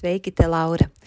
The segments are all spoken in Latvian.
Sveiki, te Laura!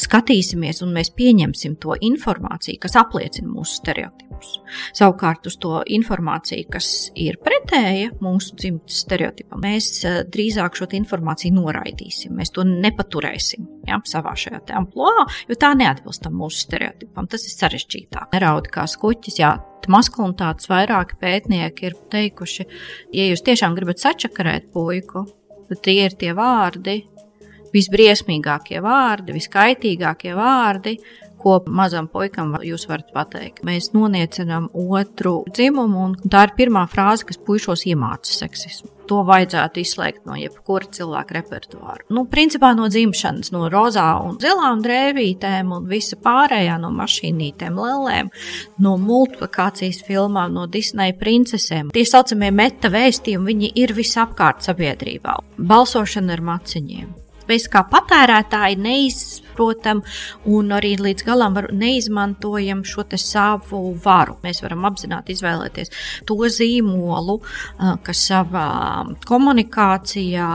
skatīsimies un mēs pieņemsim to informāciju, kas apliecina mūsu stereotipus. Savukārt uz to informāciju, kas ir pretēja mūsu dzimtas stereotipam, mēs eh, drīzāk šo informāciju noraidīsim. Mēs to nepaturēsim ja, savā šajā amplitūnā, jo tā neatbilst mūsu stereotipam. Tas ir sarežģītāk. Neraudi kā skuķis. Jā, maskulinitātes vairāki pētnieki ir teikuši, ja jūs tiešām gribat sačakarēt puiku, tad tie ir tie vārdi, visbriesmīgākie vārdi, viskaitīgākie vārdi, ko mazam puikam jūs varat pateikt. Mēs noniecinām otru dzimumu, un tā ir pirmā frāze, kas puišos iemāca seksismu. To vajadzētu izslēgt no jebkura cilvēka repertuāra. Nu, principā no dzimšanas, no rozā un zilām drēbītēm un visa pārējā no mašīnītēm, lēlēm, no multiplikācijas filmām, no Disneja princesēm. Tie saucamie meta vēstījumi, viņi ir visapkārt sabiedrībā. Balsošana ar maciņiem mēs kā patērētāji neizprotam un arī līdz galam var, neizmantojam šo savu varu. Mēs varam apzināti izvēlēties to zīmolu, kas savā komunikācijā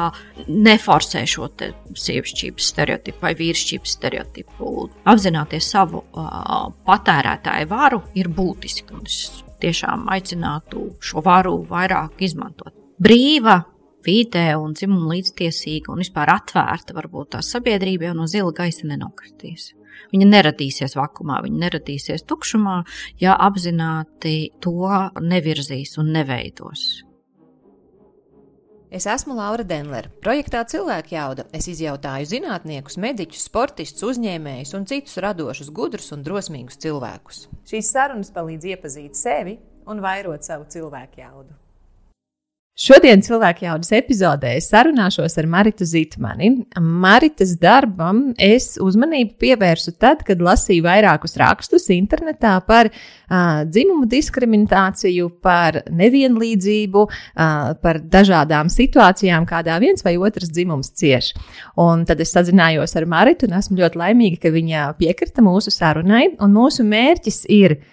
neforsē šo sievišķības stereotipu vai vīrišķības stereotipu. Apzināties savu uh, patērētāju varu ir būtiski. Es tiešām aicinātu šo varu vairāk izmantot. Brīva vidē un dzimuma līdztiesīga un vispār atvērta, varbūt tā sabiedrība jau no zila gaisa nenokritīs. Viņa neradīsies vakumā, viņa neradīsies tukšumā, ja apzināti to nevirzīs un neveidos. Es esmu Laura Denlere. Projektā Cilvēka jauda es izjautāju zinātniekus, mediķus, sportistus, uzņēmējus un citus radošus, gudrus un drosmīgus cilvēkus. Šīs sarunas palīdz iepazīt sevi un vairot savu cilvēku jaudu. Šodien cilvēku jaudas epizodē es sarunāšos ar Maritu Zitmani. Maritas darbam es uzmanību pievērsu tad, kad lasīju vairākus rakstus internetā par uh, dzimumu diskrimināciju, par nevienlīdzību, uh, par dažādām situācijām, kādā viens vai otrs dzimums cieš. Un tad es sazinājos ar Maritu un esmu ļoti laimīga, ka viņa piekrita mūsu sarunai. Un mūsu mērķis ir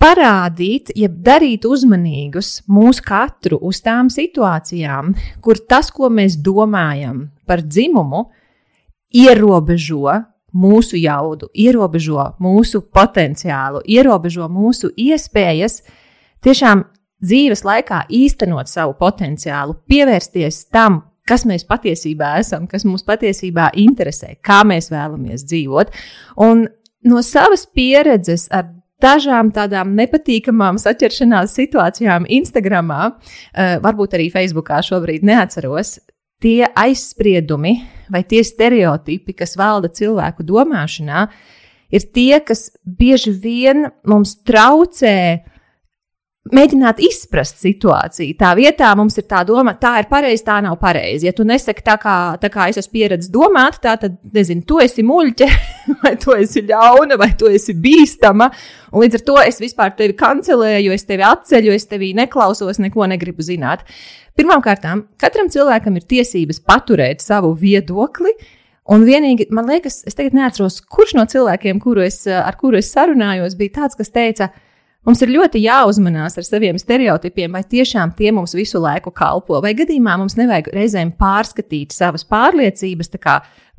parādīt, jeb darīt uzmanīgus mūsu katru uz tām situācijām, kur tas, ko mēs domājam par dzimumu, ierobežo mūsu jaudu, ierobežo mūsu potenciālu, ierobežo mūsu iespējas tiešām dzīves laikā īstenot savu potenciālu, pievērsties tam, kas mēs patiesībā esam, kas mūs patiesībā interesē, kā mēs vēlamies dzīvot. Un no savas pieredzes ar dažām tādām nepatīkamām saķeršanās situācijām Instagram, uh, varbūt arī Facebookā šobrīd neatceros. Tie aizspriedumi vai tie stereotipi, kas valda cilvēku domāšanā, ir tie, kas bieži vien mums traucē uh, mēģināt izprast situāciju. Tā vietā mums ir tā doma, tā ir pareizi, tā nav pareizi. Ja tu nesaki tā, kā, tā kā es esmu pieredzējis domāt, tā tad, nezinu, tu esi muļķe, vai tu esi ļauna, vai tu esi bīstama. Un līdz ar to es vispār tevi kancelēju, es tevi atceļu, es tevi neklausos, neko negribu zināt. Pirmkārt, katram cilvēkam ir tiesības paturēt savu viedokli. Un vienīgi, man liekas, es tagad neatceros, kurš no cilvēkiem, kuru es, ar kuru es sarunājos, bija tāds, kas teica, ka Mums ir ļoti jāuzmanās ar saviem stereotipiem, vai tiešām tie mums visu laiku kalpo, vai gadījumā mums nevajag reizēm pārskatīt savas pārliecības, kā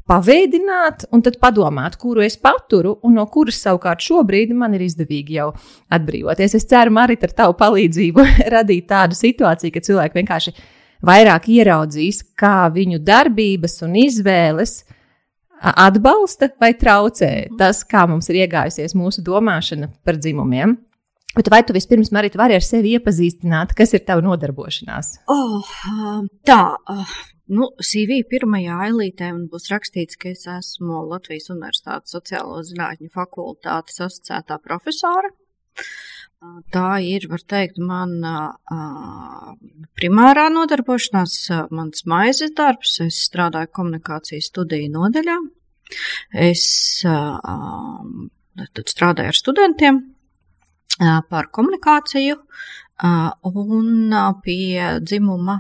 paveidināt, un tad padomāt, kuru es paturu, un no kuras savukārt šobrīd man ir izdevīgi jau atbrīvoties. Es ceru, Marita, ar tavu palīdzību radīt tādu situāciju, ka cilvēki vienkārši vairāk ieraudzīs, kā viņu darbības un izvēles atbalsta vai traucē tas, kā mums ir iegājusies mūsu domāšana par dzimumiem. Bet vai tu vispirms, Marita, vari ar sevi iepazīstināt, kas ir tava nodarbošanās? Oh, tā, nu, CV pirmajā ailītē būs rakstīts, ka es esmu Latvijas Universitātes sociālo zinātņu fakultātes asociētā profesora. Tā ir, var teikt, mana primārā nodarbošanās, mans maizes darbs. Es strādāju komunikācijas studiju nodaļā. Es tad strādāju ar studentiem, par komunikāciju un pie dzimuma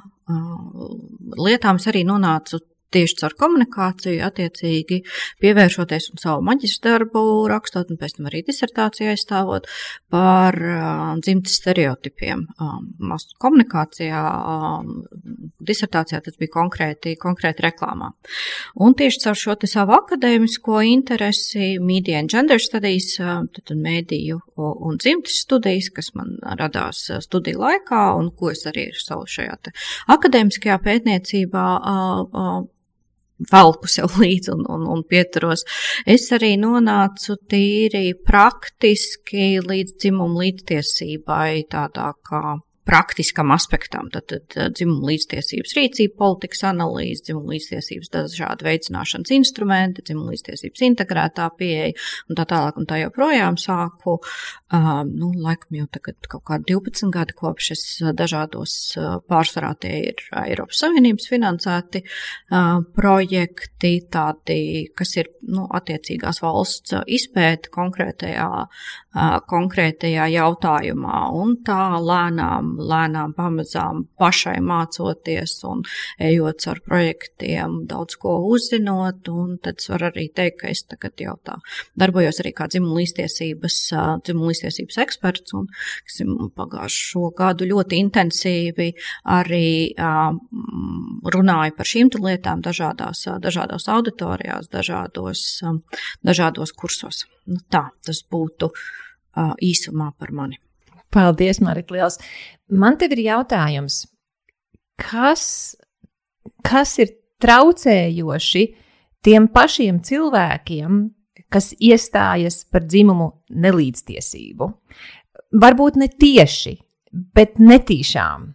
lietām es arī nonācu tieši caur komunikāciju, attiecīgi pievēršoties un savu maģistra darbu rakstot, un pēc tam arī disertāciju aizstāvot par uh, dzimtas stereotipiem. Um, komunikācijā, um, disertācijā tas bija konkrēti, konkrēti reklāmā. Un tieši caur šo savu akadēmisko interesi, media and gender studies, tad mēdīju un dzimtas studijas, kas man radās studiju laikā, un ko es arī savu šajā akadēmiskajā pētniecībā uh, uh, velku sev līdzi un, un, un pieturos. Es arī nonācu tīri praktiski līdz dzimumu līdztiesībai, tādā kā praktiskam aspektam. Tad, tad dzimuma līdztiesības rīcība, politikas analīze, dzimuma līdztiesības dažādi veicināšanas instrumenti, dzimuma līdztiesības integrētā pieeja un tā tālāk un tā joprojām sāku. Nu, laikam jau tagad kaut kā 12 gadi kopš es dažādos pārsvarā tie ir Eiropas Savienības finansēti projekti, tādi, kas ir nu, attiecīgās valsts izpēta konkrētajā, konkrētajā jautājumā un tā lēnām lēnām, pamazām pašai mācoties un ejot ar projektiem, daudz ko uzzinot. Tad es varu arī teikt, ka es tagad jau tā darbojos arī kā dzimuma līdztiesības, dzimuma līdztiesības eksperts un esam pagājušo gadu ļoti intensīvi arī runāju par šīm lietām dažādās, dažādās auditorijās, dažādos, dažādos kursos. Nu, tā tas būtu īsumā par mani. Paldies, Marita Liels. Man te ir jautājums, kas, kas ir traucējoši tiem pašiem cilvēkiem, kas iestājas par dzimumu nelīdztiesību? Varbūt ne tieši, bet netīšām.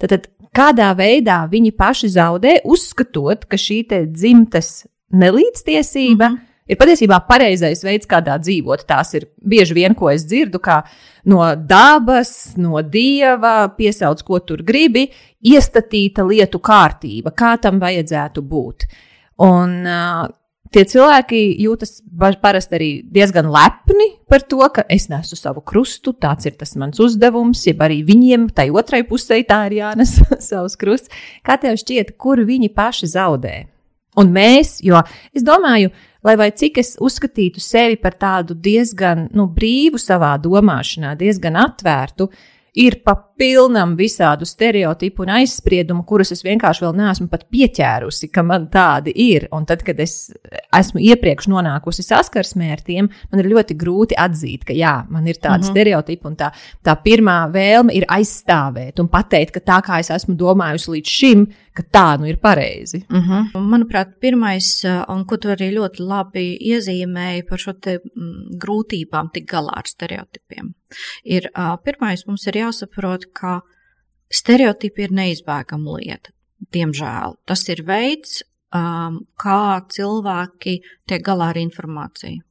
Tad, tad kādā veidā viņi paši zaudē, uzskatot, ka šī dzimtas nelīdztiesība mm -hmm ir patiesībā pareizais veids, kādā dzīvot. Tās ir bieži vien, ko es dzirdu, kā no dabas, no dieva, piesauc, ko tur gribi, iestatīta lietu kārtība, kā tam vajadzētu būt. Un, Tie cilvēki jūtas parasti arī diezgan lepni par to, ka es nesu savu krustu, tāds ir tas mans uzdevums, jeb arī viņiem, tai otrai pusē, tā ir jānes savs krusts. Kā tev šķiet, kur viņi paši zaudē? Un mēs, jo es domāju, lai vai cik es uzskatītu sevi par tādu diezgan nu, brīvu savā domāšanā, diezgan atvērtu, ir pa pilnam visādu stereotipu un aizspriedumu, kurus es vienkārši vēl neesmu pat pieķērusi, ka man tādi ir. Un tad, kad es esmu iepriekš nonākusi saskarsmē ar tiem, man ir ļoti grūti atzīt, ka jā, man ir tādi mm -hmm. stereotipi, un tā, tā pirmā vēlme ir aizstāvēt un pateikt, ka tā kā es esmu domājusi līdz šim, ka tā nu ir pareizi. Uh mhm. -huh. Manuprāt, pirmais, uh, un ko tu arī ļoti labi iezīmēji par šo te mm, grūtībām tik galā ar stereotipiem, ir uh, pirmais mums ir jāsaprot, ka stereotipi ir neizbēgama lieta. Diemžēl tas ir veids, um, kā cilvēki tiek galā ar informāciju.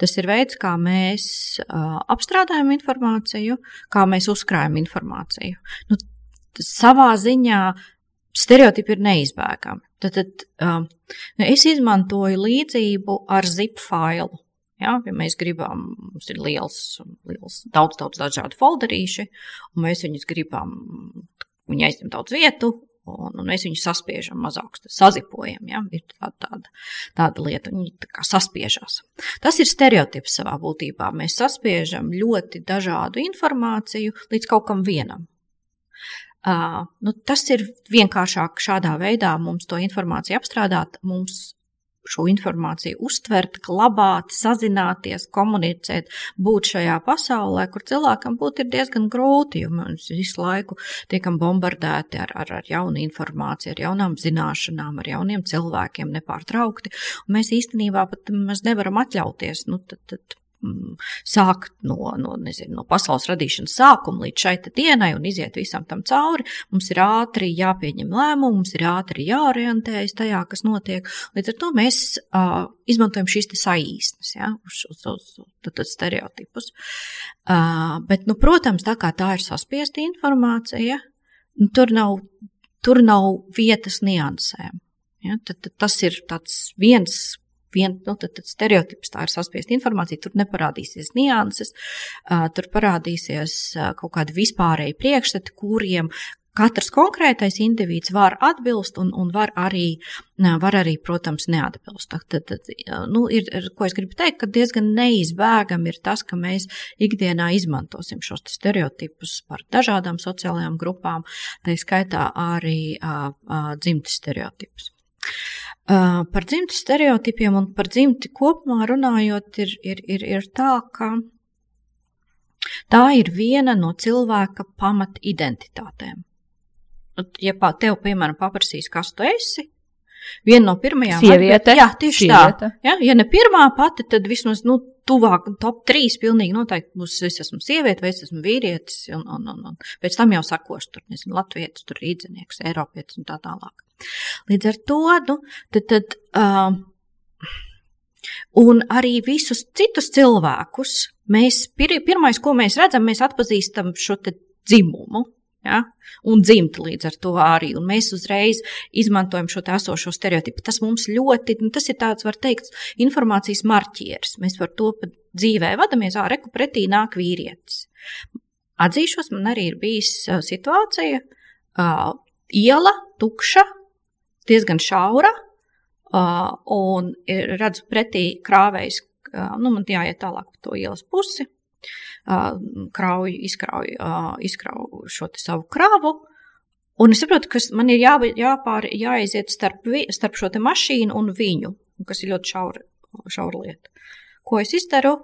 Tas ir veids, kā mēs uh, apstrādājam informāciju, kā mēs uzkrājam informāciju. Nu, savā ziņā stereotipi ir neizbēgami. Tad, tad um, nu, es izmantoju līdzību ar zip failu. Ja, ja mēs gribam, mums ir liels, liels daudz, daudz dažādu folderīši, un mēs viņus gribam, viņi aizņem daudz vietu, un, un mēs viņu saspiežam mazāk, sazipojam. Ja? Ir tāda, tāda, tāda lieta, viņi tā kā saspiežās. Tas ir stereotips savā būtībā. Mēs saspiežam ļoti dažādu informāciju līdz kaut kam vienam. Uh, nu, tas ir vienkāršāk šādā veidā mums to informāciju apstrādāt. Mums šo informāciju uztvert, glabāt, sazināties, komunicēt, būt šajā pasaulē, kur cilvēkam būt ir diezgan grūti, jo mēs visu laiku tiekam bombardēti ar, ar, ar jaunu informāciju, ar jaunām zināšanām, ar jauniem cilvēkiem nepārtraukti. Un mēs īstenībā pat mēs nevaram atļauties. Nu, tad, tad, sākt no, no, nezinu, no pasaules radīšanas sākuma līdz šai dienai un iziet visam tam cauri. Mums ir ātri jāpieņem lēmumi, mums ir ātri jāorientējas tajā, kas notiek. Līdz ar to mēs uh, izmantojam šīs saīsnes, ja, uz, uz, uz, uz stereotipus. Uh, bet, nu, protams, tā kā tā ir saspiesta informācija, nu, tur, nav, tur nav vietas niansēm. Ja, tad, tad tas ir viens vien, nu, tad, tad stereotips tā ir saspiesta informācija, tur neparādīsies nianses, tur parādīsies kaut kādi vispārēji priekšstati, kuriem katrs konkrētais indivīds var atbilst un, un var, arī, var arī, protams, neatbilst. Tad, tad, nu, ir, ko es gribu teikt, ka diezgan neizbēgami ir tas, ka mēs ikdienā izmantosim šos stereotipus par dažādām sociālajām grupām, tā skaitā arī uh, uh, dzimtes stereotipus. Par dzimtu stereotipiem un par dzimti kopumā runājot, ir, ir, ir, ir tā, ka tā ir viena no cilvēka pamat identitātēm. Ja tev, piemēram, paprasīs, kas tu esi, viena no pirmajām sieviete. Jā, tieši sieviete. tā. Ja, ja ne pirmā pati, tad vismaz nu, tuvāk top 3 pilnīgi noteikti būs, es esmu sieviete vai es esmu vīrietis, un, un, un, un pēc tam jau sakošu tur, nezinu, latvietis, tur rīdzenieks, eiropietis un tā tālāk. Līdz ar to, nu, tad, tad uh, un arī visus citus cilvēkus mēs, pir, pirmais, ko mēs redzam, mēs atpazīstam šo dzimumu. Ja? Un dzimta līdz ar to arī. Un mēs uzreiz izmantojam šo esošo stereotipu. Tas mums ļoti, nu, tas ir tāds, var teikt, informācijas marķieris. Mēs par to dzīvē vadamies, ārā reku pretī nāk vīrietis. Atzīšos, man arī ir bijis situācija, uh, iela tukša, diezgan šaura, un redzu pretī krāvējs, nu, man jāiet tālāk pa to ielas pusi, krauju, izkrauju, izkrauju šo savu krāvu. Un es saprotu, ka man ir jā, jāpār, jāaiziet starp, vi, starp šo mašīnu un viņu, kas ir ļoti šaura, šaura lieta. Ko es izdaru?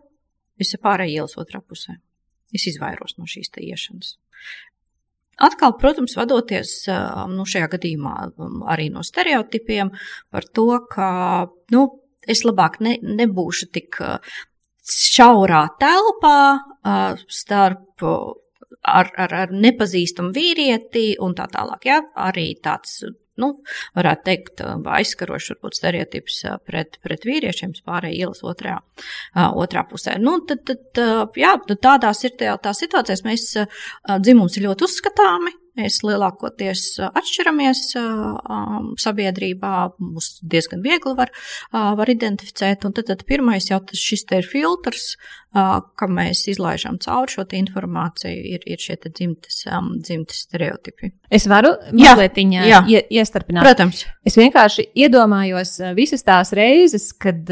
Es pārēju ielas otrā pusē. Es izvairos no šīs iešanas. Atkal, protams, vadoties nu, šajā gadījumā arī no stereotipiem par to, ka nu, es labāk ne, nebūšu tik šaurā telpā starp ar, ar, ar nepazīstamu vīrieti un tā tālāk. Jā, arī tāds nu, varētu teikt, aizskarošs varbūt stereotips pret, pret vīriešiem, pārējie ielas otrā, otrā pusē. Nu, tad, tad, jā, tādās ir tā, tā situācijas, mēs dzimums ir ļoti uzskatāmi, Mēs lielākoties atšķiramies sabiedrībā, mums diezgan viegli var, var identificēt. Un tad, tad pirmais jau tas šis te ir filtrs, ka mēs izlaižam cauri šo informāciju, ir, ir šie dzimtes, dzimtes stereotipi. Es varu mazliet iestarpināt. Protams. Es vienkārši iedomājos visas tās reizes, kad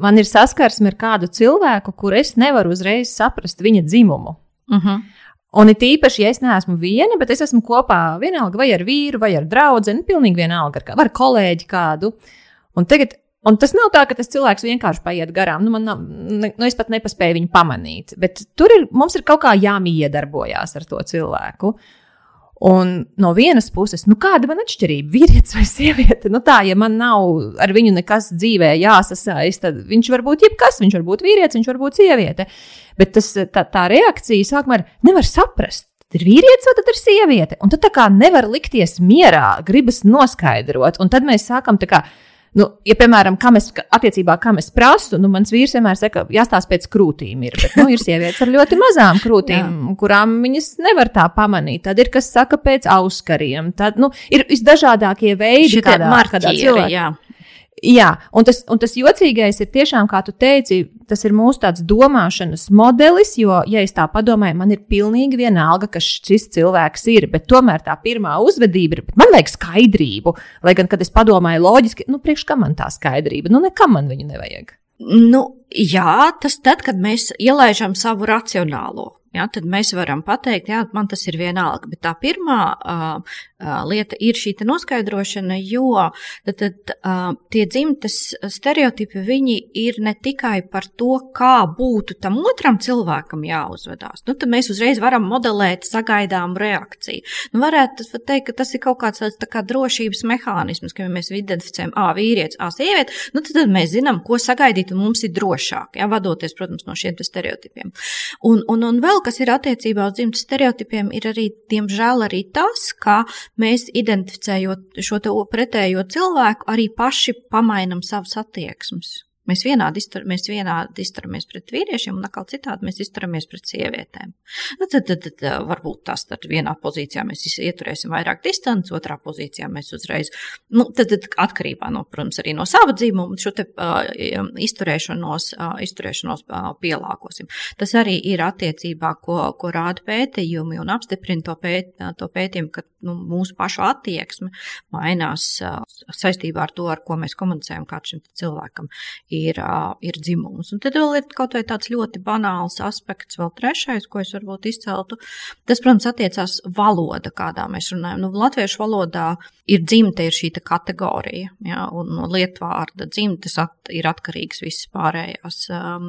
man ir saskarsme ar kādu cilvēku, kur es nevaru uzreiz saprast viņa dzimumu. Uh mhm. -huh. Un it īpaši, ja es neesmu viena, bet es esmu kopā vienalga vai ar vīru, vai ar draugu, pilnīgi vienalga ar, kā, ar kolēģi kādu. Un tagad Un tas nav tā, ka tas cilvēks vienkārši paiet garām. Nu, nav, nu, es pat nepaspēju viņu pamanīt. Bet tur ir, mums ir kaut kā jāmiedarbojas ar to cilvēku. Un no vienas puses, nu, kāda man atšķirība, vīrietis vai sieviete? Nu, tā, ja man nav ar viņu nekas dzīvē jāsasaist, tad viņš var būt jebkas, viņš var būt vīrietis, viņš var būt sieviete. Bet tas, tā, tā reakcija sākumā nevar saprast. Ir vīrietis vai ir sieviete? Un tad tā kā nevar likties mierā, gribas noskaidrot. Un tad mēs sākam tā kā. Nu, ja, piemēram, kam es, attiecībā, kam es prasu, nu, mans vīrs vienmēr saka, jāstāsta pēc krūtīm. Ir, bet, nu, ir sievietes ar ļoti mazām krūtīm, kurām viņas nevar tā pamanīt. Tad ir kas saka pēc auskariem. Tad nu, ir visdažādākie veidi, kādā, kādā cilvēkā Jā, un tas, un tas jocīgais ir tiešām, kā tu teici, tas ir mūsu tāds domāšanas modelis, jo, ja es tā padomāju, man ir pilnīgi vienalga, kas šis cilvēks ir, bet tomēr tā pirmā uzvedība ir, man vajag skaidrību. Lai gan, kad es padomāju loģiski, nu, priekš kam man tā skaidrība, nu, nekam man viņu nevajag. Nu, jā, tas tad, kad mēs ielaižam savu racionālo. Ja, tad mēs varam pateikt, ka man tas ir vienalga. Bet tā pirmā uh, lieta ir šī noskaidrošana, jo tad, tad, uh, tie dzimtes stereotipi ir ne tikai par to, kā būtu tam otram cilvēkam jāuzvedās. Nu, tad mēs uzreiz varam modelēt sagaidāmu reakciju. Nu, varētu teikt, ka tas ir kaut kāds tāds tā kā drošības mehānisms, ka ja mēs identificējam, ah, vīrietis, ah, sieviete, nu, tad, tad mēs zinām, ko sagaidīt, un mums ir drošāk, ja, vadoties, protams, no šiem stereotipiem. Un, un, un vēl kas ir attiecībā uz dzimtes stereotipiem, ir arī, diemžēl, arī tas, ka mēs identificējot šo pretējo cilvēku, arī paši pamainam savas attieksmes. Mēs vienādi, iztur, mēs vienādi izturamies pret vīriešiem, un atkal citādi mēs izturamies pret sievietēm. Nu, tad, tad, tad varbūt tas tad vienā pozīcijā mēs ieturēsim vairāk distanci, otrā pozīcijā mēs uzreiz, nu, tad, tad atkarībā no, protams, arī no sava dzīvuma šo te uh, izturēšanos, uh, izturēšanos uh, pielāgosim. Tas arī ir attiecībā, ko, ko rāda pētījumi un apstiprina to, pēt, to pētījumu, ka nu, mūsu pašu attieksme mainās uh, saistībā ar to, ar ko mēs komunicējam kāds šim cilvēkam ir, ir dzimums. Un tad vēl ir kaut vai tāds ļoti banāls aspekts, vēl trešais, ko es varbūt izceltu. Tas, protams, attiecās valoda, kādā mēs runājam. Nu, latviešu valodā ir dzimte, ir šī kategorija, ja, un no lietvārda dzimtes at, ir atkarīgs visas pārējās um,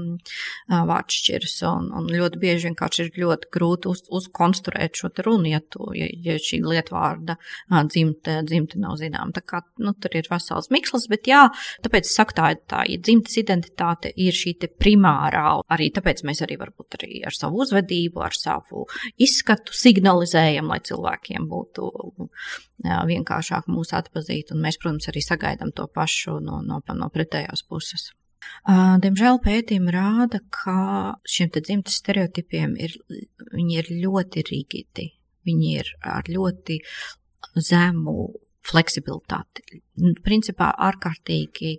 vārdšķiras, un, un ļoti bieži vienkārši ir ļoti grūti uz, uzkonstruēt šo runu, ja, tu, ja, ja šī lietvārda dzimte, dzimte nav zināma. Tā kā, nu, tur ir vesels mikslis, bet jā, tāpēc es saku tā, tā ir dzimtes identitāte ir šī primārā. Arī tāpēc mēs arī varbūt arī ar savu uzvedību, ar savu izskatu signalizējam, lai cilvēkiem būtu jā, vienkāršāk mūs atpazīt. Un mēs, protams, arī sagaidām to pašu no, no, no pretējās puses. Diemžēl pētījumi rāda, ka šiem dzimtes stereotipiem ir, ir ļoti rigidi. Viņi ir ar ļoti zemu fleksibilitāti. Principā ārkārtīgi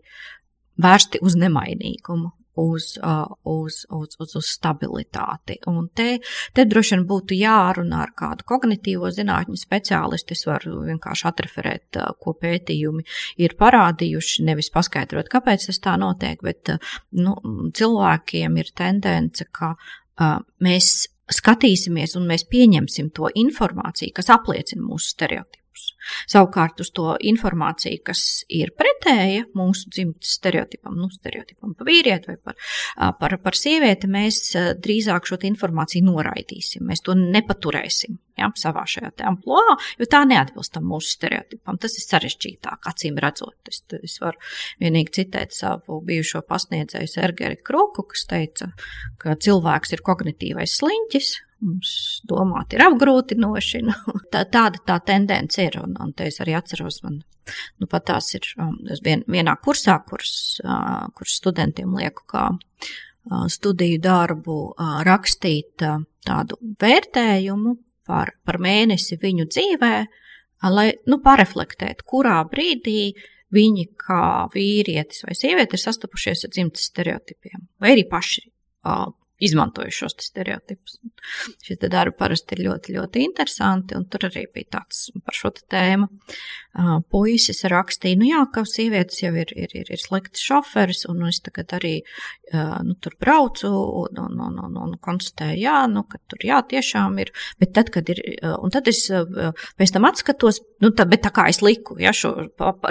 vērsti uz nemainīgumu. Uz, uh, uz, uz, uz, uz stabilitāti. Un te, te droši vien būtu jārunā ar kādu kognitīvo zinātņu speciālistu. Es varu vienkārši atreferēt, uh, ko pētījumi ir parādījuši, nevis paskaidrot, kāpēc tas tā notiek, bet uh, nu, cilvēkiem ir tendence, ka mēs skatīsimies un mēs pieņemsim to informāciju, kas apliecina mūsu stereotipu stereotipus. Savukārt uz to informāciju, kas ir pretēja mūsu dzimtas stereotipam, nu, stereotipam par vīrieti vai par, par, par sievieti, mēs drīzāk šo informāciju noraidīsim. Mēs to nepaturēsim ja, savā šajā amplitūnā, jo tā neatbilst tam mūsu stereotipam. Tas ir sarežģītāk, acīm redzot. Es, es varu vienīgi citēt savu bijušo pasniedzēju Sergeri Kruku, kas teica, ka cilvēks ir kognitīvais sliņķis, mums domāt ir apgrūtinoši. Nu, tā, tāda tā tendence ir, un, un te es arī atceros, man nu, pat tās ir um, vien, vienā kursā, kuras, uh, kuras studentiem lieku kā studiju darbu rakstīt tādu vērtējumu par, par mēnesi viņu dzīvē, lai nu, pareflektētu, kurā brīdī viņi kā vīrietis vai sieviete ir sastapušies ar dzimtas stereotipiem, vai arī paši izmantoju šos stereotipus. Šie darbi parasti ir ļoti, ļoti interesanti, un tur arī bija tāds par šo tēmu. Puisis rakstīja, nu jā, ka sievietes jau ir, ir, ir, ir slikts šoferis, un es tagad arī nu, tur braucu un, un, un, un, un konstatēju, jā, nu, ka tur jā, tiešām ir, bet tad, kad ir, un tad es pēc tam atskatos, nu, tā, bet tā kā es liku, ja, šo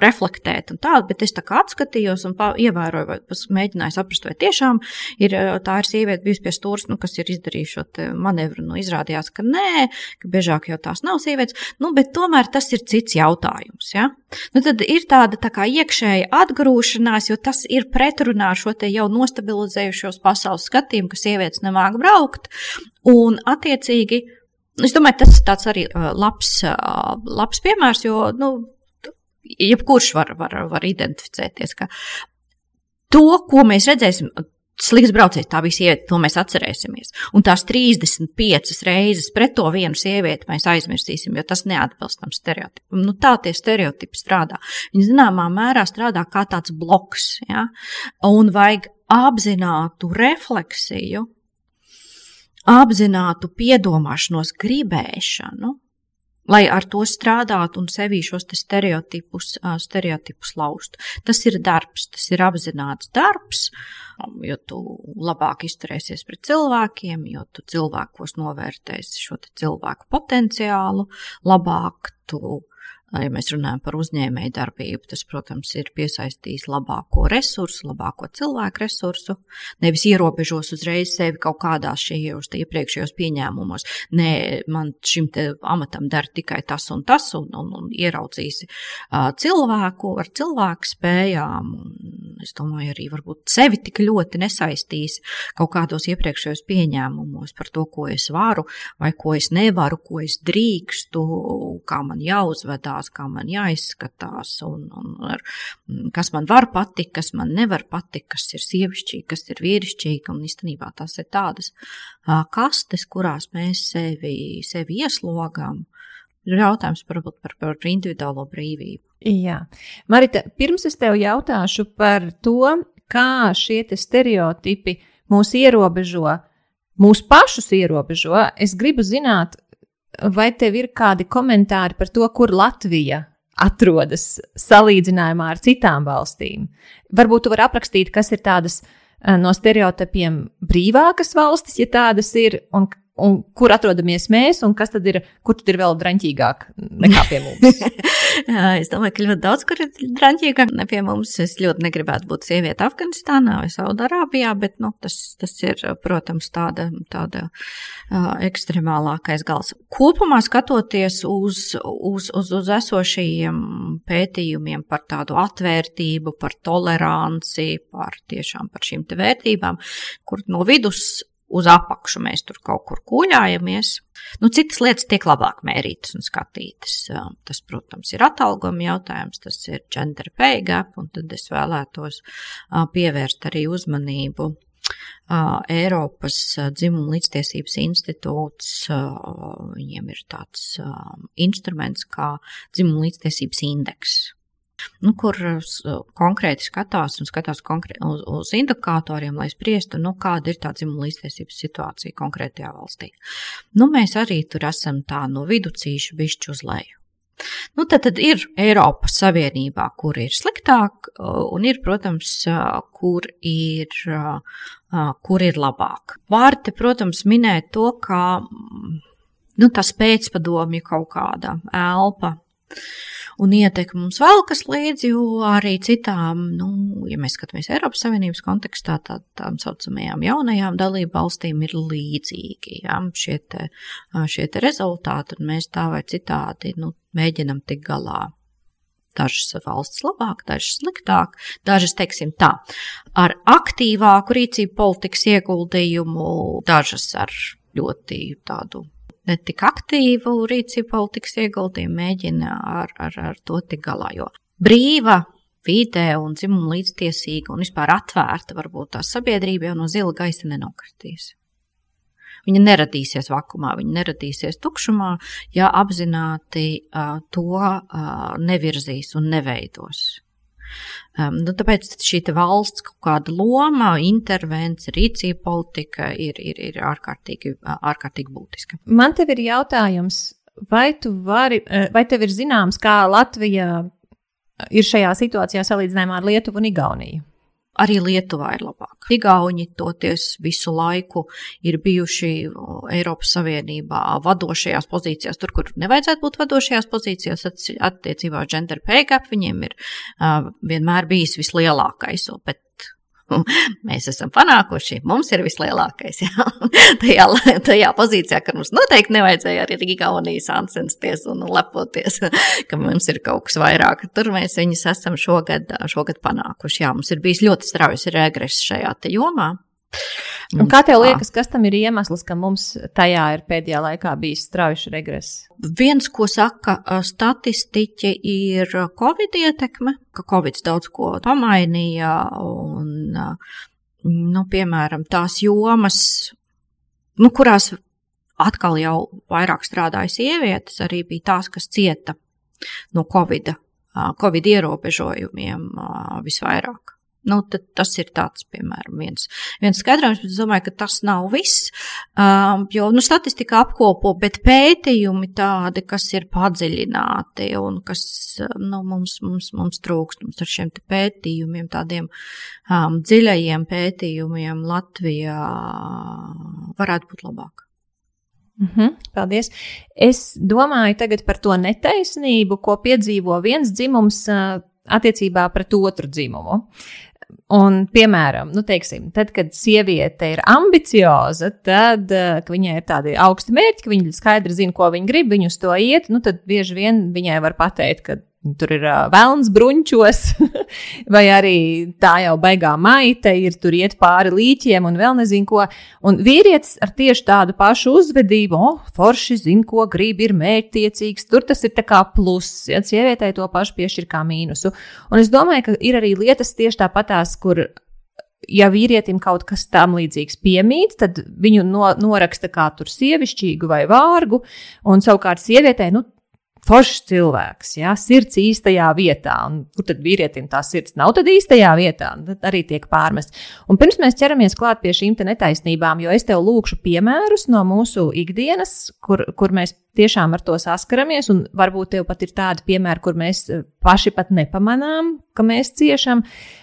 reflektēt un tā, bet es tā kā atskatījos un pa, ievēroju, vai mēģināju saprast, vai tiešām ir tā ir sieviete bijusi pie stūras, nu, kas ir izdarījuši šo manevru, nu, izrādījās, ka nē, ka biežāk jau tās nav sievietes, nu, bet tomēr tas ir cits jautājums. Ja? Nu, tad ir tāda tā kā iekšēja atgrūšanās, jo tas ir pretrunā ar šo jau nostabilizējušos pasaules skatījumu, ka sievietes nemāk braukt. Un, attiecīgi, es domāju, tas ir tāds arī labs, labs piemērs, jo, nu, jebkurš var, var, var identificēties, ka to, ko mēs redzēsim, slikts braucējs, tā bija sieviete, to mēs atcerēsimies. Un tās 35 reizes pret to vienu sievieti mēs aizmirsīsim, jo tas neatbilst tam stereotipam. Nu, tā tie stereotipi strādā. Viņi zināmā mērā strādā kā tāds bloks, ja? un vajag apzinātu refleksiju, apzinātu piedomāšanos, gribēšanu, lai ar to strādātu un sevī šos stereotipus, stereotipus laustu. Tas ir darbs, tas ir apzināts darbs, jo tu labāk izturēsies pret cilvēkiem, jo tu cilvēkos novērtēsi šo cilvēku potenciālu, labāk tu Ja mēs runājam par uzņēmēju darbību, tas, protams, ir piesaistījis labāko resursu, labāko cilvēku resursu, nevis ierobežos uzreiz sevi kaut kādās šajos iepriekšējos pieņēmumos. Nē, man šim amatam der tikai tas un tas, un, un, un ieraucīsi uh, cilvēku ar cilvēku spējām. Es domāju, arī varbūt sevi tik ļoti nesaistīs kaut kādos iepriekšējos pieņēmumos par to, ko es varu vai ko es nevaru, ko es drīkstu, kā man jāuzvedās jāizskatās, kā man jāizskatās, un, un ar, kas man var patikt, kas man nevar patikt, kas ir sievišķīgi, kas ir vīrišķīgi. Un īstenībā tās ir tādas kastes, kurās mēs sevi, sevi ieslogām. Ir jautājums par, par, par individuālo brīvību. Jā, Marita, pirms es tev jautāšu par to, kā šie stereotipi mūs ierobežo, mūsu pašus ierobežo, es gribu zināt, vai tev ir kādi komentāri par to, kur Latvija atrodas salīdzinājumā ar citām valstīm? Varbūt tu vari aprakstīt, kas ir tādas eh, no stereotipiem brīvākas valstis, ja tādas ir, un un kur atrodamies mēs, un kas tad ir, kur tad ir vēl draņķīgāk nekā pie mums? es domāju, ka ļoti daudz, kur ir draņķīgāk nekā pie mums. Es ļoti negribētu būt sieviete Afganistānā vai Saudārābijā, bet nu, tas, tas ir, protams, tāda, tāda uh, ekstremālākais gals. Kopumā skatoties uz, uz, uz, uz esošajiem pētījumiem par tādu atvērtību, par toleranci, par tiešām par šīm vērtībām, kur no vidus uz apakšu mēs tur kaut kur kuļājamies. Nu, citas lietas tiek labāk mērītas un skatītas. Tas, protams, ir atalgojuma jautājums, tas ir gender pay gap, un tad es vēlētos pievērst arī uzmanību. Eiropas dzimuma līdztiesības institūts, viņiem ir tāds instruments kā dzimuma līdztiesības indeks nu, kur konkrēti skatās un skatās konkrē, uz, uz indikatoriem, lai spriestu, nu, kāda ir tā dzimuma līdztiesības situācija konkrētajā valstī. Nu, mēs arī tur esam tā no viducīša bišķi uz leju. Nu, tad, tad ir Eiropas Savienībā, kur ir sliktāk, un ir, protams, kur ir, kur ir labāk. Vārte, protams, minēt to, ka nu, tas pēcpadomju kaut kāda elpa un ietekme mums velkas līdzi, jo arī citām, nu, ja mēs skatāmies Eiropas Savienības kontekstā, tā, tām saucamajām jaunajām dalību valstīm ir līdzīgi, ja, šie te, šie te rezultāti, un mēs tā vai citādi, nu, mēģinam tik galā. Dažas valsts labāk, dažas sliktāk, dažas, teiksim tā, ar aktīvāku rīcību politikas ieguldījumu, dažas ar ļoti tādu ne tik aktīvu rīcību politikas ieguldījumu mēģina ar, ar, ar to tik galā. Jo brīva vidē un dzimuma līdztiesīga un vispār atvērta varbūt tā sabiedrība jau no zila gaisa nenokritīs. Viņa neradīsies vakumā, viņa neradīsies tukšumā, ja apzināti uh, to uh, nevirzīs un neveidos. Um, nu, tāpēc šī valsts kaut kāda loma, intervence, rīcība politika ir, ir, ir ārkārtīgi, ārkārtīgi būtiska. Man te ir jautājums, vai, vari, vai tev ir zināms, kā Latvija ir šajā situācijā salīdzinājumā ar Lietuvu un Igauniju? Arī Lietuvā ir labāk. Igauni toties visu laiku ir bijuši Eiropas Savienībā vadošajās pozīcijās, tur, kur nevajadzētu būt vadošajās pozīcijās, attiecībā uz gender pay gap, viņiem ir uh, vienmēr bijis vislielākais, bet mēs esam panākuši, mums ir vislielākais. Jā. tajā, tajā pozīcijā, ka mums noteikti nevajadzēja arī Igaunijas ansensties un lepoties, ka mums ir kaut kas vairāk. Tur mēs viņus esam šogad, šogad panākuši. Jā, mums ir bijis ļoti straujas regress šajā jomā. Un kā tev liekas, kas tam ir iemesls, ka mums tajā ir pēdējā laikā bijis strauji regress? Viens, ko saka statistiķi, ir Covid ietekme, ka Covid daudz ko pamainīja un nu, piemēram, tās jomas, nu, kurās atkal jau vairāk strādāja sievietes, arī bija tās, kas cieta no Covid, Covid ierobežojumiem visvairāk. Nu, tas ir tāds, piemēram, viens, viens skaidrojums, bet es domāju, ka tas nav viss. Um, jo nu, statistika apkopo, bet pētījumi tādi, kas ir padziļināti un kas nu, mums, mums, mums trūkst mums ar šiem pētījumiem, tādiem um, dziļajiem pētījumiem Latvijā varētu būt labāk. Mm -hmm, paldies. Es domāju tagad par to netaisnību, ko piedzīvo viens dzimums uh, attiecībā pret otru dzimumu. Un, piemēram, nu, teiksim, tad, kad sieviete ir ambicioza, tad, ka viņai ir tādi augsti mērķi, ka viņa skaidri zina, ko viņa grib, viņa uz to iet, nu, tad bieži vien viņai var pateikt, ka Tur ir uh, vēlns bruņķos, vai arī tā jau baigā maita ir, tur iet pāri līķiem un vēl nezinu ko. Un vīrietis ar tieši tādu pašu uzvedību, oh, forši zina, ko grib, ir mērķtiecīgs. Tur tas ir kā pluss, ja sievietei to pašu piešķir kā mīnusu. Un es domāju, ka ir arī lietas tieši tāpatās, kur ja vīrietim kaut kas tam līdzīgs piemīt, tad viņu no, noraksta kā tur sievišķīgu vai vārgu, un savukārt sievietei, nu, foršs cilvēks, jā, sirds īstajā vietā. Un, kur tad vīrietim tā sirds nav tad īstajā vietā? Tad arī tiek pārmest. Un pirms mēs ķeramies klāt pie šīm netaisnībām, jo es tev lūkšu piemērus no mūsu ikdienas, kur, kur mēs tiešām ar to saskaramies, un varbūt tev pat ir tādi piemēri, kur mēs eh, paši pat nepamanām, ka mēs ciešam.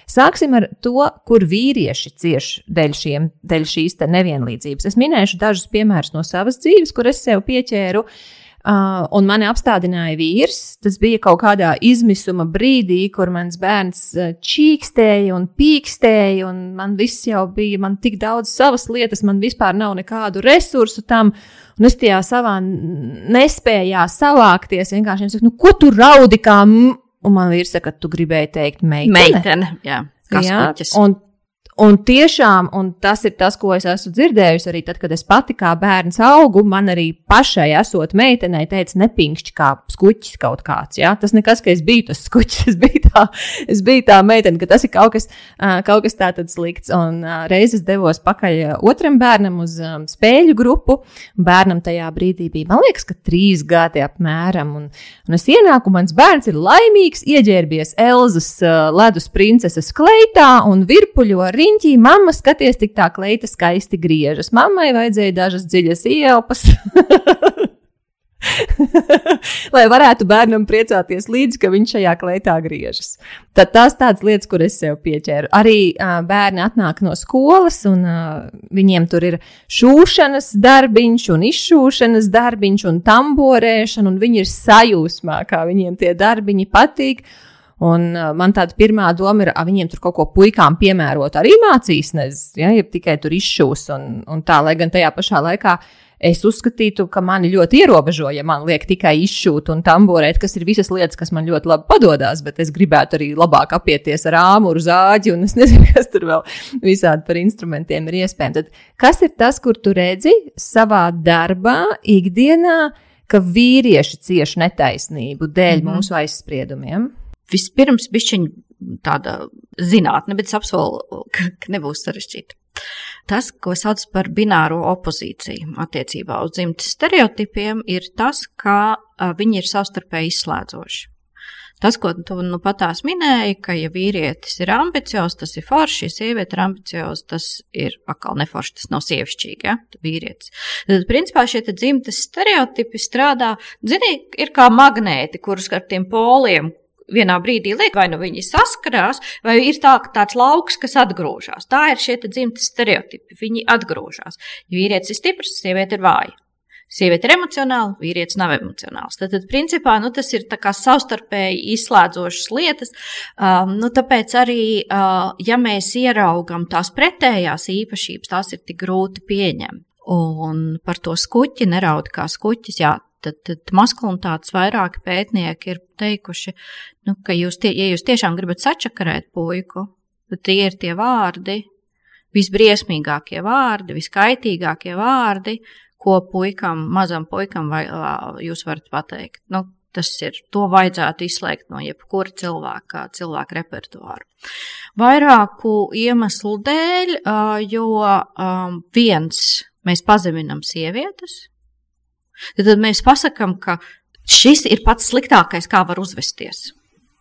Sāksim ar to, kur vīrieši cieš dēļ, šiem, dēļ šīs nevienlīdzības. Es minēšu dažus piemērus no savas dzīves, kur es sev pieķēru. Uh, Uh, un mani apstādināja vīrs. Tas bija kaut kādā izmisuma brīdī, kur mans bērns uh, čīkstēja un pīkstēja, un man viss jau bija, man tik daudz savas lietas, man vispār nav nekādu resursu tam. Un es tajā savā nespējā savākties. Vienkārši saku, nu, ko tu raudi kā? Un man vīrs saka, tu gribēji teikt meitene. Meitene, jā. Jā, un Un tiešām, un tas ir tas, ko es esmu dzirdējusi arī tad, kad es pati kā bērns augu, man arī pašai esot meitenei teica, nepinkšķi kā skuķis kaut kāds. Ja? Tas nekas, ka es biju tas skuķis, es biju tā, es biju tā meitene, ka tas ir kaut kas, kaut kas tāds slikts. Un reizes devos pakaļ otram bērnam uz spēļu grupu. Bērnam tajā brīdī bija, man liekas, ka trīs gadi apmēram. Un, un es ienāku, mans bērns ir laimīgs, ieģērbies Elzas ledus princeses kleitā un virpuļo arī riņķī, mamma skaties, tik tā kleita skaisti griežas. Mammai vajadzēja dažas dziļas ielpas. Lai varētu bērnam priecāties līdzi, ka viņš šajā kleitā griežas. Tad tās tādas lietas, kur es sev pieķēru. Arī uh, bērni atnāk no skolas, un uh, viņiem tur ir šūšanas darbiņš, un izšūšanas darbiņš, un tamborēšana, un viņi ir sajūsmā, kā viņiem tie darbiņi patīk. Un man tāda pirmā doma ir, ka viņiem tur kaut ko puikām piemērot, arī mācīs, nezinu, ja, ja tikai tur izšūs un, un tā, lai gan tajā pašā laikā es uzskatītu, ka mani ļoti ierobežo, ja man liek tikai izšūt un tamborēt, kas ir visas lietas, kas man ļoti labi padodas, bet es gribētu arī labāk apieties ar āmuru, zāģi un es nezinu, kas tur vēl visādi par instrumentiem ir iespējams. Tad kas ir tas, kur tu redzi savā darbā, ikdienā, ka vīrieši cieši netaisnību dēļ mm -hmm. mūsu aizspriedumiem? Vispirms bišķiņa tāda zinātne, bet es apsolu, ka, ka nebūs sarežģīta. Tas, ko sauc par bināro opozīciju attiecībā uz dzimtes stereotipiem, ir tas, ka viņi ir savstarpēji izslēdzoši. Tas, ko tu nu patās minēji, ka, ja vīrietis ir ambiciozs, tas ir forši, ja sieviete ir ambiciozs, tas ir atkal neforši, tas nav sievišķīgi, ja, vīrietis. Tad, principā, šie dzimtes stereotipi strādā, zini, ir kā magnēti, kurus ar tiem poliem, vienā brīdī liek, vai nu viņi saskarās, vai ir tā, tāds lauks, kas atgrūžās. Tā ir šie dzimtas stereotipi. Viņi atgrūžās. Vīrietis ir stiprs, sieviete ir vāja. Sieviete ir emocionāla, vīrietis nav emocionāls. Tad, tad principā, nu, tas ir savstarpēji izslēdzošas lietas. Um, nu, tāpēc arī, uh, ja mēs ieraugam tās pretējās īpašības, tās ir tik grūti pieņemt. Un par to skuķi neraud kā skuķis. Jā, tad, tad maskulinitātes vairāki pētnieki ir teikuši, nu, ka jūs, tie, ja jūs tiešām gribat sačakarēt puiku, tad tie ir tie vārdi, visbriesmīgākie vārdi, viskaitīgākie vārdi, ko puikam, mazam puikam vai, jūs varat pateikt. Nu, Tas ir, to vajadzētu izslēgt no jebkura cilvēka, cilvēka repertuāra. Vairāku iemeslu dēļ, jo viens, mēs pazeminam sievietes, tad mēs pasakam, ka šis ir pats sliktākais, kā var uzvesties.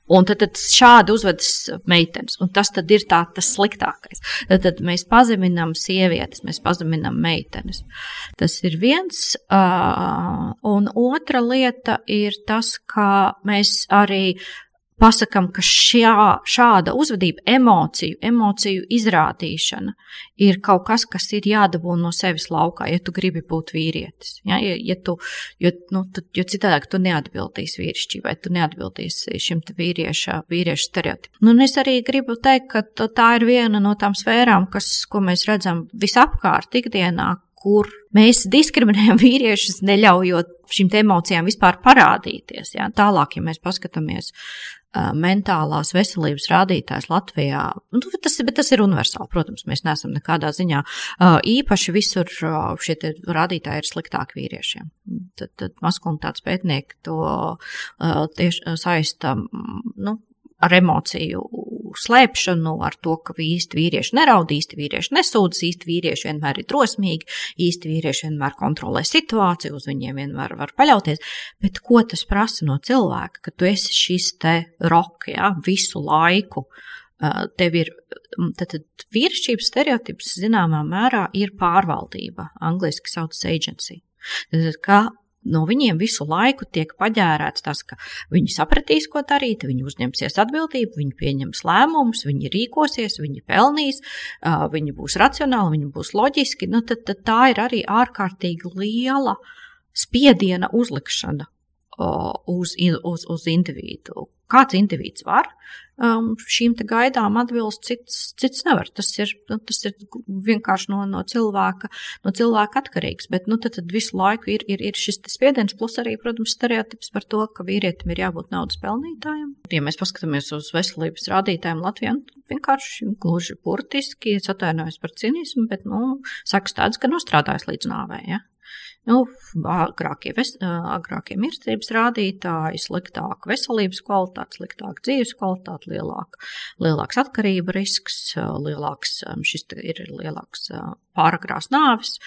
Un tad, tad šādi uzvedas meitenes, un tas ir tā, tas sliktākais. Tad, tad mēs pazeminām sievietes, mēs pazeminām meitenes. Tas ir viens, uh, un otra lieta ir tas, ka mēs arī pasakām, ka šā, šāda uzvedība, emociju, emociju izrādīšana ir kaut kas, kas ir jādabū no sevis laukā, ja tu gribi būt vīrietis. Ja, ja, ja tu, jo, nu, tu, jo citādāk tu neatbildīsi vīrišķībai, tu neatbildīsi šim vīrieša, vīrieša stereotipam. Nu, es arī gribu teikt, ka tā ir viena no tām sfērām, kas, ko mēs redzam visapkārt ikdienā, kur mēs diskriminējam vīriešus, neļaujot šīm emocijām vispār parādīties. Jā. Tālāk, ja mēs paskatāmies mentālās veselības rādītājs Latvijā, nu, tas, tas ir universāli. Protams, mēs neesam nekādā ziņā īpaši visur šie rādītāji ir sliktāki vīriešiem. Tad, tad maskulinitātes pētnieki to tieši saista nu, ar emociju slēpšanu, ar to, ka īsti vīrieši neraud, īsti vīrieši nesūdzas, īsti vīrieši vienmēr ir drosmīgi, īsti vīrieši vienmēr kontrolē situāciju, uz viņiem vienmēr var paļauties. Bet ko tas prasa no cilvēka, ka tu esi šis te roka, ja, visu laiku? Tev ir tad, tad vīrišķības stereotips zināmā mērā ir pārvaldība, angliski saucas agency. Tad, kā no viņiem visu laiku tiek paģērēts tas, ka viņi sapratīs, ko darīt, viņi uzņemsies atbildību, viņi pieņems lēmumus, viņi rīkosies, viņi pelnīs, viņi būs racionāli, viņi būs loģiski. Nu, tad, tad tā ir arī ārkārtīgi liela spiediena uzlikšana uz, uz, uz individu. Kāds indivīds var um, šīm gaidām atbilst, cits, cits nevar. Tas ir, nu, tas ir vienkārši no, no, cilvēka, no cilvēka atkarīgs. Bet nu, tad, tad visu laiku ir, ir, ir šis spiediens, plus arī, protams, stereotips par to, ka vīrietim ir jābūt naudas pelnītājam. Ja mēs paskatāmies uz veselības rādītājiem Latvijā, nu, vienkārši gluži burtiski, es atvainojos par cinismu, bet nu, sakas tāds, ka nostrādājas līdz nāvei. Ja? Nu, agrākie, ves, agrākie mirstības rādītāji, sliktāka veselības kvalitāte, sliktāka dzīves kvalitāte, lielāk, lielāks atkarība risks, lielāks, šis ir lielāks pāragrās nāvis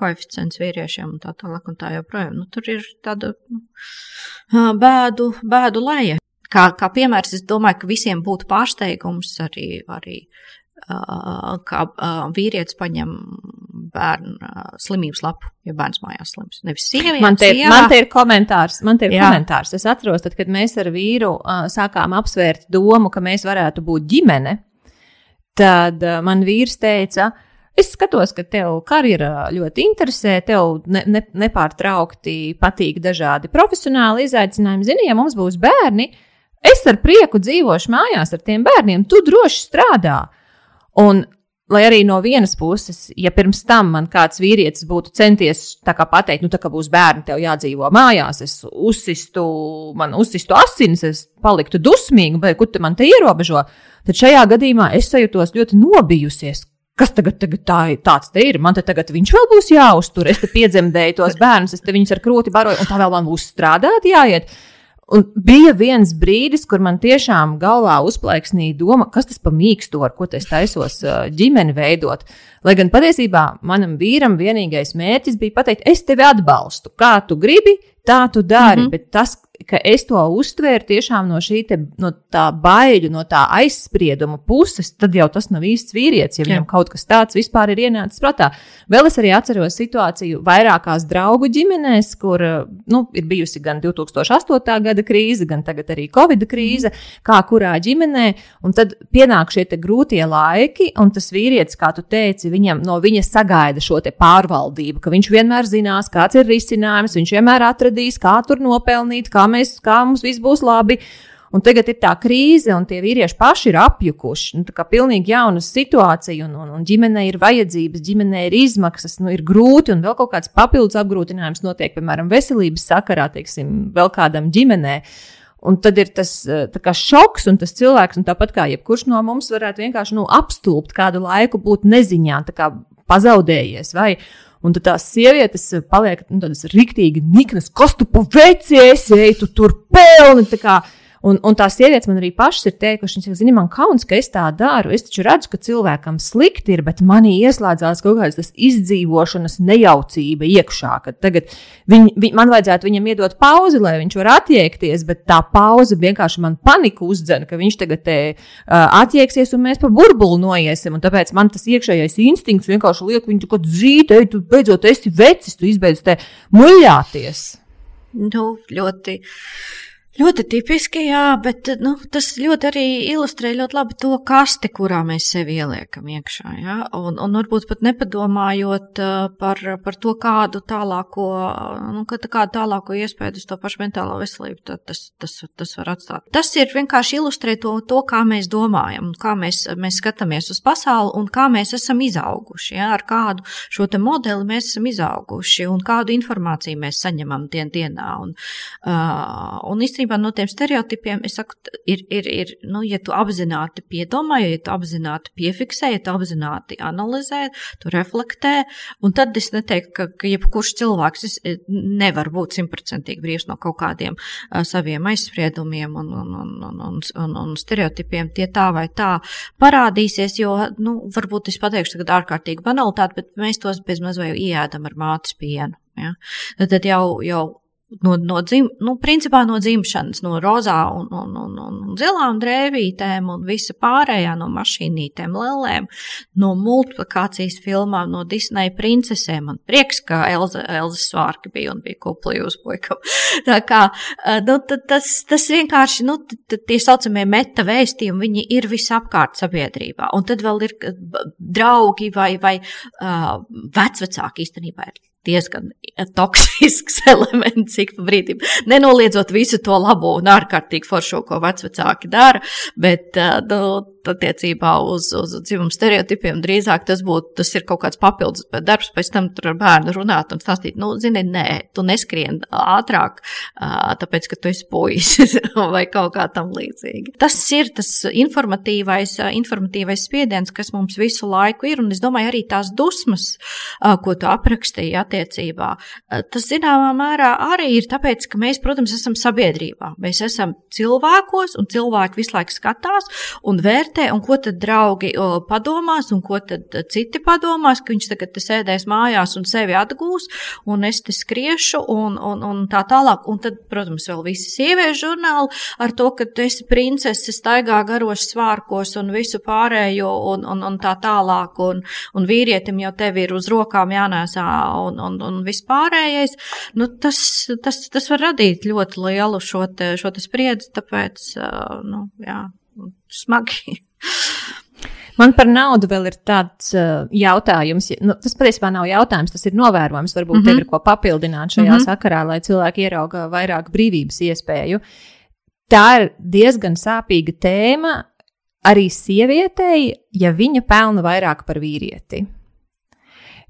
koeficients vīriešiem un tā tālāk un tā joprojām. Nu, tur ir tāda nu, bēdu, bēdu leja. Kā, kā piemērs, es domāju, ka visiem būtu pārsteigums arī, arī kā vīrietis paņem bērnu slimības lapu, ja bērns mājās slims. Nevis sieviete. Man te, man te ir komentārs, man te ir Jā. komentārs. Es atceros, tad, kad mēs ar vīru sākām apsvērt domu, ka mēs varētu būt ģimene, tad man vīrs teica, Es skatos, ka tev karjera ļoti interesē, tev ne, ne, nepārtraukti patīk dažādi profesionāli izaicinājumi. Zini, ja mums būs bērni, es ar prieku dzīvošu mājās ar tiem bērniem, tu droši strādā. Un lai arī no vienas puses, ja pirms tam man kāds vīrietis būtu centies pateikt, nu, tā kā būs bērni, tev jādzīvo mājās, es uzsistu, man uzsistu asinis, es paliktu dusmīga, vai kur te man te ierobežo, tad šajā gadījumā es sajūtos ļoti nobijusies. Kas tagad, tagad tā, tāds te ir? Man te tagad viņš vēl būs jāuztur. Es te piedzemdēju tos bērnus, es te viņus ar krūti baroju, un tā vēl man būs strādāt jāiet. Un bija viens brīdis, kur man tiešām galvā uzplaiksnīja doma, kas tas par mīkstu, ar ko es taisos ģimeni veidot. Lai gan patiesībā manam vīram vienīgais mērķis bija pateikt, es tevi atbalstu. Kā tu gribi, tā tu dari. Mm -hmm. Bet tas, ka es to uztvēru tiešām no šī te, no tā baiļu, no tā aizsprieduma puses, tad jau tas nav īsts vīrietis, ja viņam Jā. kaut kas tāds vispār ir ienācis prātā. Vēl es arī atceros situāciju vairākās draugu ģimenēs, kur nu, ir bijusi gan 2008. gada krīze, gan tagad arī Covid krīze, kā kurā ģimenē, un tad pienāk šie grūtie laiki, un tas vīrietis, kā tu teici, viņam no viņa sagaida šo pārvaldību, ka viņš vienmēr zinās, kāds ir risinājums, viņš vienmēr atradīs, kā tur nopelnīt, kā mēs, kā mums viss būs labi. Un tagad ir tā krīze, un tie vīrieši paši ir apjukuši. Nu, tā kā pilnīgi jauna situācija, un, un, un ģimenei ir vajadzības, ģimenei ir izmaksas, nu, ir grūti, un vēl kaut kāds papildus apgrūtinājums notiek, piemēram, veselības sakarā, teiksim, vēl kādam ģimenei. Un tad ir tas kā, šoks, un tas cilvēks, un tāpat kā jebkurš no mums, varētu vienkārši nu, apstulbt kādu laiku, būt neziņā, pazaudējies. Vai, Un tad tās sievietes paliek nu, tādas rīktīgi niknas, kas tu pa vecies, ej, tu tur pelni. Un, un tās sievietes man arī pašas ir teikušas, viņas zina, man kauns, ka es tā daru. Es taču redzu, ka cilvēkam slikti ir, bet manī ieslēdzās kaut kādas izdzīvošanas nejaucība iekšā. Tagad viņ, viņ, man vajadzētu viņam iedot pauzi, lai viņš var attiekties, bet tā pauze vienkārši man paniku uzdzen, ka viņš tagad te, uh, attieksies un mēs pa burbuli noiesim. Tāpēc man tas iekšējais instinkts vienkārši liek viņu kaut zīt, ej, tu beidzot esi vecis, tu izbeidz te muļāties. Nu, ļoti Ļoti tipiski, jā, bet nu, tas ļoti arī ilustrē ļoti labi to kasti, kurā mēs sevi ieliekam iekšā. Ja? Un, un varbūt pat nepadomājot par, par to, kādu tālāko, nu, kādu tālāko iespēju uz to pašu mentālo veselību tas, tas, tas var atstāt. Tas ir vienkārši ilustrē to, to kā mēs domājam, kā mēs, mēs skatāmies uz pasauli un kā mēs esam izauguši, ja? ar kādu šo modeli mēs esam izauguši un kādu informāciju mēs saņemam dien dienā. Un, uh, un īstenībā no tiem stereotipiem, es saku, ir, ir, ir nu, ja tu apzināti piedomā, ja tu apzināti piefiksē, ja tu apzināti analizē, tu reflektē, un tad es neteiktu, ka, ka jebkurš cilvēks nevar būt simtprocentīgi brīvs no kaut kādiem uh, saviem aizspriedumiem un, un, un, un, un, un, un stereotipiem. Tie tā vai tā parādīsies, jo, nu, varbūt es pateikšu tagad ārkārtīgi banalitāti, bet mēs tos bez mazliet ieēdam ar mātes pienu. Ja? Tad jau, jau no, no, dzim, nu, principā no dzimšanas, no rozā un, un, un, un, zilām drēbītēm un visa pārējā no mašīnītēm, lelēm, no multiplikācijas filmām, no Disneja princesēm. Man prieks, ka Elza, Elza Svārka bija un bija kuplī uz puikam. Tā kā, nu, tas, tas vienkārši, nu, tie saucamie meta vēstījumi, viņi ir visapkārt sabiedrībā. Un tad vēl ir draugi vai, vai uh, vecvecāki īstenībā ir diezgan toksisks elements ik pa brīdim. Nenoliedzot visu to labo un ārkārtīgi foršo, ko vecvecāki dara, bet nu, attiecībā uz, uz dzimumu stereotipiem drīzāk tas būtu, tas ir kaut kāds papildus darbs, pēc tam tur ar bērnu runāt un stāstīt, nu, zini, nē, tu neskrien ātrāk, tāpēc, ka tu esi puisis vai kaut kā tam līdzīgi. Tas ir tas informatīvais, informatīvais spiediens, kas mums visu laiku ir, un es domāju arī tās dusmas, ko tu aprakstīji attiecībā, tas zināmā mērā arī ir tāpēc, ka mēs, protams, esam sabiedrībā. Mēs esam cilvēkos, un cilvēki visu laiku skatās un vērt vērtē, un ko tad draugi padomās, un ko tad citi padomās, ka viņš tagad sēdēs mājās un sevi atgūs, un es te skriešu, un, un, un tā tālāk. Un tad, protams, vēl visi sieviešu žurnāli ar to, ka tu esi princese, staigā garos svārkos un visu pārējo, un, un, un tā tālāk, un, un vīrietim jau tevi ir uz rokām jānēsā, un, un, un viss pārējais. Nu, tas, tas, tas var radīt ļoti lielu šo, te, šo te spriedzi, tāpēc, nu, jā, smagi. Man par naudu vēl ir tāds uh, jautājums. Nu, tas patiesībā nav jautājums, tas ir novērojums. Varbūt mm -hmm. tev ir ko papildināt šajā mm -hmm. sakarā, lai cilvēki ierauga vairāk brīvības iespēju. Tā ir diezgan sāpīga tēma arī sievietei, ja viņa pelna vairāk par vīrieti.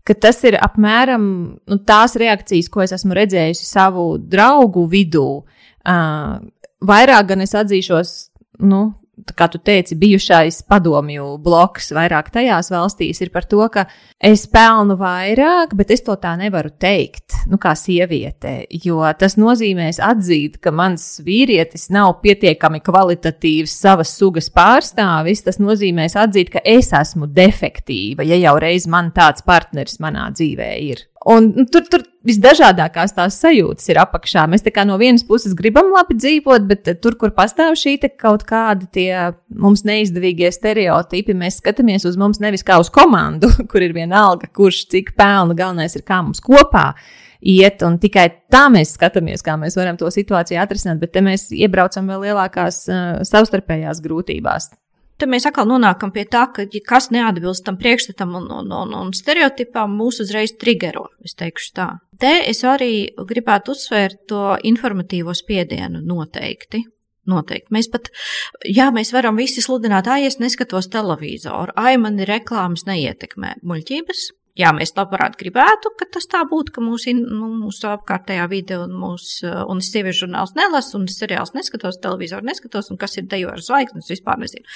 Ka tas ir apmēram nu, tās reakcijas, ko es esmu redzējusi savu draugu vidū. Uh, vairāk gan es atzīšos, nu, kā tu teici, bijušais padomju bloks vairāk tajās valstīs ir par to, ka es pelnu vairāk, bet es to tā nevaru teikt, nu, kā sieviete, jo tas nozīmēs atzīt, ka mans vīrietis nav pietiekami kvalitatīvs savas sugas pārstāvis. Tas nozīmēs atzīt, ka es esmu defektīva, ja jau reiz man tāds partneris manā dzīvē ir. Un nu, tur, tur visdažādākās tās sajūtas ir apakšā. Mēs tā kā no vienas puses gribam labi dzīvot, bet tur, kur pastāv šī kaut kāda tie mums neizdevīgie stereotipi, mēs skatāmies uz mums nevis kā uz komandu, kur ir vienalga, kurš cik pelna, galvenais ir kā mums kopā iet, un tikai tā mēs skatāmies, kā mēs varam to situāciju atrisināt, bet te mēs iebraucam vēl lielākās uh, savstarpējās grūtībās. Te mēs atkal nonākam pie tā, ka ja kas neatbilst tam priekšstatam un, un, un, un stereotipam, mūs uzreiz trigero. Es teikšu tā. Te es arī gribētu uzsvērt to informatīvo spiedienu noteikti. Noteikti. Mēs pat, jā, mēs varam visi sludināt, ah, es neskatos televizoru, ai, man ir reklāmas neietekmē. Muļķības, Jā, mēs labprāt gribētu, ka tas tā būtu, ka mūsu, nu, mūsu apkārtējā vide un mūsu, un es sieviešu žurnāls nelasu, un es seriāls neskatos, televizoru neskatos, un kas ir dejo ar zvaigznes, vispār nezinu.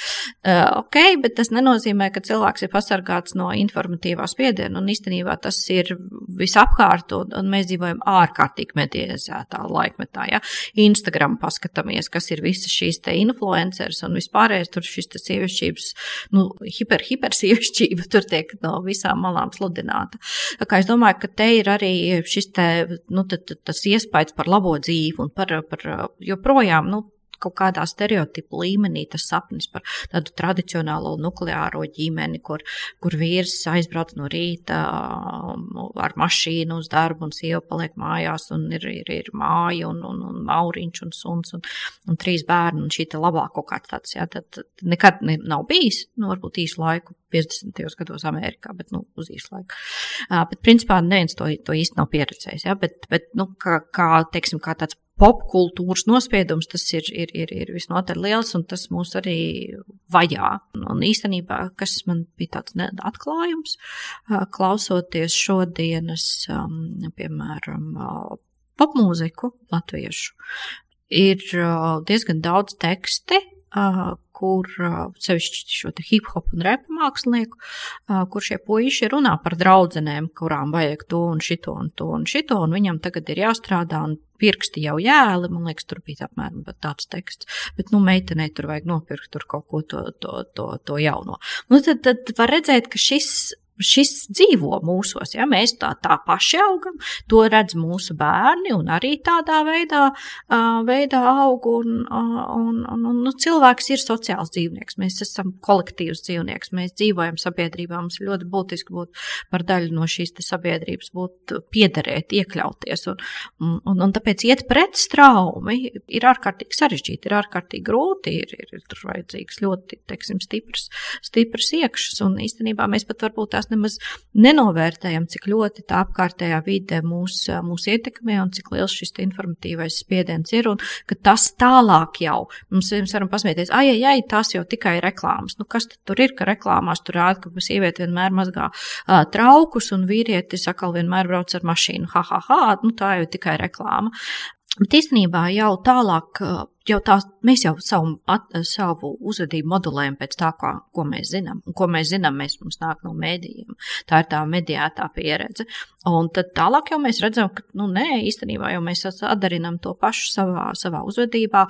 Uh, ok, bet tas nenozīmē, ka cilvēks ir pasargāts no informatīvā spiediena, un īstenībā tas ir visapkārt, un, un mēs dzīvojam ārkārtīgi medializētā laikmetā, ja. Instagram paskatāmies, kas ir visas šīs te influenceres un vispārējais, tur šis te sievišķības, nu, hiper, hiper sievišķība, tur tiek no visām malām sludināta sludināta. Tā kā es domāju, ka te ir arī šis te, nu, t, t, tas iespējas par labo dzīvi un par, par joprojām, nu, kaut kādā stereotipu līmenī tas sapnis par tādu tradicionālo nukleāro ģimeni, kur, kur vīrs aizbrauc no rīta um, ar mašīnu uz darbu un sieva paliek mājās un ir, ir, ir māja un, un, un mauriņš un suns un, un trīs bērni un šī te labā kaut kāds tāds, jā, tad, nekad ne, nav bijis, nu, varbūt īsu laiku 50. gados Amerikā, bet, nu, uz īsu laiku. Uh, bet, principā, neviens to, to īsti nav pieredzējis, jā, bet, bet, nu, kā, kā, teiksim, kā tāds popkultūras nospiedums, tas ir, ir, ir, ir visnotaļ liels, un tas mūs arī vajā. Un īstenībā, kas man bija tāds atklājums, klausoties šodienas, piemēram, popmūziku latviešu, ir diezgan daudz teksti, kur sevišķi šo hip hop un repa mākslinieku, kur šie puiši runā par draudzenēm, kurām vajag to un šito un to un šito, un viņam tagad ir jāstrādā pirksti jau jēli, man liekas, tur bija apmēram tāds teksts, bet, nu, meitenei tur vajag nopirkt tur kaut ko to, to, to, to jauno. Nu, tad, tad var redzēt, ka šis šis dzīvo mūsos, ja mēs tā, tā paši augam, to redz mūsu bērni un arī tādā veidā, uh, veidā aug. Un, un, un, un, nu, cilvēks ir sociāls dzīvnieks, mēs esam kolektīvs dzīvnieks, mēs dzīvojam sabiedrībā, mums ir ļoti būtiski būt par daļu no šīs sabiedrības, būt piederēt, iekļauties. Un, un, un, un tāpēc iet pret straumi ir ārkārtīgi sarežģīti, ir ārkārtīgi grūti, ir, ir, ir vajadzīgs ļoti, teiksim, stiprs, stiprs iekšas, un īstenībā mēs pat varbūt tās mēs nemaz nenovērtējam, cik ļoti tā apkārtējā vide mūs, mūs ietekmē un cik liels šis informatīvais spiediens ir. Un ka tas tālāk jau mums, mums varam pasmieties, ai, ai, ai, tas jau tikai ir reklāmas. Nu, kas tur ir, ka reklāmās tur rāda, ka sieviete vienmēr mazgā uh, traukus un vīrietis atkal vienmēr brauc ar mašīnu. Ha, ha, ha, nu tā jau tikai reklāma. Bet īstenībā jau tālāk jau tā, mēs jau savu, at, savu uzvedību modelējam pēc tā, kā, ko mēs zinām. Un ko mēs zinām, mēs mums nāk no mēdījiem. Tā ir tā mediētā pieredze. Un tad tālāk jau mēs redzam, ka, nu, nē, īstenībā jau mēs atdarinām to pašu savā, savā uzvedībā,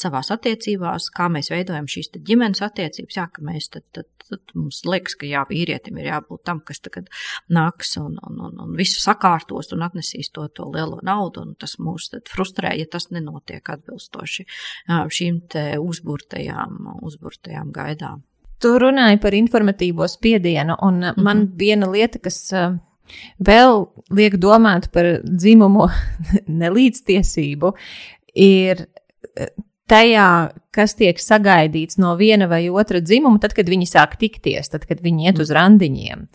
savās attiecībās, kā mēs veidojam šīs ģimenes attiecības. Jā, ka mēs tad, tad, tad mums liekas, ka jā, vīrietim ir jābūt tam, kas tagad nāks un, un, un, un visu sakārtos un atnesīs to, to lielo naudu, un tas mūs frustrē, ja tas nenotiek atbilstoši šīm uzburtajām, uzburtajām gaidām. Tu runāji par informatīvo spiedienu, un mm -hmm. man viena lieta, kas vēl liek domāt par dzimumu nelīdztiesību, ir tajā, kas tiek sagaidīts no viena vai otra dzimuma, tad, kad viņi sāk tikties, tad, kad viņi iet uz randiņiem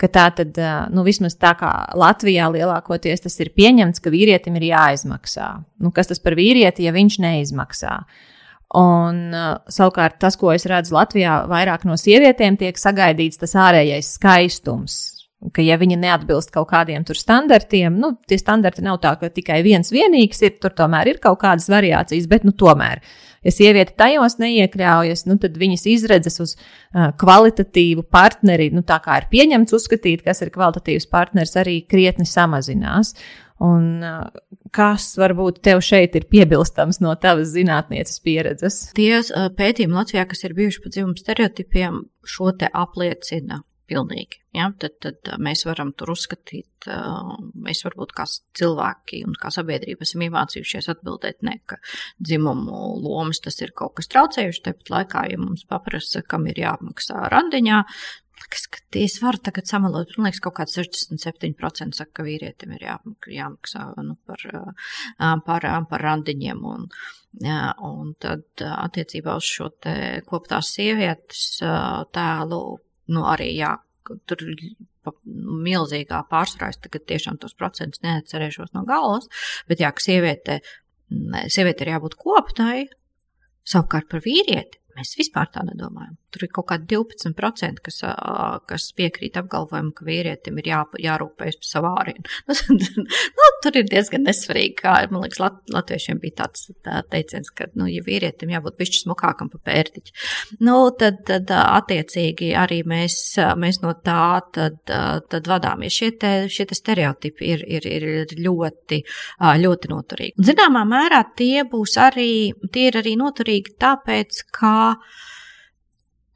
ka tā tad, nu, vismaz tā kā Latvijā lielākoties tas ir pieņemts, ka vīrietim ir jāizmaksā. Nu, kas tas par vīrieti, ja viņš neizmaksā? Un, savukārt, tas, ko es redzu Latvijā, vairāk no sievietēm tiek sagaidīts tas ārējais skaistums. Ka, ja viņa neatbilst kaut kādiem tur standartiem, nu, tie standarti nav tā, ka tikai viens vienīgs ir, tur tomēr ir kaut kādas variācijas, bet, nu, tomēr ja sieviete tajos neiekļaujas, nu, tad viņas izredzes uz uh, kvalitatīvu partneri, nu, tā kā ir pieņemts uzskatīt, kas ir kvalitatīvs partners, arī krietni samazinās. Un, kas varbūt tev šeit ir piebilstams no tavas zinātnieces pieredzes? Tie pētījumi Latvijā, kas ir bijuši par dzimumu stereotipiem, šo te apliecina pilnīgi. Ja? Tad, tad mēs varam tur uzskatīt, mēs varbūt kā cilvēki un kā sabiedrība esam iemācījušies atbildēt, ne, ka dzimumu lomas tas ir kaut kas traucējuši. Tāpat laikā, ja mums paprasa, kam ir jāapmaksā randiņā, Liekas, ka es varu tagad samalot. Man liekas, kaut kāds 67% saka, ka vīrietim ir jāmaksā nu, par, par, par randiņiem. Un, un tad attiecībā uz šo koptās sievietes tēlu nu, arī jā, tur milzīgā pārsvarā. Es tagad tiešām tos procentus neatcerēšos no galvas, bet jā, ka sieviete, sieviete ir jābūt koptai, savukārt par vīrieti. Mēs vispār tā nedomājam. Tur ir kaut kādi 12%, kas, kas piekrīt apgalvojumam, ka vīrietim ir jā, jārūpējas par savu ārienu. nu, tur ir diezgan nesvarīgi, kā, man liekas, lat, latviešiem bija tāds tā teiciens, ka, nu, ja vīrietim jābūt pišķi smukākam pa pērtiķi. Nu, tad, tad attiecīgi arī mēs, mēs no tā tad, tad vadāmies. Šie te, šie te stereotipi ir, ir, ir ļoti, ļoti noturīgi. Zināmā mērā tie būs arī, tie ir arī noturīgi tāpēc, ka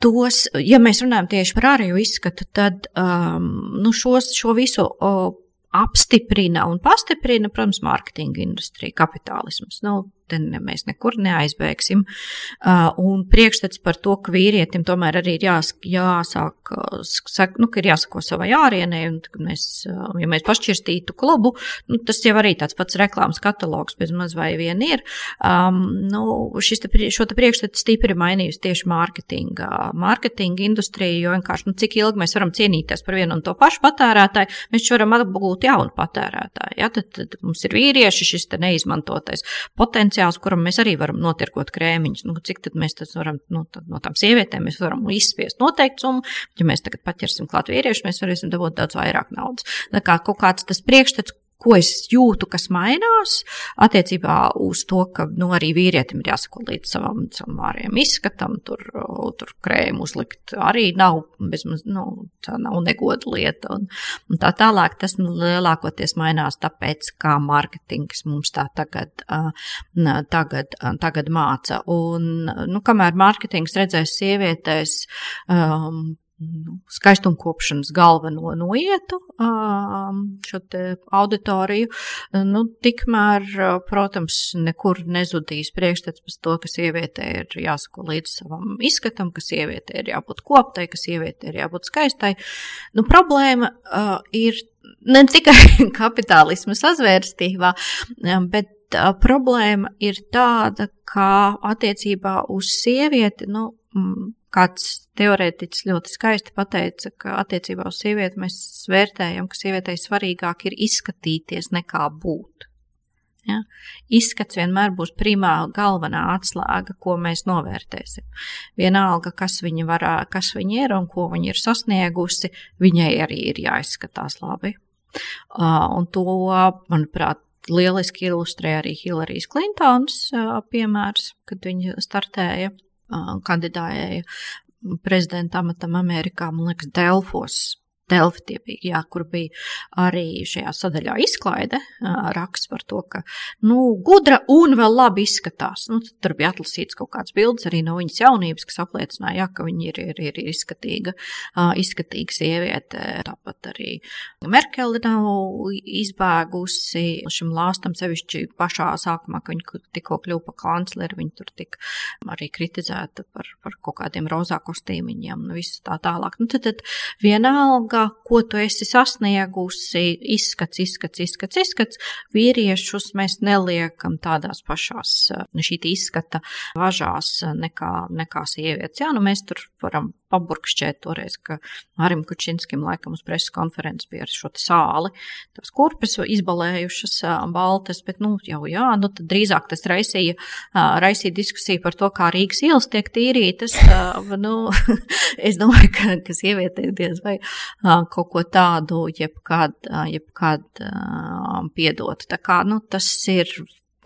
tos, ja mēs runājam tieši par ārējo izskatu, tad um, nu šos, šo visu uh, apstiprina un pastiprina, protams, mārketinga industrija, kapitālisms. Nu, te mēs nekur neaizbēgsim. Uh, un priekšstats par to, ka vīrietim tomēr arī ir jās, jāsāk, sak, nu, ka ir jāsako savai ārienē, un mēs, uh, ja mēs pašķirstītu klubu, nu, tas jau arī tāds pats reklāmas katalogs bez maz vai vien ir. Um, nu, šis te, šo te priekšstatu stipri mainījusi tieši mārketinga, mārketinga industrija, jo vienkārši, nu, cik ilgi mēs varam cienīties par vienu un to pašu patērētāju, mēs varam atgūt jaunu patērētāju. Ja? Tad, tad mums ir vīrieši šis te neizmantotais potenciāls potenciāls, kuram mēs arī varam notirkot krēmiņus. Nu, cik tad mēs varam nu, tad no tām sievietēm varam izspiest noteiktu summu, ja mēs tagad paķersim klāt vīriešus, mēs varēsim dabūt daudz vairāk naudas. Tā kā kaut kāds tas priekšstats, ko es jūtu, kas mainās attiecībā uz to, ka nu, arī vīrietim ir jāsako līdz savam, savam ārējiem izskatam, tur, tur krēmu uzlikt arī nav, bezmaz, nu, tā nav negoda lieta. Un, un tā tālāk tas nu, lielākoties mainās tāpēc, kā mārketings mums tā tagad, tagad, tagad māca. Un, nu, kamēr mārketings redzēs sievietēs, um, nu, skaistumkopšanas galveno noietu šo auditoriju, nu, tikmēr, protams, nekur nezudīs priekšstats par to, ka sievietē ir jāsako līdz savam izskatam, ka sievietē ir jābūt koptai, ka sievietē ir jābūt skaistai. Nu, problēma ir ne tikai kapitālisma sazvērstībā, bet problēma ir tāda, ka attiecībā uz sievieti, nu, kāds teorētiķis ļoti skaisti pateica, ka attiecībā uz sievieti mēs vērtējam, ka sievietei svarīgāk ir izskatīties nekā būt. Ja? Izskats vienmēr būs primā galvenā atslēga, ko mēs novērtēsim. Vienalga, kas viņa, varā, kas viņa ir un ko viņa ir sasniegusi, viņai arī ir jāizskatās labi. Un to, manuprāt, lieliski ilustrē arī Hillarijas Klintons piemērs, kad viņa startēja kandidēja prezidenta amatam Amerikā, man liekas, Delfos Delfi tie bija, jā, kur bija arī šajā sadaļā izklaide raksts par to, ka, nu, gudra un vēl labi izskatās. Nu, tur bija atlasīts kaut kāds bildes arī no viņas jaunības, kas apliecināja, jā, ka viņa ir, ir, ir izskatīga, izskatīga sieviete. Tāpat arī Merkele nav izbēgusi šim lāstam sevišķi pašā sākumā, ka viņa tikko kļuva pa kancleri, viņa tur tika arī kritizēta par, par kaut kādiem rozā kostīmiņiem un visu tā tālāk. Nu, tad, tad vienalga kā, ko tu esi sasniegusi, izskats, izskats, izskats, izskats. Vīriešus mēs neliekam tādās pašās šī izskata važās nekā, nekā sievietes. Jā, nu mēs tur varam paburkšķēt toreiz, ka Marim Kučinskim laikam uz preses konferences bija ar šo sāli, tās kurpes izbalējušas baltas, bet, nu, jau jā, nu, tad drīzāk tas raisīja, raisīja diskusiju par to, kā Rīgas ielas tiek tīrītas. Nu, es domāju, ka, ka sieviete diez vai kaut ko tādu jebkad, jebkad piedot. Tā kā, nu, tas ir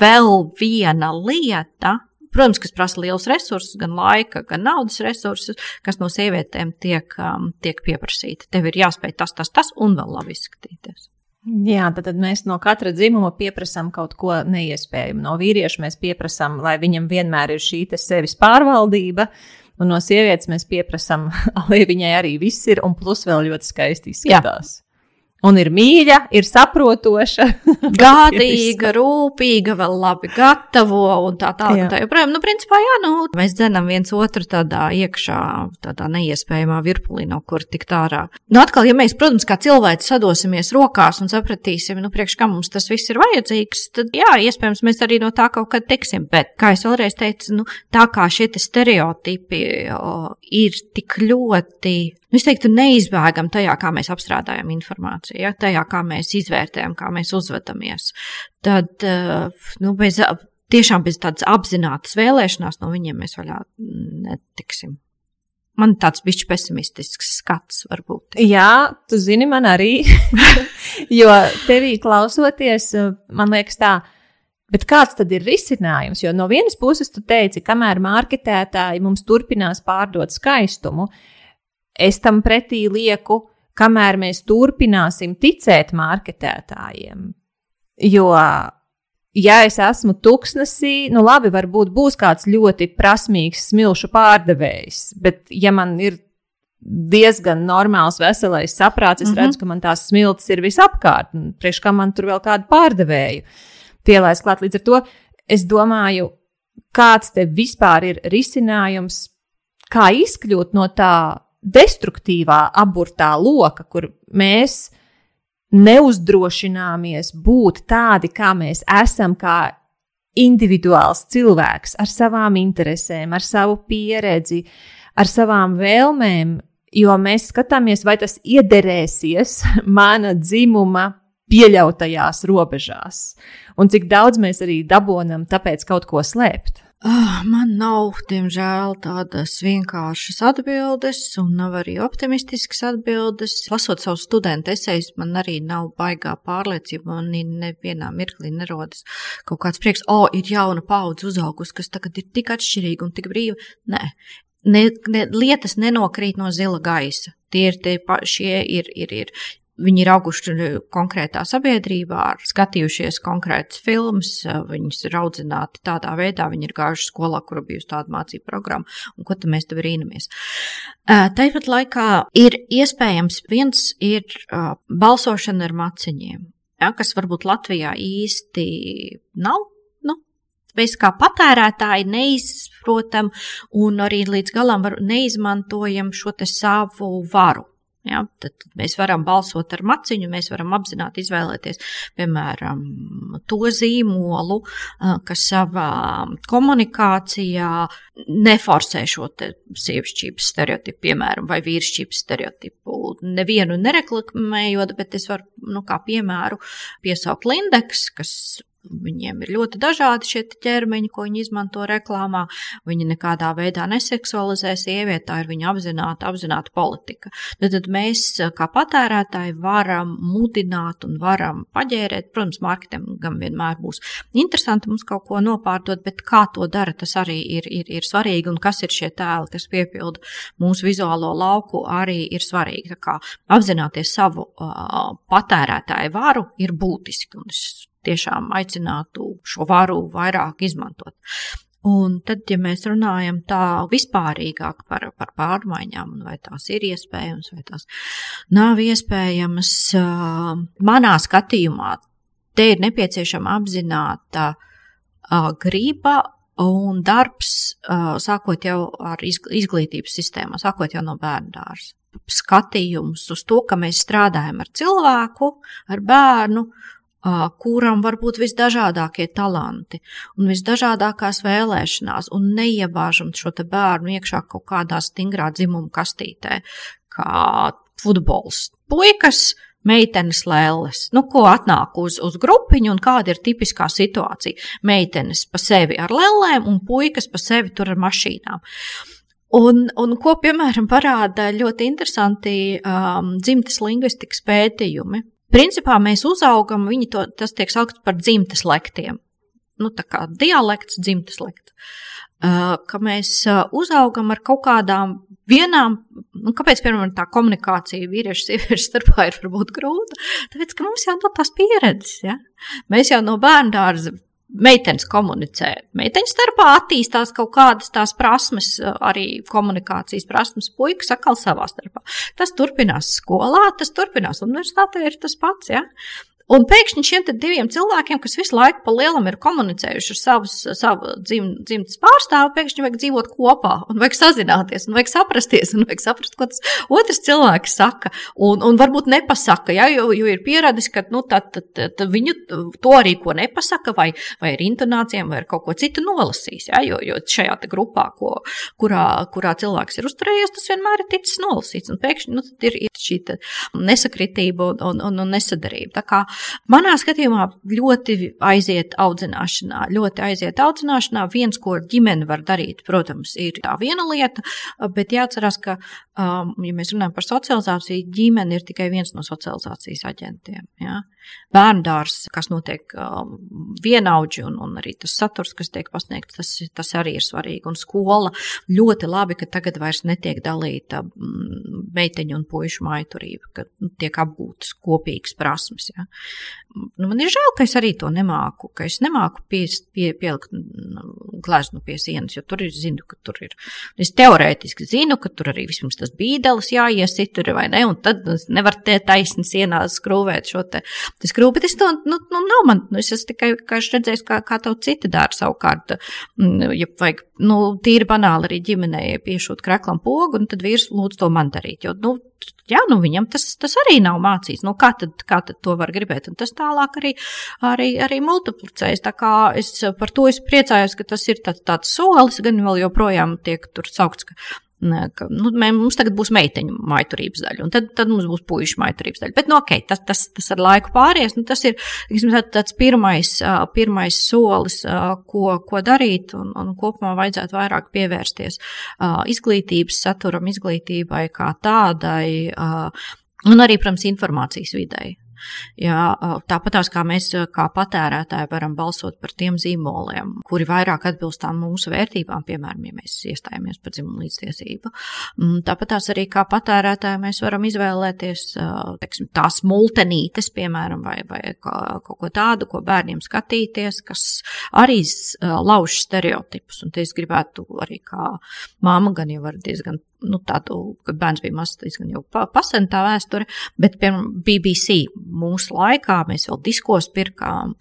vēl viena lieta, protams, kas prasa liels resursus, gan laika, gan naudas resursus, kas no sievietēm tiek, um, tiek pieprasīti. Tev ir jāspēj tas, tas, tas un vēl labi izskatīties. Jā, tad, tad mēs no katra dzimuma pieprasām kaut ko neiespējamu. No vīrieša mēs pieprasām, lai viņam vienmēr ir šī sevis pārvaldība, un no sievietes mēs pieprasām, lai viņai arī viss ir, un plus vēl ļoti skaisti izskatās. Jā. Un ir mīļa, ir saprotoša, gādīga, rūpīga, vēl labi gatavo un tā tālāk. Tā joprojām, nu, principā, jā, nu, mēs dzenam viens otru tādā iekšā, tādā neiespējamā virpulī, no kur tikt ārā. Nu, atkal, ja mēs, protams, kā cilvēki sadosimies rokās un sapratīsim, nu, priekš kā mums tas viss ir vajadzīgs, tad, jā, iespējams, mēs arī no tā kaut kad tiksim. Bet, kā es vēlreiz teicu, nu, tā kā šie stereotipi o, ir tik ļoti nu, teiktu, neizbēgam tajā, kā mēs apstrādājam informāciju, ja? tajā, kā mēs izvērtējam, kā mēs uzvedamies. Tad eh, nu, bez, tiešām bez tādas apzinātas vēlēšanās no viņiem mēs vaļā netiksim. Man tāds bišķi pesimistisks skats, varbūt. Jā, tu zini, man arī. jo tevī klausoties, man liekas, tā. Bet kāds tad ir risinājums? Jo no vienas puses, tu teici, kamēr marketētāji mums turpinās pārdot skaistumu, es tam pretī lieku, kamēr mēs turpināsim ticēt marketētājiem. Jo ja es esmu tuksnesī, nu labi, varbūt būs kāds ļoti prasmīgs smilšu pārdevējs, bet ja man ir diezgan normāls, veselais saprāts, es mm -hmm. redzu, ka man tās smilts ir visapkārt, priekš kā man tur vēl kādu pārdevēju pielaist klāt. Līdz ar to es domāju, kāds te vispār ir risinājums, kā izkļūt no tā destruktīvā, aburtā loka, kur mēs neuzdrošināmies būt tādi, kā mēs esam, kā individuāls cilvēks ar savām interesēm, ar savu pieredzi, ar savām vēlmēm, jo mēs skatāmies, vai tas iederēsies mana dzimuma pieļautajās robežās, un cik daudz mēs arī dabonam tāpēc kaut ko slēpt. Oh, man nav, diemžēl, tādas vienkāršas atbildes, un nav arī optimistiskas atbildes. Lasot savu studentu esejas, man arī nav baigā pārliecība, man nevienā mirklī nerodas kaut kāds prieks, o, oh, ir jauna paudze uzaugus, kas tagad ir tik atšķirīga un tik brīva. Nē, ne, ne, lietas nenokrīt no zila gaisa. Tie ir tie paši, ir, ir, ir Viņi ir auguši konkrētā sabiedrībā, skatījušies konkrētas filmas, viņas ir audzināti tādā veidā, viņi ir gājuši skolā, kur bijusi tāda mācība programma, un ko tad mēs te brīnamies. Tāpat laikā ir iespējams viens ir balsošana ar maciņiem, ja, kas varbūt Latvijā īsti nav. Nu, Mēs kā patērētāji neizprotam un arī līdz galam neizmantojam šo savu varu. Ja, tad mēs varam balsot ar maciņu, mēs varam apzināti izvēlēties, piemēram, to zīmolu, kas savā komunikācijā neforsē šo sievišķības stereotipu, piemēram, vai vīrišķības stereotipu. Nevienu nereklamējot, bet es varu, nu, kā piemēru, piesaukt Lindeks, kas Viņiem ir ļoti dažādi šie ķermeņi, ko viņi izmanto reklāmā. Viņi nekādā veidā neseksualizē sievieti, tā ir viņa apzināta, apzināta politika. Tad, tad mēs, kā patērētāji, varam mudināt un varam paģērēt. Protams, mārketingam vienmēr būs interesanti mums kaut ko nopārdot, bet kā to dara, tas arī ir, ir, ir svarīgi. Un kas ir šie tēli, kas piepilda mūsu vizuālo lauku, arī ir svarīgi. Apzināties savu uh, patērētāju varu ir būtiski. Tiešām aicinātu šo varu vairāk izmantot. Un tad, ja mēs runājam tā vispārīgāk par, par pārmaiņām, vai tās ir iespējamas, vai tās nav iespējamas, manā skatījumā te ir nepieciešama apzināta griba un darbs, sākot jau ar izglītības sistēmu, sākot jau no bērnu dārza. Skatījums uz to, ka mēs strādājam ar cilvēku, ar bērnu, kuram var būt visdažādākie talanti un visdažādākās vēlēšanās, un neiebāžam šo bērnu iekšā kaut kādā stingrā dzimuma kastītē, kā futbols. Puikas, meitenes lēles, nu, ko atnāk uz, uz grupiņu un kāda ir tipiskā situācija. Meitenes pa sevi ar lēlēm un puikas pa sevi tur ar mašīnām. Un, un ko, piemēram, parāda ļoti interesanti um, dzimtas lingvistikas pētījumi. Principā mēs uzaugam, viņi to, tiek saukts par dzimtes lektiem. Nu, tā kā dialekts, dzimtes lekts. Uh, ka mēs uh, uzaugam ar kaut kādām vienām, nu, kāpēc, piemēram, tā komunikācija vīriešu sieviešu starpā ir varbūt grūta? Tāpēc, ka mums jau no tās pieredzes, ja? Mēs jau no bērnu dārza meitenes komunicē. Meiteņu starpā attīstās kaut kādas tās prasmes, arī komunikācijas prasmes, puikas atkal savā starpā. Tas turpinās skolā, tas turpinās universitātē, ir tas pats. Ja? Un pēkšņi šiem diviem cilvēkiem, kas visu laiku pa lielam ir komunicējuši ar savus, savu dzim, dzimtas pārstāvu, pēkšņi vajag dzīvot kopā, un vajag sazināties, un vajag saprasties, un vajag saprast, ko tas otrs cilvēks saka. Un, un varbūt nepasaka, ja, jo, jo ir pierādījis, ka nu, tad, tad, tad viņu to arī ko nepasaka, vai, vai ar intonācijām, vai ar kaut ko citu nolasīs. Ja, jo, jo šajā grupā, ko, kurā, kurā cilvēks ir uzturējies, tas vienmēr ir ticis nolasīts. Un pēkšņi nu, ir, ir šī nesakritība un, un, un nesadarība. Manā skatījumā ļoti aiziet audzināšanā, ļoti aiziet audzināšanā. Viens, ko ģimene var darīt, protams, ir tā viena lieta, bet jāatcerās, ka, um, ja mēs runājam par socializāciju, ģimene ir tikai viens no socializācijas aģentiem. Ja? Bērndārs, kas notiek um, vienaudži un, un arī tas saturs, kas tiek pasniegts, tas, tas arī ir svarīgi. Un skola ļoti labi, ka tagad vairs netiek dalīta mm, meiteņu un puišu maiturība, ka tiek apgūtas kopīgas prasmes. Ja. Nu, man ir žēl, ka es arī to nemāku, ka es nemāku pie, pie, pielikt gleznu pie sienas, jo tur ir, zinu, ka tur ir. Es teorētiski zinu, ka tur arī vispirms tas bīdelis jāiesit tur vai ne, un tad nevar te taisni sienā skrūvēt šo te, skrūvi, bet es to, nu, nu nav man, nu, es esmu tikai, kā es redzēju, kā, kā to citi dara savukārt, mm, ja vajag, nu, tīri banāli arī ģimenei piešūt kreklam pogu, un tad vīrs lūdz to man darīt, jo, nu, jā, nu viņam tas, tas arī nav mācīts. Nu, kā, tad, kā tad to var gribēt? Un tas tālāk arī, arī, arī multiplicējas. Tā kā es par to es priecājos, ka tas ir tāds, tāds solis, gan vēl joprojām tiek tur saukts, ka ka nu, mē, mums tagad būs meiteņu maiturības daļa, un tad, tad mums būs puikas maiturības daļa. Bet, nu, ok, tas, tas, tas ar laiku pāries. Nu, tas ir tiksim, tāds pirmais, pirmais solis, ko, ko darīt, un, un kopumā vajadzētu vairāk pievērsties izglītības saturam, izglītībai kā tādai, un arī, protams, informācijas videi. Jā, tāpatās kā mēs kā patērētāji varam balsot par tiem zīmoliem, kuri vairāk atbilstām mūsu vērtībām, piemēram, ja mēs iestājamies par dzimumu līdztiesību. Mm, tāpatās arī kā patērētāji mēs varam izvēlēties teiksim, tās multenītes, piemēram, vai, vai kaut ko tādu, ko bērniem skatīties, kas arī lauž stereotipus. Un te es gribētu arī kā māma gan jau var diezgan nu, tādu, kad bērns bija mazs, diezgan jau pasentā vēsture, bet, piemēram, BBC mūsu laikā mēs vēl diskos pirkām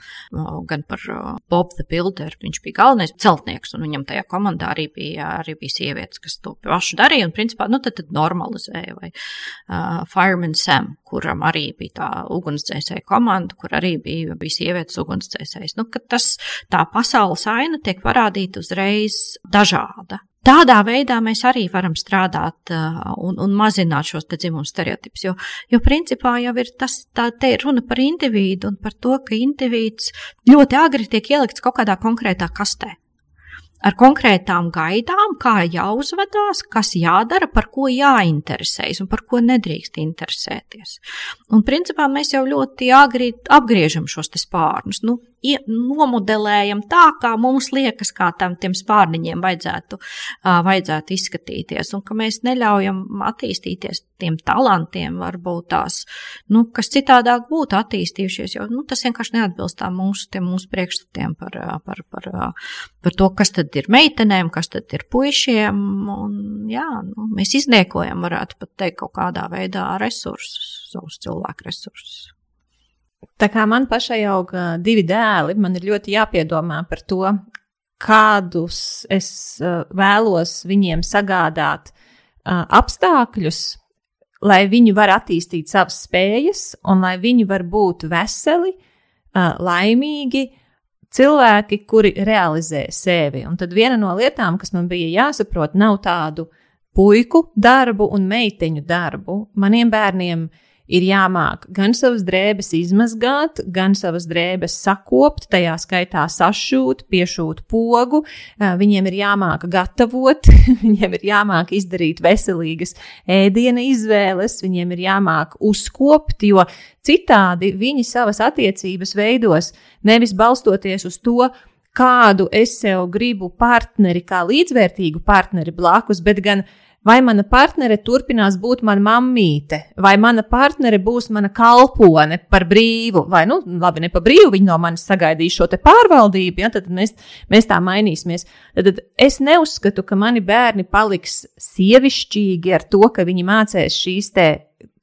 gan par Bob the Builder, viņš bija galvenais celtnieks, un viņam tajā komandā arī bija, arī bija sievietes, kas to pašu darīja, un, principā, nu, tad, tad normalizēja, vai uh, Fireman Sam, kuram arī bija tā ugunsdzēsēja komanda, kur arī bija, bija sievietes ugunsdzēsējas. Nu, tas, tā pasaules aina tiek parādīta uzreiz dažāda. Tādā veidā mēs arī varam strādāt un, un mazināt šos dzimumu stereotipus. Jo, jo principā jau ir tas, tā ir runa par individu un par to, ka indivīds ļoti agri tiek ielikts kaut kādā konkrētā kastē ar konkrētām gaidām, kā jāuzvedās, kas jādara, par ko jāinteresējas un par ko nedrīkst interesēties. Un principā mēs jau ļoti agri apgriežam šos spārnus. Nu, nomodelējam tā, kā mums liekas, kā tam tiem spārniņiem vajadzētu, vajadzētu izskatīties, un ka mēs neļaujam attīstīties tiem talantiem, varbūt tās, nu, kas citādāk būtu attīstījušies, jo nu, tas vienkārši neatbilst mūsu, mūsu priekšstatiem par, par, par, par to, kas tad ir meitenēm, kas tad ir puišiem, un jā, nu, mēs izniekojam, varētu pat teikt, kaut kādā veidā resursus, savus cilvēku resursus. Tā kā man pašai aug divi dēli, man ir ļoti jāpiedomā par to, kādus es vēlos viņiem sagādāt apstākļus, lai viņi var attīstīt savas spējas un lai viņi var būt veseli, laimīgi cilvēki, kuri realizē sevi. Un tad viena no lietām, kas man bija jāsaprot, nav tādu puiku darbu un meiteņu darbu. Maniem bērniem ir ir jāmāk gan savas drēbes izmazgāt, gan savas drēbes sakopt, tajā skaitā sašūt, piešūt pogu. Viņiem ir jāmāk gatavot, viņiem ir jāmāk izdarīt veselīgas ēdiena izvēles, viņiem ir jāmāk uzkopt, jo citādi viņi savas attiecības veidos nevis balstoties uz to, kādu es sev gribu partneri, kā līdzvērtīgu partneri blakus, bet gan Vai mana partnere turpinās būt mana mammīte, vai mana partnere būs mana kalpone par brīvu, vai, nu, labi, ne par brīvu, viņa no manis sagaidīs šo pārvaldību, ja, tad mēs, mēs tā mainīsimies. Tad, tad es neuzskatu, ka mani bērni paliks sievišķīgi ar to, ka viņi mācīs šīs te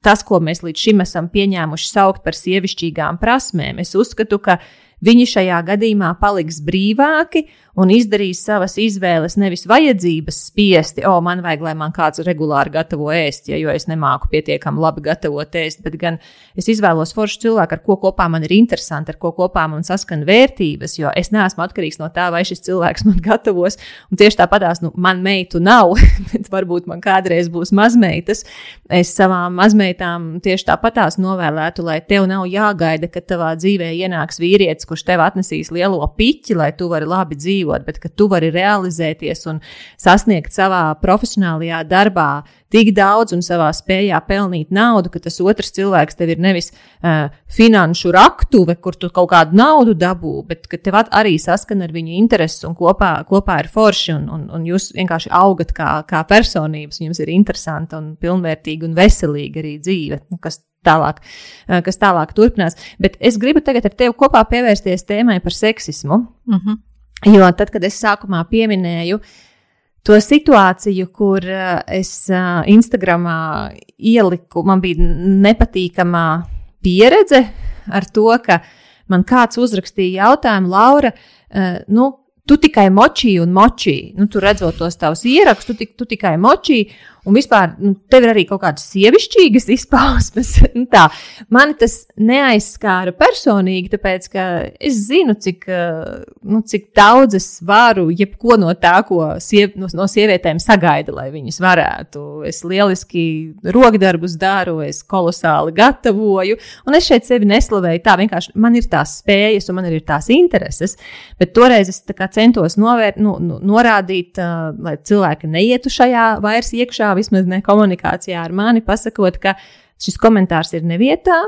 tas, ko mēs līdz šim esam pieņēmuši saukt par sievišķīgām prasmēm. Es uzskatu, ka viņi šajā gadījumā paliks brīvāki un izdarīs savas izvēles, nevis vajadzības spiesti, o, man vajag, lai man kāds regulāri gatavo ēst, ja, jo es nemāku pietiekami labi gatavot ēst, bet gan es izvēlos foršu cilvēku, ar ko kopā man ir interesanti, ar ko kopā man saskan vērtības, jo es neesmu atkarīgs no tā, vai šis cilvēks man gatavos. Un tieši tāpatās, nu, man meitu nav, bet varbūt man kādreiz būs mazmeitas. Es savām mazmeitām tieši tāpatās novēlētu, lai tev nav jāgaida, ka tavā dzīvē ienāks vīrietis, kurš tev atnesīs lielo piķi, lai tu vari labi dzīvot dzīvot, bet ka tu vari realizēties un sasniegt savā profesionālajā darbā tik daudz un savā spējā pelnīt naudu, ka tas otrs cilvēks tev ir nevis uh, finanšu raktuve, kur tu kaut kādu naudu dabū, bet ka tev arī saskan ar viņu intereses un kopā, kopā ir forši un, un, un jūs vienkārši augat kā, kā personības, jums ir interesanta un pilnvērtīga un veselīga arī dzīve, kas tālāk, kas tālāk turpinās. Bet es gribu tagad ar tevi kopā pievērsties tēmai par seksismu. Uh mhm. -huh. Jo tad, kad es sākumā pieminēju to situāciju, kur uh, es uh, Instagramā ieliku, man bija nepatīkama pieredze ar to, ka man kāds uzrakstīja jautājumu, Laura, uh, nu, tu tikai močī un močī, nu, tu redzot tos tavus ierakstus, tu, tu tikai močī, Un vispār nu, tev ir arī kaut kādas sievišķīgas izpausmes. nu, tā. Mani tas neaizskāra personīgi, tāpēc ka es zinu, cik, nu, cik daudz es varu, jebko no tā, ko siev, no, no sievietēm sagaida, lai viņas varētu. Es lieliski rokdarbus daru, es kolosāli gatavoju, un es šeit sevi neslavēju. Tā vienkārši man ir tās spējas un man ir tās intereses, bet toreiz es centos novērt, nu, nu, norādīt, uh, lai cilvēki neietu šajā vairs iekšā vismaz ne komunikācijā ar mani, pasakot, ka šis komentārs ir nevietā.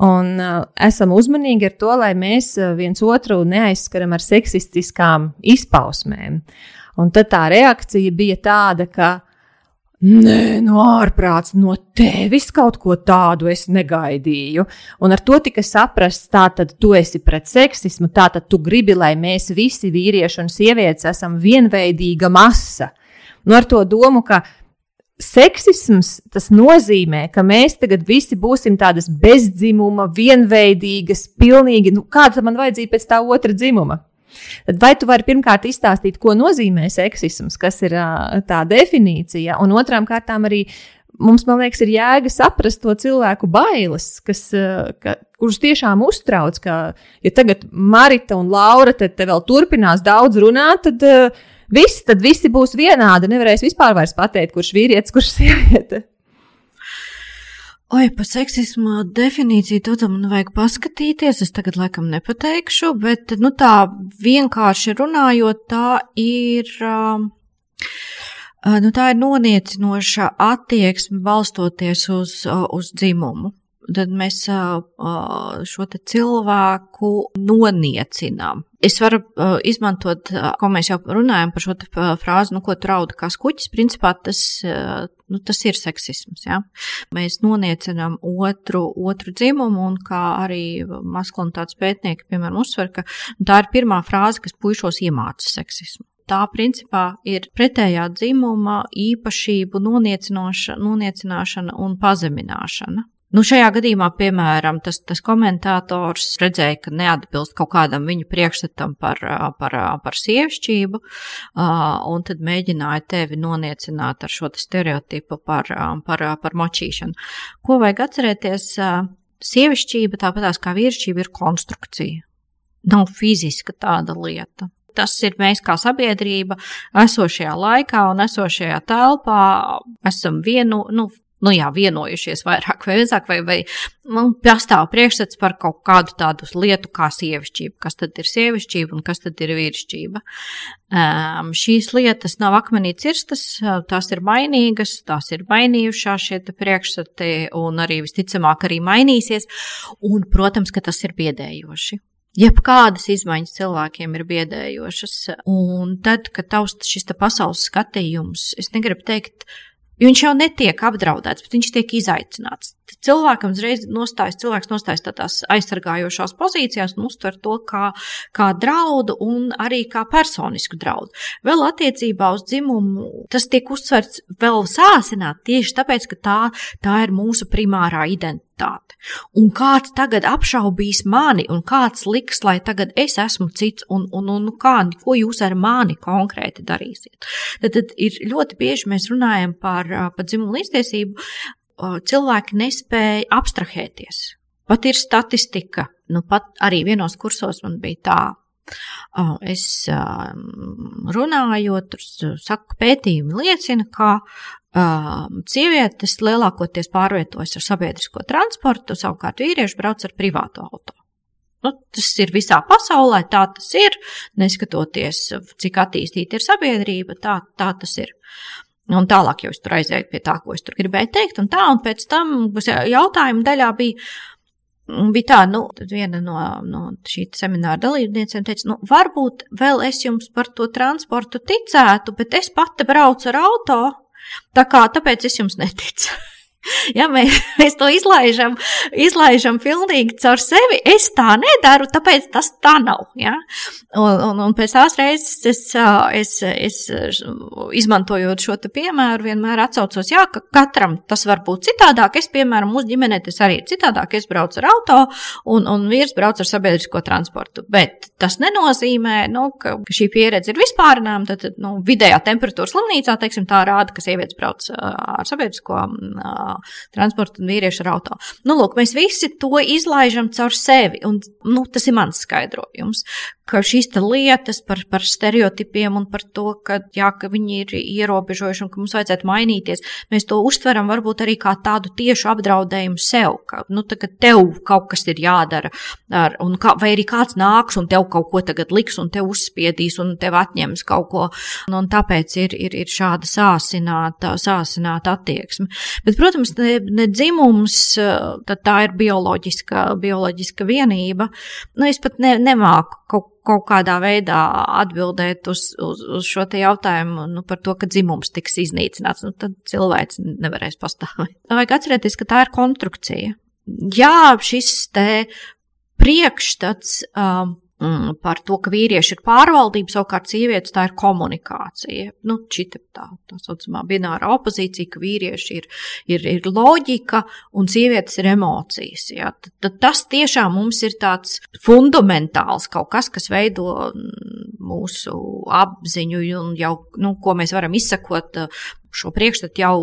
Un uh, esam uzmanīgi ar to, lai mēs uh, viens otru neaizskaram ar seksistiskām izpausmēm. Un tad tā reakcija bija tāda, ka, Nē, no ārprāts, no tevis kaut ko tādu es negaidīju. Un ar to tika saprasts, tā tad tu esi pret seksismu, tā tad tu gribi, lai mēs visi vīrieši un sievietes esam vienveidīga masa. Nu, ar to domu, ka seksisms tas nozīmē, ka mēs tagad visi būsim tādas bezdzimuma, vienveidīgas, pilnīgi, nu, kāda man vajadzīga pēc tā otra dzimuma? Tad vai tu vari pirmkārt izstāstīt, ko nozīmē seksisms, kas ir tā definīcija, un otrām kārtām arī mums, man liekas, ir jēga saprast to cilvēku bailes, kas, ka, kurus tiešām uztrauc, ka, ja tagad Marita un Laura te, te vēl turpinās daudz runāt, tad uh, Viss, tad visi būs vienādi. Nevarēs vispār pateikt, kurš vīrietis, kurš sieviete. Oi, par seksismu definīciju to man vajag paskatīties. Es tagad laikam nepateikšu, bet nu, tā vienkārši runājot, tā ir. Uh, Nu, tā ir noniecinoša attieksme balstoties uz, uz dzimumu tad mēs šo cilvēku noniecinām. Es varu izmantot, ko mēs jau runājam par šo frāzi, nu, ko trauda kā skuķis. Principā tas, nu, tas ir seksisms. Ja? Mēs noniecinām otru, otru dzimumu, un kā arī maskulinitātes pētnieki, piemēram, uzsver, ka nu, tā ir pirmā frāze, kas puišos iemāca seksismu tā principā ir pretējā dzimuma īpašību noniecināšana un pazemināšana. Nu, šajā gadījumā, piemēram, tas, tas komentātors redzēja, ka neatbilst kaut kādam viņu priekšstatam par, par, par sievišķību, un tad mēģināja tevi noniecināt ar šo stereotipu par, par, par močīšanu. Ko vajag atcerēties? Sievišķība, tāpatās kā vīrišķība, ir konstrukcija. Nav fiziska tāda lieta. Tas ir mēs kā sabiedrība, esošajā laikā un esošajā telpā, esam vienu, nu, nu jā, vienojušies vairāk vai mazāk, vai, vai nu, pastāv priekšstats par kaut kādu tādu lietu kā sievišķība. Kas tad ir sievišķība un kas tad ir vīrišķība? Um, šīs lietas nav akmenī cirstas, tās ir mainīgas, tās ir mainījušās šie priekšstati un arī visticamāk arī mainīsies. Un, protams, ka tas ir biedējoši. Jebkādas izmaiņas cilvēkiem ir biedējošas, un tad, kad tavs šis pasaules skatījums, es negribu teikt, uh, Viņš jau netiek apdraudēts, bet viņš tiek izaicināts. Cilvēkam uzreiz nostājas, cilvēks nostājas tādās aizsargājošās pozīcijās un uztver to kā, kā draudu un arī kā personisku draudu. Vēl attiecībā uz dzimumu tas tiek uztverts vēl sāsināt tieši tāpēc, ka tā, tā ir mūsu primārā identitāte. Un kāds tagad apšaubīs mani, un kāds liks, lai tagad es esmu cits, un, un, un kā, ko jūs ar mani konkrēti darīsiet. Tad, tad ir ļoti bieži mēs runājam par, par dzimumu līdztiesību, cilvēki nespēja abstrahēties. Pat ir statistika, nu pat arī vienos kursos man bija tā. Es runājot, tur saku, pētījumi liecina, ka sievietes lielākoties pārvietojas ar sabiedrisko transportu, savukārt vīrieši brauc ar privātu auto. Nu, tas ir visā pasaulē, tā tas ir, neskatoties, cik attīstīta ir sabiedrība, tā, tā tas ir. Un tālāk jau es tur aizēju pie tā, ko es tur gribēju teikt, un tā, un pēc tam jautājuma daļā bija, bija tā, nu, viena no, no šī semināra dalībniecēm teica, nu, varbūt vēl es jums par to transportu ticētu, bet es pati braucu ar auto, tā kā tāpēc es jums neticu. Ja, mēs, mēs to izlaižam, izlaižam pilnīgi caur sevi. Es tā nedaru, tāpēc tas tā nav. Ja? Un, un, un pēc tās reizes es, es, es izmantojot šo piemēru, vienmēr atcaucos, jā, ka katram tas var būt citādāk. Es, piemēram, mūsu ģimenē tas arī ir citādāk. Es braucu ar auto, un, un vīrs brauc ar sabiedrisko transportu. Bet tas nenozīmē, nu, ka šī pieredze ir vispārināma. Tad, nu, vidējā temperatūra slimnīcā, teiksim, tā rāda, ka sievietes brauc ar sabiedrisko transportu un vīriešu ar auto. Nu, lūk, mēs visi to izlaižam caur sevi, un nu, tas ir mans skaidrojums, ka šīs lietas par, par stereotipiem un par to, ka, jā, ka viņi ir ierobežojuši un ka mums vajadzētu mainīties, mēs to uztveram varbūt arī kā tādu tiešu apdraudējumu sev, ka nu, tev kaut kas ir jādara, ar, kā, vai arī kāds nāks un tev kaut ko tagad liks un tev uzspiedīs un tev atņems kaut ko, un, un tāpēc ir, ir, ir šāda sāsināta, sāsināta attieksme. Bet, protams, ne, ne dzimums, tā ir bioloģiska, bioloģiska vienība. Nu, es pat ne, nemāku kaut kaut kādā veidā atbildēt uz, uz, uz šo jautājumu nu, par to, ka dzimums tiks iznīcināts, nu, tad cilvēks nevarēs pastāvēt. Vajag atcerēties, ka tā ir konstrukcija. Jā, šis te priekšstats. Um, mm, par to, ka vīrieši ir pārvaldība, savukārt sievietes tā ir komunikācija. Nu, šī tā, tā saucamā binārā opozīcija, ka vīrieši ir, ir, ir loģika un sievietes ir emocijas. Ja? Tad, tad tas tiešām mums ir tāds fundamentāls kaut kas, kas veido mm, mūsu apziņu un jau, nu, ko mēs varam izsakot šo priekšstatu jau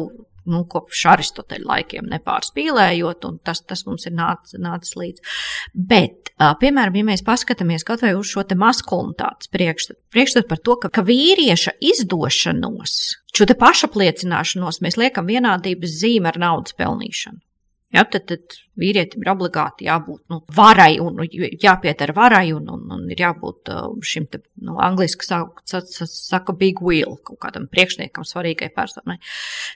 nu, kopš Aristoteļa laikiem nepārspīlējot, un tas, tas mums ir nācis, nācis līdzi. Bet, piemēram, ja mēs paskatāmies kaut vai uz šo te maskulinitātes priekšstatu, priekšstatu par to, ka, ka vīrieša izdošanos, šo te pašapliecināšanos mēs liekam vienādības zīme ar naudas pelnīšanu. Ja, tad, tad vīrietim ir obligāti jābūt nu, varai un jāpieder varai un, un, un ir jābūt uh, šim te, nu, angliski saka, saka big wheel, kaut kādam priekšniekam, svarīgai personai.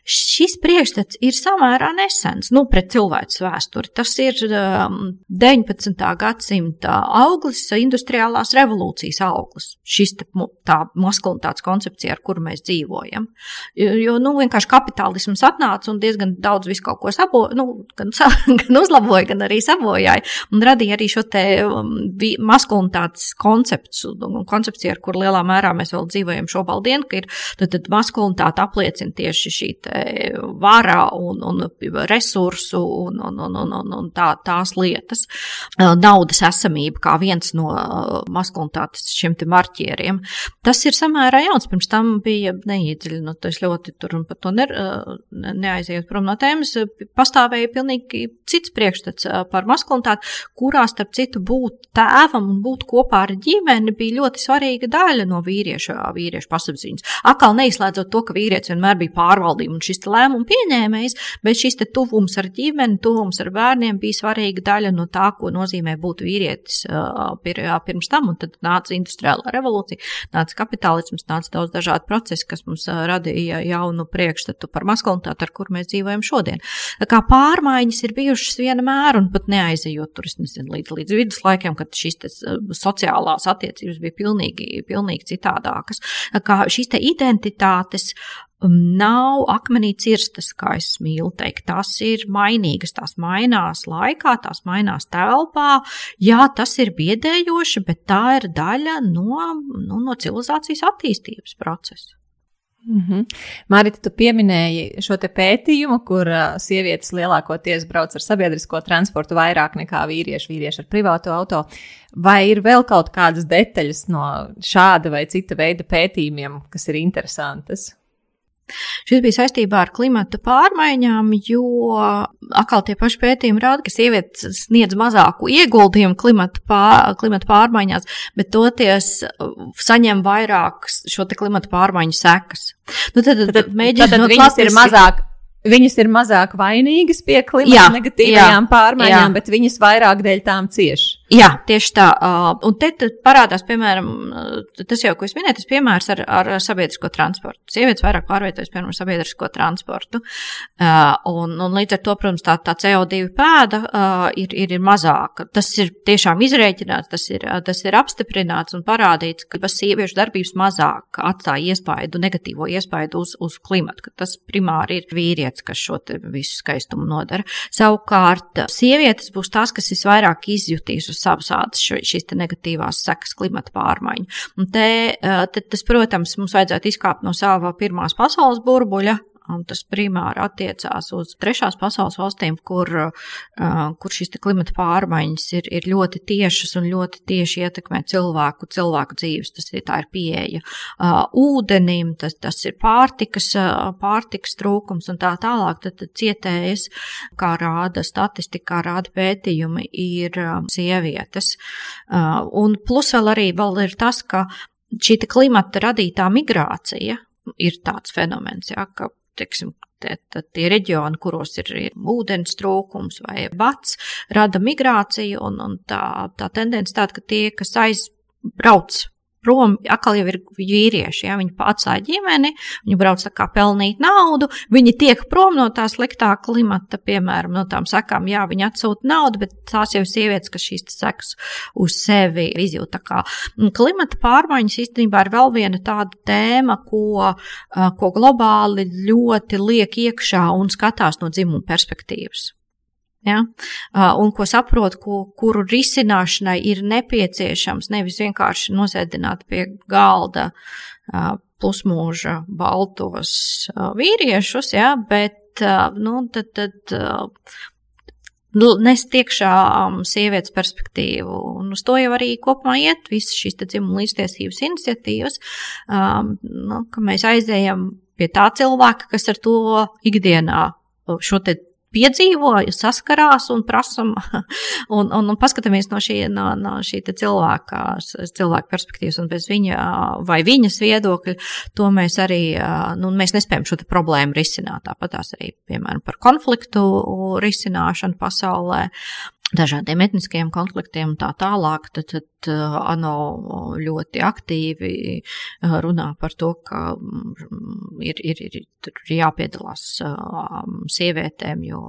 Šis priekšstats ir samērā nesens, nu, pret cilvēks vēsturi. Tas ir um, 19. gadsimta auglis, industriālās revolūcijas auglis. Šis te, tā maskulinitātes koncepcija, ar kuru mēs dzīvojam. Jo, nu, vienkārši kapitālisms atnāca un diezgan daudz visu kaut ko sabo, nu, gan, gan uzlaboja, gan arī sabojāja. Un radīja arī šo te um, maskulinitātes konceptu, un koncepciju, ar kur lielā mērā mēs vēl dzīvojam šobaldienu, ka ir tad, tad maskulinitāte apliecina tieši šī vara un, un resursu un, un, un, un, un, un tā, tās lietas. Naudas esamība kā viens no maskulinitātes šiem te marķieriem. Tas ir samērā jauns, pirms tam bija neiedziļinot, nu, ļoti tur un par to ne, neaizējot prom no tēmas, pastāvēja pilnīgi pilnīgi cits priekšstats par maskulinitāti, kurā, starp citu, būt tēvam un būt kopā ar ģimeni bija ļoti svarīga daļa no vīrieša, vīrieša pasapziņas. Atkal neizslēdzot to, ka vīrietis vienmēr bija pārvaldījums un šis lēmumu pieņēmējs, bet šis tuvums ar ģimeni, tuvums ar bērniem bija svarīga daļa no tā, ko nozīmē būt vīrietis pirms tam, un tad nāca industriālā revolūcija, nāca kapitālisms, nāca daudz dažādu procesu, kas mums radīja jaunu priekšstatu par maskulinitāti, ar kur mēs dzīvojam šodien. Tā kā pārmaiņas izmaiņas ir bijušas vienmēr, un pat neaizejot tur nezinu, līdz, līdz viduslaikiem, kad šīs te, sociālās attiecības bija pilnīgi, pilnīgi citādākas. Kā šīs identitātes nav akmenī cirstas, kā es mīlu teikt. Tās ir mainīgas, tās mainās laikā, tās mainās telpā. Jā, tas ir biedējoši, bet tā ir daļa no, nu, no civilizācijas attīstības procesa. Mm -hmm. Marita, tu pieminēji šo pētījumu, kur uh, sievietes lielākoties brauc ar sabiedrisko transportu vairāk nekā vīrieši, vīrieši ar privātu auto. Vai ir vēl kaut kādas detaļas no šāda vai cita veida pētījumiem, kas ir interesantas? Šis bija saistībā ar klimata pārmaiņām, jo atkal tie paši pētījumi rāda, ka sievietes sniedz mazāku ieguldījumu klimata, pār, klimata pārmaiņās, bet toties uh, saņem vairāk šo klimata pārmaiņu sekas. Nu, tad, tad, tad, tad, tad viņas ir mazāk Viņas ir mazāk vainīgas pie klimata jā, negatīvajām jā, pārmaiņām, jā. bet viņas vairāk dēļ tām cieši. Jā, tieši tā. Un te parādās, piemēram, tas jau, ko es minēju, tas piemērs ar, ar sabiedrisko transportu. Sievietes vairāk pārvietojas, piemēram, sabiedrisko transportu. Un, un līdz ar to, protams, tā, tā CO2 pēda ir, ir, ir mazāka. Tas ir tiešām izrēķināts, tas ir, tas ir apstiprināts un parādīts, ka sieviešu darbības mazāk atstāja iespaidu, negatīvo iespaidu uz, uz klimatu, ka tas primāri ir vīrietis, kas šo visu skaistumu nodara. Savukārt, sievietes būs tās, kas visvairāk izjutīs uz savas ādas šīs negatīvās sekas klimata pārmaiņu. Un te, te, tas, protams, mums vajadzētu izkāpt no sava pirmās pasaules burbuļa, un tas primāri attiecās uz trešās pasaules valstīm, kur, uh, kur šīs klimata pārmaiņas ir, ir ļoti tiešas un ļoti tieši ietekmē cilvēku, cilvēku dzīves. Tas ir, ir pieeja uh, ūdenim, tas, tas ir pārtikas, uh, pārtikas trūkums un tā tālāk. Tad, cietējas, kā rāda statistika, kā rāda pētījumi, ir sievietes. Un plus vēl arī vēl ir tas, ka šī klimata radītā migrācija ir tāds fenomens, ja, ka teiksim, tie, tie reģioni, kuros ir, ir ūdens trūkums vai bats, rada migrāciju, un, un tā, tā tendence tāda, ka tie, kas aizbrauc prom, atkal jau ir vīrieši, ja viņi atstāja ģimeni, viņi brauc tā kā pelnīt naudu, viņi tiek prom no tā sliktā klimata, piemēram, no tām sekām, jā, viņi atsūta naudu, bet tās jau ir sievietes, kas šīs sekas uz sevi izjūt. Tā kā klimata pārmaiņas īstenībā ir vēl viena tāda tēma, ko, ko globāli ļoti liek iekšā un skatās no dzimuma perspektīvas. Ja? Un ko saprotu, ko, kuru risināšanai ir nepieciešams nevis vienkārši nosēdināt pie galda pusmūža baltos vīriešus, ja? bet nu, tad, tad nest iekšā sievietes perspektīvu. Un uz to jau arī kopumā iet visas šīs dzimuma līdztiesības iniciatīvas, um, nu, ka mēs aizējam pie tā cilvēka, kas ar to ikdienā šo te piedzīvoju, saskarās un prasam, un, un, un paskatāmies no šī, no, no šī cilvēka, cilvēka perspektīvas un bez viņa vai viņas viedokļa, to mēs arī, nu, mēs nespējam šo problēmu risināt. Tāpat tās arī, piemēram, par konfliktu risināšanu pasaulē dažādiem etniskiem konfliktiem un tā tālāk, tad, tad uh, ANO ļoti aktīvi uh, runā par to, ka mm, ir, ir, ir, jāpiedalās um, sievietēm, jo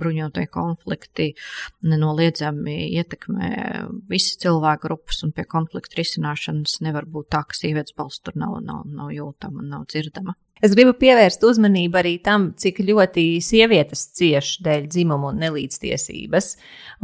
bruņotie konflikti nenoliedzami ietekmē visas cilvēku grupas, un pie konfliktu risināšanas nevar būt tā, ka sievietes balss tur nav, nav, nav jūtama un nav dzirdama. Es gribu pievērst uzmanību arī tam, cik ļoti sievietes cieš dēļ dzimuma un nelīdztiesības.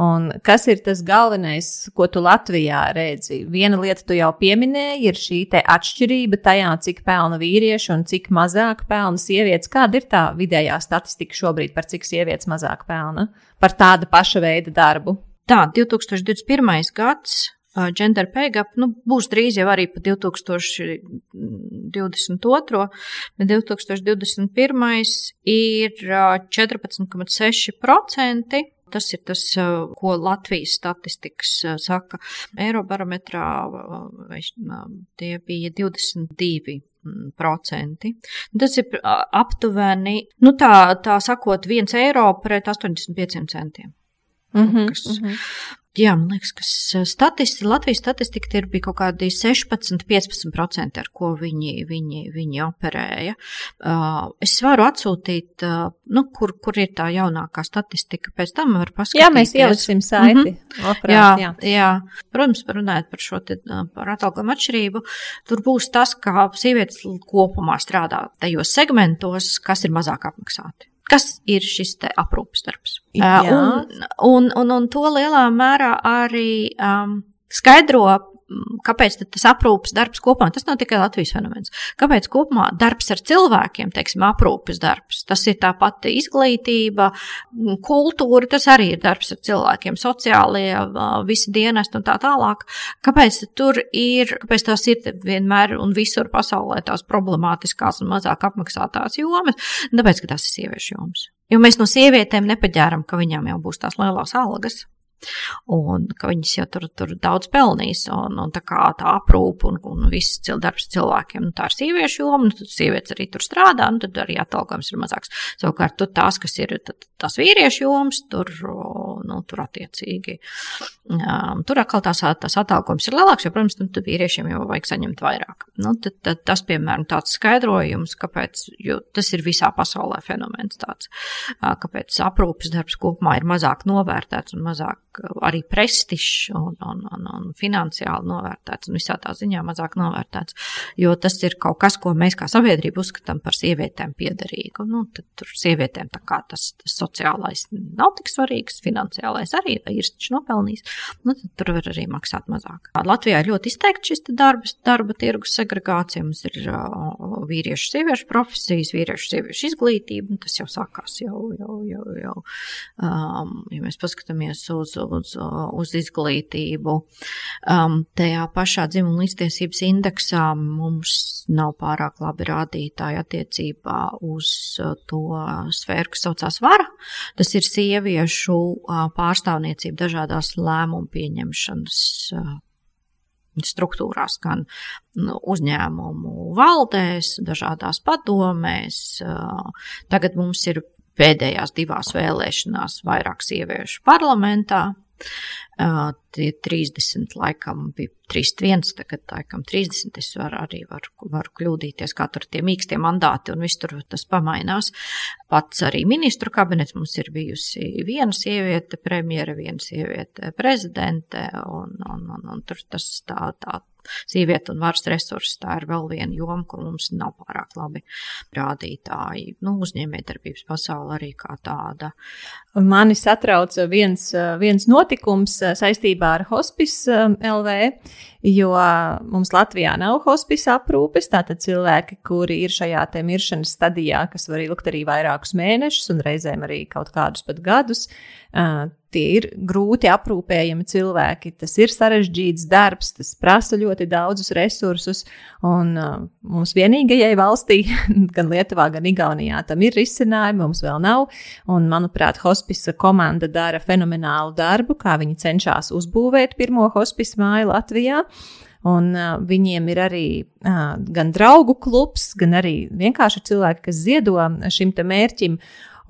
Un kas ir tas galvenais, ko tu Latvijā redzi? Viena lieta, tu jau pieminēji, ir šī atšķirība tajā, cik pelna vīrieši un cik mazāk pelna sievietes. Kāda ir tā vidējā statistika šobrīd par cik sievietes mazāk pelna par tāda paša veida darbu? Tā, 2021. gads gender pay gap nu, būs drīz jau arī pa 2022, bet 2021 ir 14,6%. Tas ir tas, ko Latvijas statistikas saka. Eirobarometrā tie bija 22 procenti. Tas ir aptuveni, nu tā, tā sakot, 1 eiro pret 85 centiem. Mm -hmm, kas, mm -hmm. Jā, man liekas, ka statisti, Latvijas statistika ir bija kaut kādi 16-15%, ar ko viņi, viņi, viņi operēja. Es varu atsūtīt, nu, kur, kur ir tā jaunākā statistika, pēc tam var paskatīties. Jā, mēs ieliksim saiti. Mm -hmm. Labprāt, jā, jā. jā, protams, runājot par šo te, par atalgojumu atšķirību, tur būs tas, kā sievietes kopumā strādā tajos segmentos, kas ir mazāk apmaksāti kas ir šis aprūpes darbs. Uh, un, un, un, un to lielā mērā arī um, skaidro kāpēc tas aprūpes darbs kopumā, tas nav tikai Latvijas fenomens. Kāpēc kopumā darbs ar cilvēkiem, teiksim, aprūpes darbs, tas ir tā pati izglītība, kultūra, tas arī ir darbs ar cilvēkiem, sociālie, visi dienesti un tā tālāk. Kāpēc tur ir, kāpēc tās ir vienmēr un visur pasaulē tās problemātiskās un mazāk apmaksātās jomas? Tāpēc, ka tas ir sieviešu jomas. Jo mēs no sievietēm nepaģēram, ka viņām jau būs tās lielās algas un ka viņas jau tur, tur daudz pelnīs, un, un tā kā tā aprūpa un, un viss darbs cilvēkiem, nu, tā ir sieviešu joma, nu, tad sievietes arī tur strādā, nu, tad arī atalgojums ir mazāks. Savukārt, tur tās, kas ir tās vīriešu jomas, tur, nu, tur attiecīgi, um, tur atkal tās, tās atalgojums ir lielāks, jo, protams, nu, tad vīriešiem jau vajag saņemt vairāk. Nu, tad, tad tas, piemēram, tāds skaidrojums, kāpēc, jo tas ir visā pasaulē fenomens tāds, kāpēc aprūpes darbs kopumā ir mazāk novērtēts un mazāk arī prestižs un, un, un, un finansiāli novērtēts un visā tā ziņā mazāk novērtēts. Jo tas ir kaut kas, ko mēs kā sabiedrība uzskatām par sievietēm piederīgu. Nu, tad tur sievietēm tas, tas sociālais nav tik svarīgs, finansiālais arī ir nopelnījis. Nu, tad tur var arī maksāt mazāk. Latvijā ir ļoti izteikti šis darba, darba tirgus segregācija. Mums ir vīriešu, sieviešu profesijas, vīriešu, sieviešu izglītība. Tas jau sākās jau, jau, jau, jau um, ja mēs paskatāmies uz uz, uz izglītību. Um, tajā pašā dzimuma līdztiesības indeksā mums nav pārāk labi rādītāji attiecībā uz to sfēru, kas saucās vara. Tas ir sieviešu pārstāvniecība dažādās lēmumu pieņemšanas struktūrās, gan nu, uzņēmumu valdēs, dažādās padomēs. Tagad mums ir pēdējās divās vēlēšanās vairāk sieviešu parlamentā. Uh, tie 30, laikam, bija 31, tagad laikam 30. Es var, arī varu, varu kļūdīties, kā tur tie mīkstie mandāti un viss tur tas pamainās. Pats arī ministru kabinets mums ir bijusi viena sieviete premjera, viena sieviete prezidente, un, un, un, un tur tas tā, tā sieviete un varas resursi. Tā ir vēl viena joma, kur mums nav pārāk labi rādītāji. Nu, uzņēmējdarbības pasaule arī kā tāda. Mani satrauca viens, viens notikums saistībā ar Hospice LV, jo mums Latvijā nav hospice aprūpes. Tātad cilvēki, kuri ir šajā miršanas stadijā, kas var ilgt arī vairākus mēnešus un reizēm arī kaut kādus pat gadus, tie ir grūti aprūpējami cilvēki. Tas ir sarežģīts darbs, tas prasa ļoti daudzus resursus. Un uh, mums vienīgajai valstī, gan Lietuvā, gan Igaunijā, tam ir risinājumi, mums vēl nav. Un, manuprāt, hospisa komanda dara fenomenālu darbu, kā viņi cenšas uzbūvēt pirmo hospisa māju Latvijā. Un uh, viņiem ir arī uh, gan draugu klubs, gan arī vienkārši cilvēki, kas ziedo šim mērķim.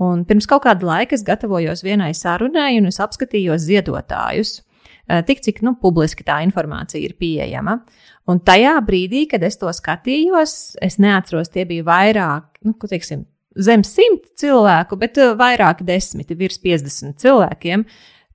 Un pirms kaut kāda laika es gatavojos vienai sarunai, un es apskatījos ziedotājus. Eh, tik cik nu, publiski tā informācija ir pieejama. Un tajā brīdī, kad es to skatījos, es neatceros, tie bija vairāk, nu, teiksim, zem simt cilvēku, bet eh, vairāk desmiti, virs 50 cilvēkiem.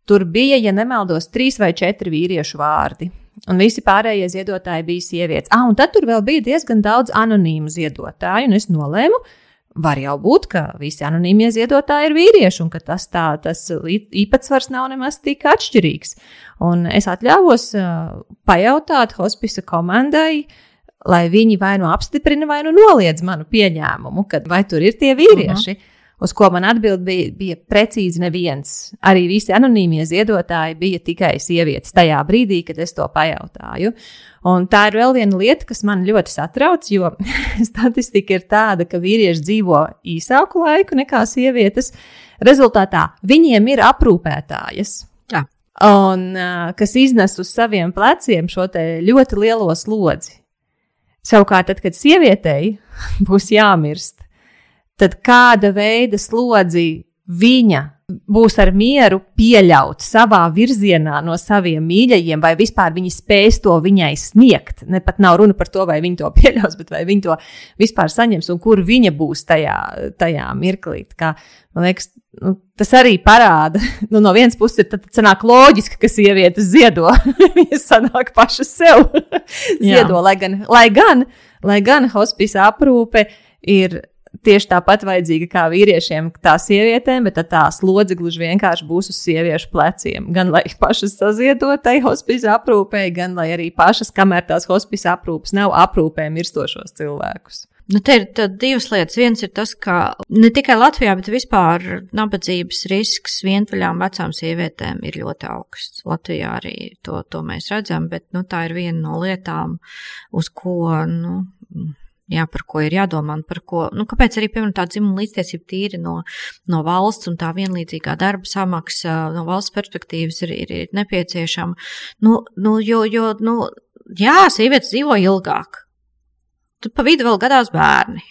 Tur bija, ja nemaldos, trīs vai četri vīriešu vārdi. Un visi pārējie ziedotāji bija sievietes. Ah, un tad tur vēl bija diezgan daudz anonīmu ziedotāju, un es nolēmu, ka Var jau būt, ka visi anonīmie ziedotāji ir vīrieši, un ka tas, tā, tas īpatsvars nav nemaz tik atšķirīgs. Un es atļāvos pajautāt hospisa komandai, lai viņi vai nu apstiprina, vai nu noliedz manu pieņēmumu, ka vai tur ir tie vīrieši. Uh -huh. Uz ko man atbild bija, bija precīzi neviens. Arī visi anonīmie ziedotāji bija tikai sievietes tajā brīdī, kad es to pajautāju. Un tā ir vēl viena lieta, kas man ļoti satrauc, jo statistika ir tāda, ka vīrieši dzīvo īsāku laiku nekā sievietes. Rezultātā viņiem ir aprūpētājas. Jā. Un kas iznes uz saviem pleciem šo ļoti lielo slodzi. Savukārt, tad, kad sievietei būs jāmirst, tad kāda veida slodzi viņa būs ar mieru pieļaut savā virzienā no saviem mīļajiem, vai vispār viņi spēs to viņai sniegt. Ne pat nav runa par to, vai viņi to pieļaus, bet vai viņi to vispār saņems un kur viņa būs tajā, tajā mirklī. Kā, man liekas, nu, tas arī parāda, nu, no vienas puses, ir, tad sanāk loģiski, ka sievietes ziedo. Viņas sanāk pašas sev ziedo, lai gan, lai gan, lai gan hospice aprūpe ir tieši tāpat vajadzīga kā vīriešiem, tā sievietēm, bet tā slodze gluži vienkārši būs uz sieviešu pleciem. Gan lai pašas saziedotai hospice aprūpē, gan lai arī pašas, kamēr tās hospice aprūpes nav, aprūpē mirstošos cilvēkus. Nu, te ir divas lietas. Viens ir tas, ka ne tikai Latvijā, bet vispār nabadzības risks vientuļām vecām sievietēm ir ļoti augsts. Latvijā arī to, to mēs redzam, bet nu, tā ir viena no lietām, uz ko nu, jā, par ko ir jādomā un par ko, nu, kāpēc arī, piemēram, tā dzimuma līdztiesība tīri no, no valsts un tā vienlīdzīgā darba samaksa no valsts perspektīvas ir, ir, ir nepieciešama. Nu, nu, jo, jo, nu, jā, sievietes dzīvo ilgāk. Tad pa vidu vēl gadās bērni.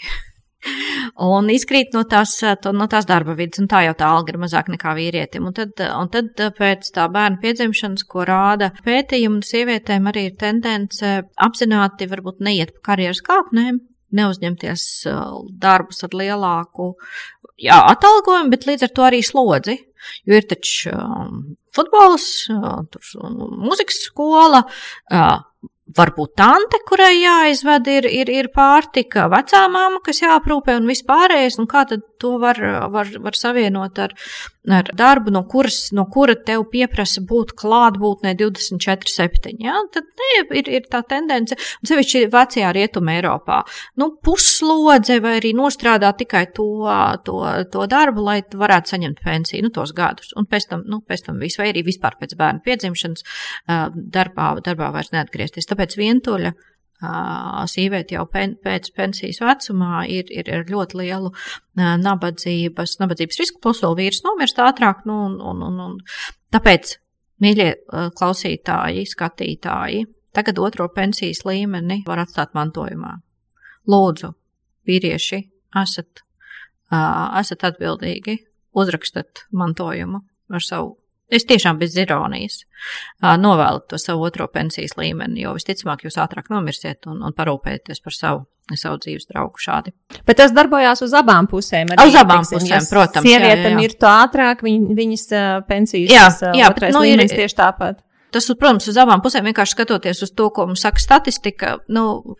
Un izkrīt no tās, to, no tās darba vidas, un tā jau tā alga ir mazāk nekā vīrietim. Un tad, un tad pēc tā bērna piedzimšanas, ko rāda pētījumi, sievietēm arī ir tendence apzināti varbūt neiet pa karjeras kāpnēm, neuzņemties darbus ar lielāku jā, atalgojumu, bet līdz ar to arī slodzi. Jo ir taču futbols, mūzikas skola, varbūt tante, kurai jāizved ir, ir, ir pārtika, vecā mamma, kas jāaprūpē un vispārējais, un kā tad to var, var, var savienot ar, ar darbu, no, kuras, no kura tev pieprasa būt klātbūtnē 24-7. Ja? Tad ne, ir, ir tā tendence, un sevišķi vecajā rietuma Eiropā, nu, puslodze vai arī nostrādāt tikai to, to, to darbu, lai varētu saņemt pensiju, nu, tos gadus, un pēc tam, nu, pēc tam visu, vai arī vispār pēc bērnu piedzimšanas darbā, darbā vairs neatgriezties. Tāpēc vientuļa sieviete jau pen, pēc pensijas vecumā ir, ir ar ļoti lielu nabadzības, nabadzības risku, plus vēl vīrs nomirst ātrāk. Nu, un, un, un, un. Tāpēc, mīļie klausītāji, skatītāji, tagad otro pensijas līmeni var atstāt mantojumā. Lūdzu, vīrieši, esat, esat atbildīgi, uzrakstat mantojumu ar savu Es tiešām bez ironijas novēlu to savu otro pensijas līmeni, jo visticamāk jūs ātrāk nomirsiet un, un parūpēties par savu, savu dzīves draugu šādi. Bet tas darbojās uz abām pusēm. Arī, uz abām tiksim, pusēm, protams. Sieviete mirtu ātrāk, viņ, viņas pensijas jā, jā, otrais nu, līmenis ir, tieši tāpat. Tas, protams, uz abām pusēm vienkārši skatoties uz to, ko mums saka statistika, nu,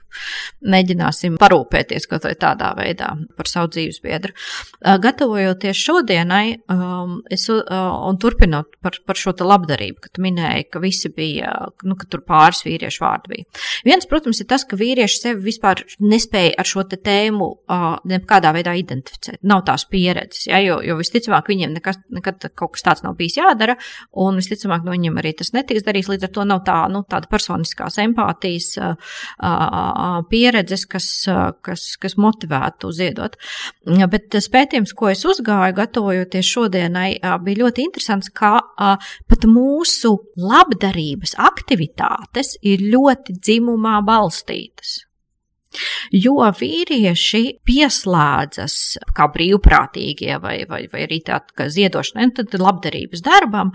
mēģināsim parūpēties kaut vai tādā veidā par savu dzīves biedru. Gatavojoties šodienai, um, es, un turpinot par, par šo labdarību, kad minēji, ka visi bija, nu, ka tur pāris vīriešu vārdi bija. Viens, protams, ir tas, ka vīrieši sevi vispār nespēja ar šo tēmu nekādā veidā identificēt. Nav tās pieredzes, ja, jo, jo visticamāk viņiem nekas, nekad kaut kas tāds nav bijis jādara, un visticamāk no viņiem arī tas netiks darījis. Līdz ar to nav tā, nu, tāda personiskās empātijas pieredzes, kas, kas, kas motivētu ziedot. Bet pētījums, ko es uzgāju, gatavojoties šodienai, bija ļoti interesants, ka pat mūsu labdarības aktivitātes ir ļoti dzimumā balstītas. Jo vīrieši pieslēdzas kā brīvprātīgie vai, vai, vai arī tādi, kā ziedošana, tad labdarības darbam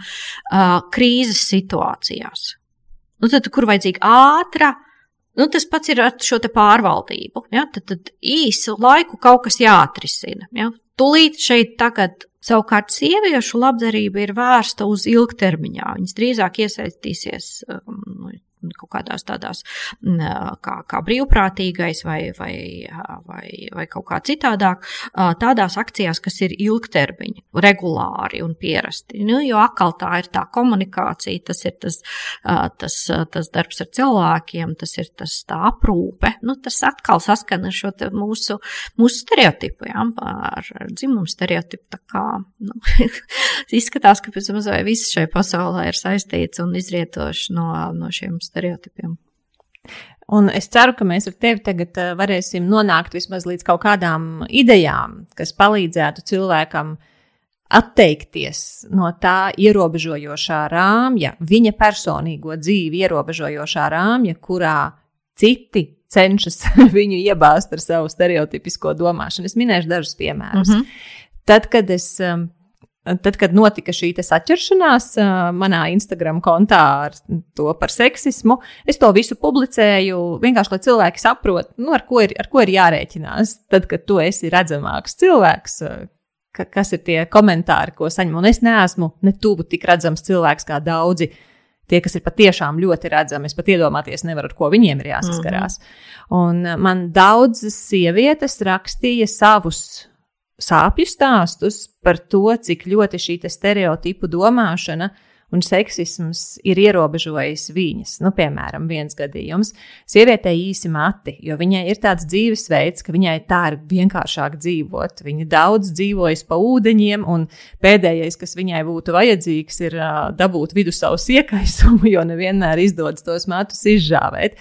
krīzes situācijās. Nu, tad, kur vajadzīga ātra, nu, tas pats ir ar šo pārvaldību. Ja? Tad, tad īsu laiku kaut kas jāatrisina. Ja? Tūlīt šeit tagad Savukārt sieviešu labdarība ir vērsta uz ilgtermiņā. Viņas drīzāk iesaistīsies um, kaut kādās tādās kā, kā brīvprātīgais vai, vai, vai, vai kaut kā citādāk, tādās akcijās, kas ir ilgtermiņa, regulāri un pierasti. Nu, jo atkal tā ir tā komunikācija, tas ir tas, tas, tas darbs ar cilvēkiem, tas ir tas tā aprūpe. Nu, tas atkal saskana ar šo mūsu, mūsu stereotipu, jā, ar, dzimumu stereotipu. Tā kā nu, izskatās, ka pēc mazliet viss šai pasaulē ir saistīts un izrietoši no, no šiem stereotipiem. Un es ceru, ka mēs ar tevi tagad uh, varēsim nonākt vismaz līdz kaut kādām idejām, kas palīdzētu cilvēkam atteikties no tā ierobežojošā rāmja, viņa personīgo dzīvi ierobežojošā rāmja, kurā citi cenšas viņu iebāzt ar savu stereotipisko domāšanu. Es minēšu dažus piemērus. Mm -hmm. Tad, kad es um, tad, kad notika šī saķeršanās manā Instagram kontā ar to par seksismu, es to visu publicēju vienkārši, lai cilvēki saprotu, nu, ar, ko ir, ar ko ir jārēķinās. Tad, kad tu esi redzamāks cilvēks, ka, kas ir tie komentāri, ko saņem, un es neesmu ne tuvu tik redzams cilvēks kā daudzi. Tie, kas ir patiešām ļoti redzami, es pat iedomāties nevaru, ar ko viņiem ir jāsaskarās. Mm -hmm. Un man daudzas sievietes rakstīja savus sāpju stāstus par to, cik ļoti šī stereotipu domāšana un seksisms ir ierobežojis viņas. Nu, piemēram, viens gadījums - sievietei īsi mati, jo viņai ir tāds dzīvesveids, ka viņai tā ir vienkāršāk dzīvot. Viņa daudz dzīvojas pa ūdeņiem, un pēdējais, kas viņai būtu vajadzīgs, ir uh, dabūt vidusavas iekaisumu, jo nevienmēr izdodas tos matus izžāvēt.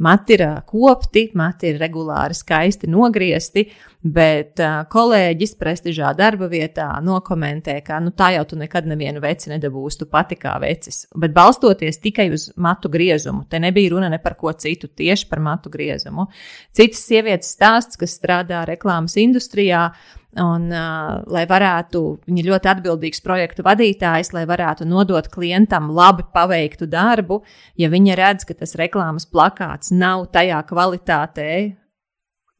Mati ir kopti, mati ir regulāri skaisti nogriezti, bet uh, kolēģis prestižā darba vietā nokomentē, ka nu, tā jau tu nekad nevienu veci nedabūsi, tu pati kā vecis. Bet balstoties tikai uz matu griezumu, te nebija runa ne par ko citu, tieši par matu griezumu. Citas sievietes stāsts, kas strādā reklāmas industrijā, Un, uh, lai varētu, viņa ļoti atbildīgs projektu vadītājs, lai varētu nodot klientam labi paveiktu darbu, ja viņa redz, ka tas reklāmas plakāts nav tajā kvalitātē,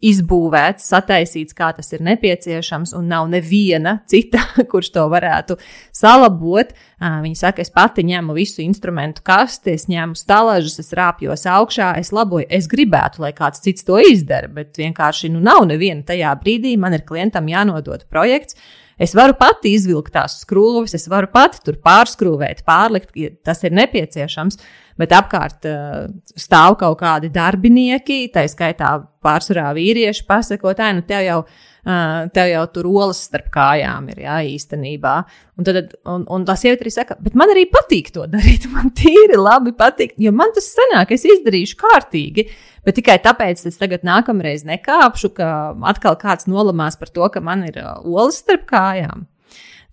izbūvēts, sataisīts, kā tas ir nepieciešams, un nav neviena cita, kurš to varētu salabot. Viņa saka, es pati ņemu visu instrumentu kasti, es ņemu stalažus, es rāpjos augšā, es laboju. Es gribētu, lai kāds cits to izdara, bet vienkārši nu, nav neviena tajā brīdī. Man ir klientam jānodod projekts. Es varu pati izvilkt tās skrūves, es varu pati tur pārskrūvēt, pārlikt, ja tas ir nepieciešams bet apkārt uh, stāv kaut kādi darbinieki, tā skaitā pārsvarā vīrieši, pasakot, ah, nu tev jau. Uh, tev jau tur olas starp kājām ir jā, īstenībā. Un, tad, un, un tā sieviete arī saka, bet man arī patīk to darīt. Man tīri labi patīk, jo man tas sanāk, es izdarīšu kārtīgi. Bet tikai tāpēc es tagad nākamreiz nekāpšu, ka atkal kāds nolamās par to, ka man ir uh, olas starp kājām.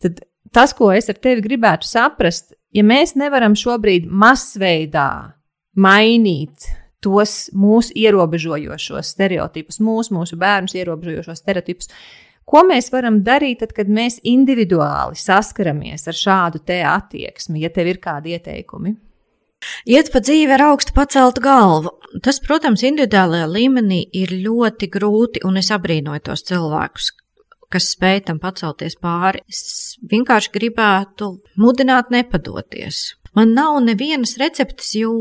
Tad tas, ko es ar tevi gribētu saprast, ja mēs nevaram šobrīd masveidā mainīt tos mūsu ierobežojošos stereotipus, mūsu, mūsu bērnus ierobežojošos stereotipus, ko mēs varam darīt, tad, kad mēs individuāli saskaramies ar šādu attieksmi, ja tev ir kādi ieteikumi? Iet pa dzīvi ar augstu paceltu galvu. Tas, protams, individuālajā līmenī ir ļoti grūti, un es abrīnoju tos cilvēkus, kas spēj tam pacelties pāri. Es vienkārši gribētu mudināt nepadoties. Man nav nevienas receptes, jo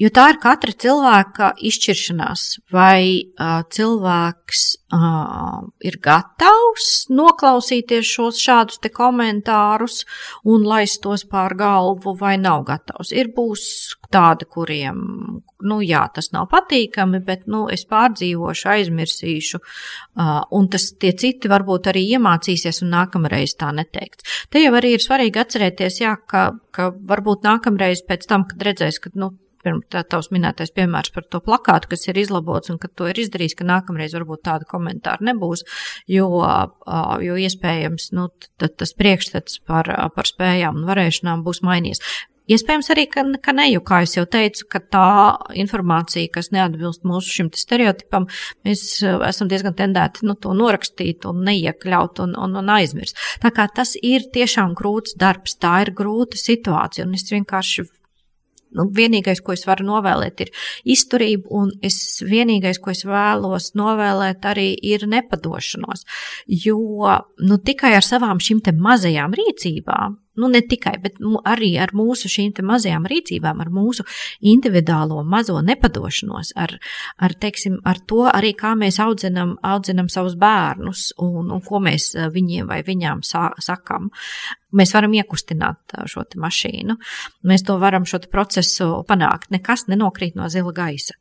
Jo tā ir katra cilvēka izšķiršanās, vai uh, cilvēks uh, ir gatavs noklausīties šos šādus te komentārus un laist tos pār galvu, vai nav gatavs. Ir būs tādi, kuriem, nu jā, tas nav patīkami, bet, nu, es pārdzīvošu, aizmirsīšu, uh, un tas tie citi varbūt arī iemācīsies un nākamreiz tā neteikt. Te jau arī ir svarīgi atcerēties, jā, ka, ka varbūt nākamreiz pēc tam, kad redzēs, ka, nu, pirms tā tavs minētais piemērs par to plakātu, kas ir izlabots un ka to ir izdarījis, ka nākamreiz varbūt tāda komentāra nebūs, jo, jo iespējams, nu, tas priekšstats par, par spējām un varēšanām būs mainījies. Iespējams arī, ka, ka ne, jo, kā jau teicu, tā informācija, kas neatbilst mūsu šim stereotipam, mēs esam diezgan tendēti nu, to norakstīt un neiekļaut un, un, un aizmirst. Tā kā tas ir tiešām grūts darbs, tā ir grūta situācija, un es vienkārši Nu, vienīgais, ko es varu novēlēt, ir izturība, un es vienīgais, ko es vēlos novēlēt, arī ir nepadošanos. Jo nu, tikai ar savām šīm mazajām rīcībām nu, ne tikai, bet arī ar mūsu šīm mazajām rīcībām, ar mūsu individuālo mazo nepadošanos, ar, ar, teiksim, ar to arī, kā mēs audzinam, audzinam savus bērnus un, un ko mēs eh, viņiem vai viņām sa sakam. Mēs varam iekustināt šo mašīnu, mēs to varam šo procesu panākt. Nekas nenokrīt no zila gaisa.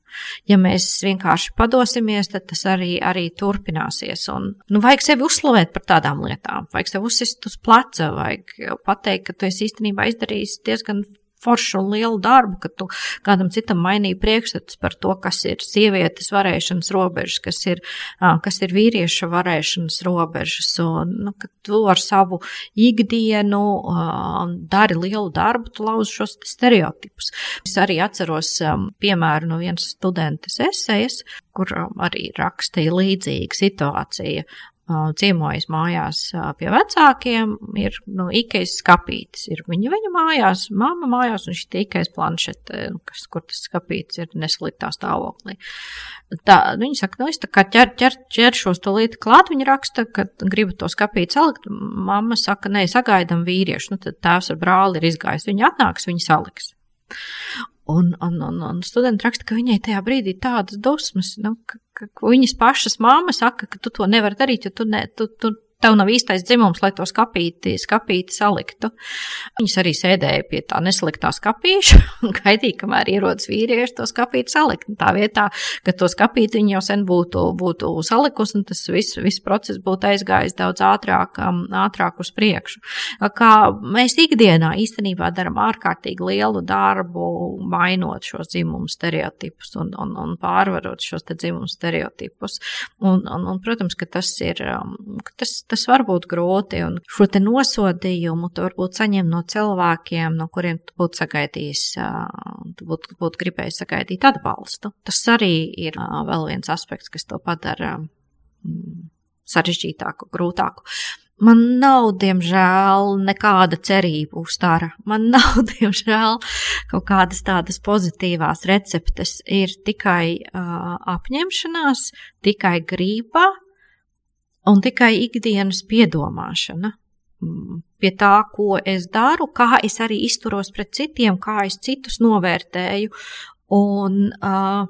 Ja mēs vienkārši padosimies, tad tas arī, arī turpināsies. Un, nu, vajag sevi uzslavēt par tādām lietām, vajag sevi uzsist uz pleca, vajag pateikt, ka tu esi īstenībā izdarījis diezgan foršu un lielu darbu, ka tu kādam citam mainīji priekšstats par to, kas ir sievietes varēšanas robežas, kas ir, kas ir vīrieša varēšanas robežas, un nu, ka tu ar savu ikdienu dari lielu darbu, tu lauzi šos stereotipus. Es arī atceros piemēru no vienas studentes esejas, kur arī rakstīja līdzīga situācija ciemojas mājās pie vecākiem, ir nu, ikais skapītis. Ir viņa, viņa mājās, mamma mājās, un šī ikais planšete, kas, kur tas skapītis ir nesliktā stāvoklī. Tā, viņa saka, nu, es tā kā ķer, ķer, ķeršos to lietu klāt, viņa raksta, ka gribu to skapīt salikt. Mamma saka, nē, sagaidam vīriešu, nu tad tēvs ar brāli ir izgājis. Viņa atnāks, viņa saliks. Un, un, un, un studenti raksta, ka viņai tajā brīdī ir tādas dusmas, nu, ka, ka viņas pašas māma saka, ka tu to nevari darīt, jo tu, ne, tu, tu tev nav īstais dzimums, lai to skapīti, skapīti saliktu. Viņas arī sēdēja pie tā nesliktā skapīša un gaidīja, kamēr ierodas vīrieši to skapīti salikt. Tā vietā, ka to skapīti viņi jau sen būtu, būtu salikusi, un tas viss, viss process būtu aizgājis daudz ātrāk, um, ātrāk uz priekšu. Kā mēs ikdienā īstenībā darām ārkārtīgi lielu darbu, mainot šos dzimumu stereotipus un, un, un pārvarot šos dzimumu stereotipus. Un, un, un, protams, ka tas ir, um, ka tas, tas var būt grūti, un šo te nosodījumu tu varbūt saņem no cilvēkiem, no kuriem tu būtu sagaidījis, tu būtu, būtu gribējis sagaidīt atbalstu. Tas arī ir vēl viens aspekts, kas to padara mm, sarežģītāku, grūtāku. Man nav, diemžēl, nekāda cerība uz tāra. Man nav, diemžēl, kaut kādas tādas pozitīvās receptes. Ir tikai uh, apņemšanās, tikai grība un tikai ikdienas piedomāšana. Mm, pie tā, ko es daru, kā es arī izturos pret citiem, kā es citus novērtēju, un uh,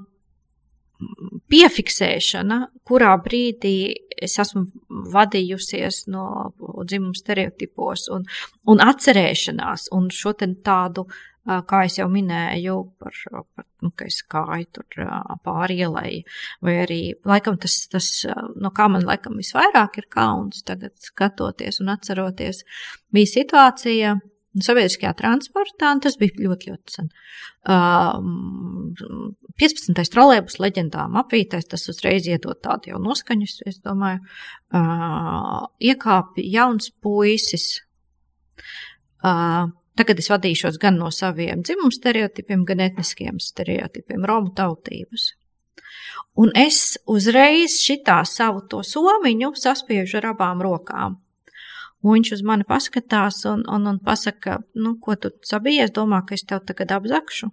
piefiksēšana, kurā brīdī es esmu vadījusies no dzimuma stereotipos, un, un atcerēšanās, un šo tādu kā jau minēju, par, par nu, ka es kāju tur pāri ielai, vai arī, laikam tas, tas, no kā man laikam visvairāk ir kauns tagad skatoties un atceroties, bija situācija, sabiedriskajā transportā, un tas bija ļoti, ļoti sen. Uh, 15. trolēbus leģendām apvītais, tas uzreiz iedod tādu jau noskaņu, es domāju, uh, iekāpi jauns puisis, uh, Tagad es vadīšos gan no saviem dzimumu stereotipiem, gan etniskiem stereotipiem, romu tautības. Un es uzreiz šitā savu to somiņu saspiežu ar abām rokām. Un viņš uz mani paskatās un, un, un pasaka, nu, ko tu sabijies, domā, ka es tev tagad apzakšu.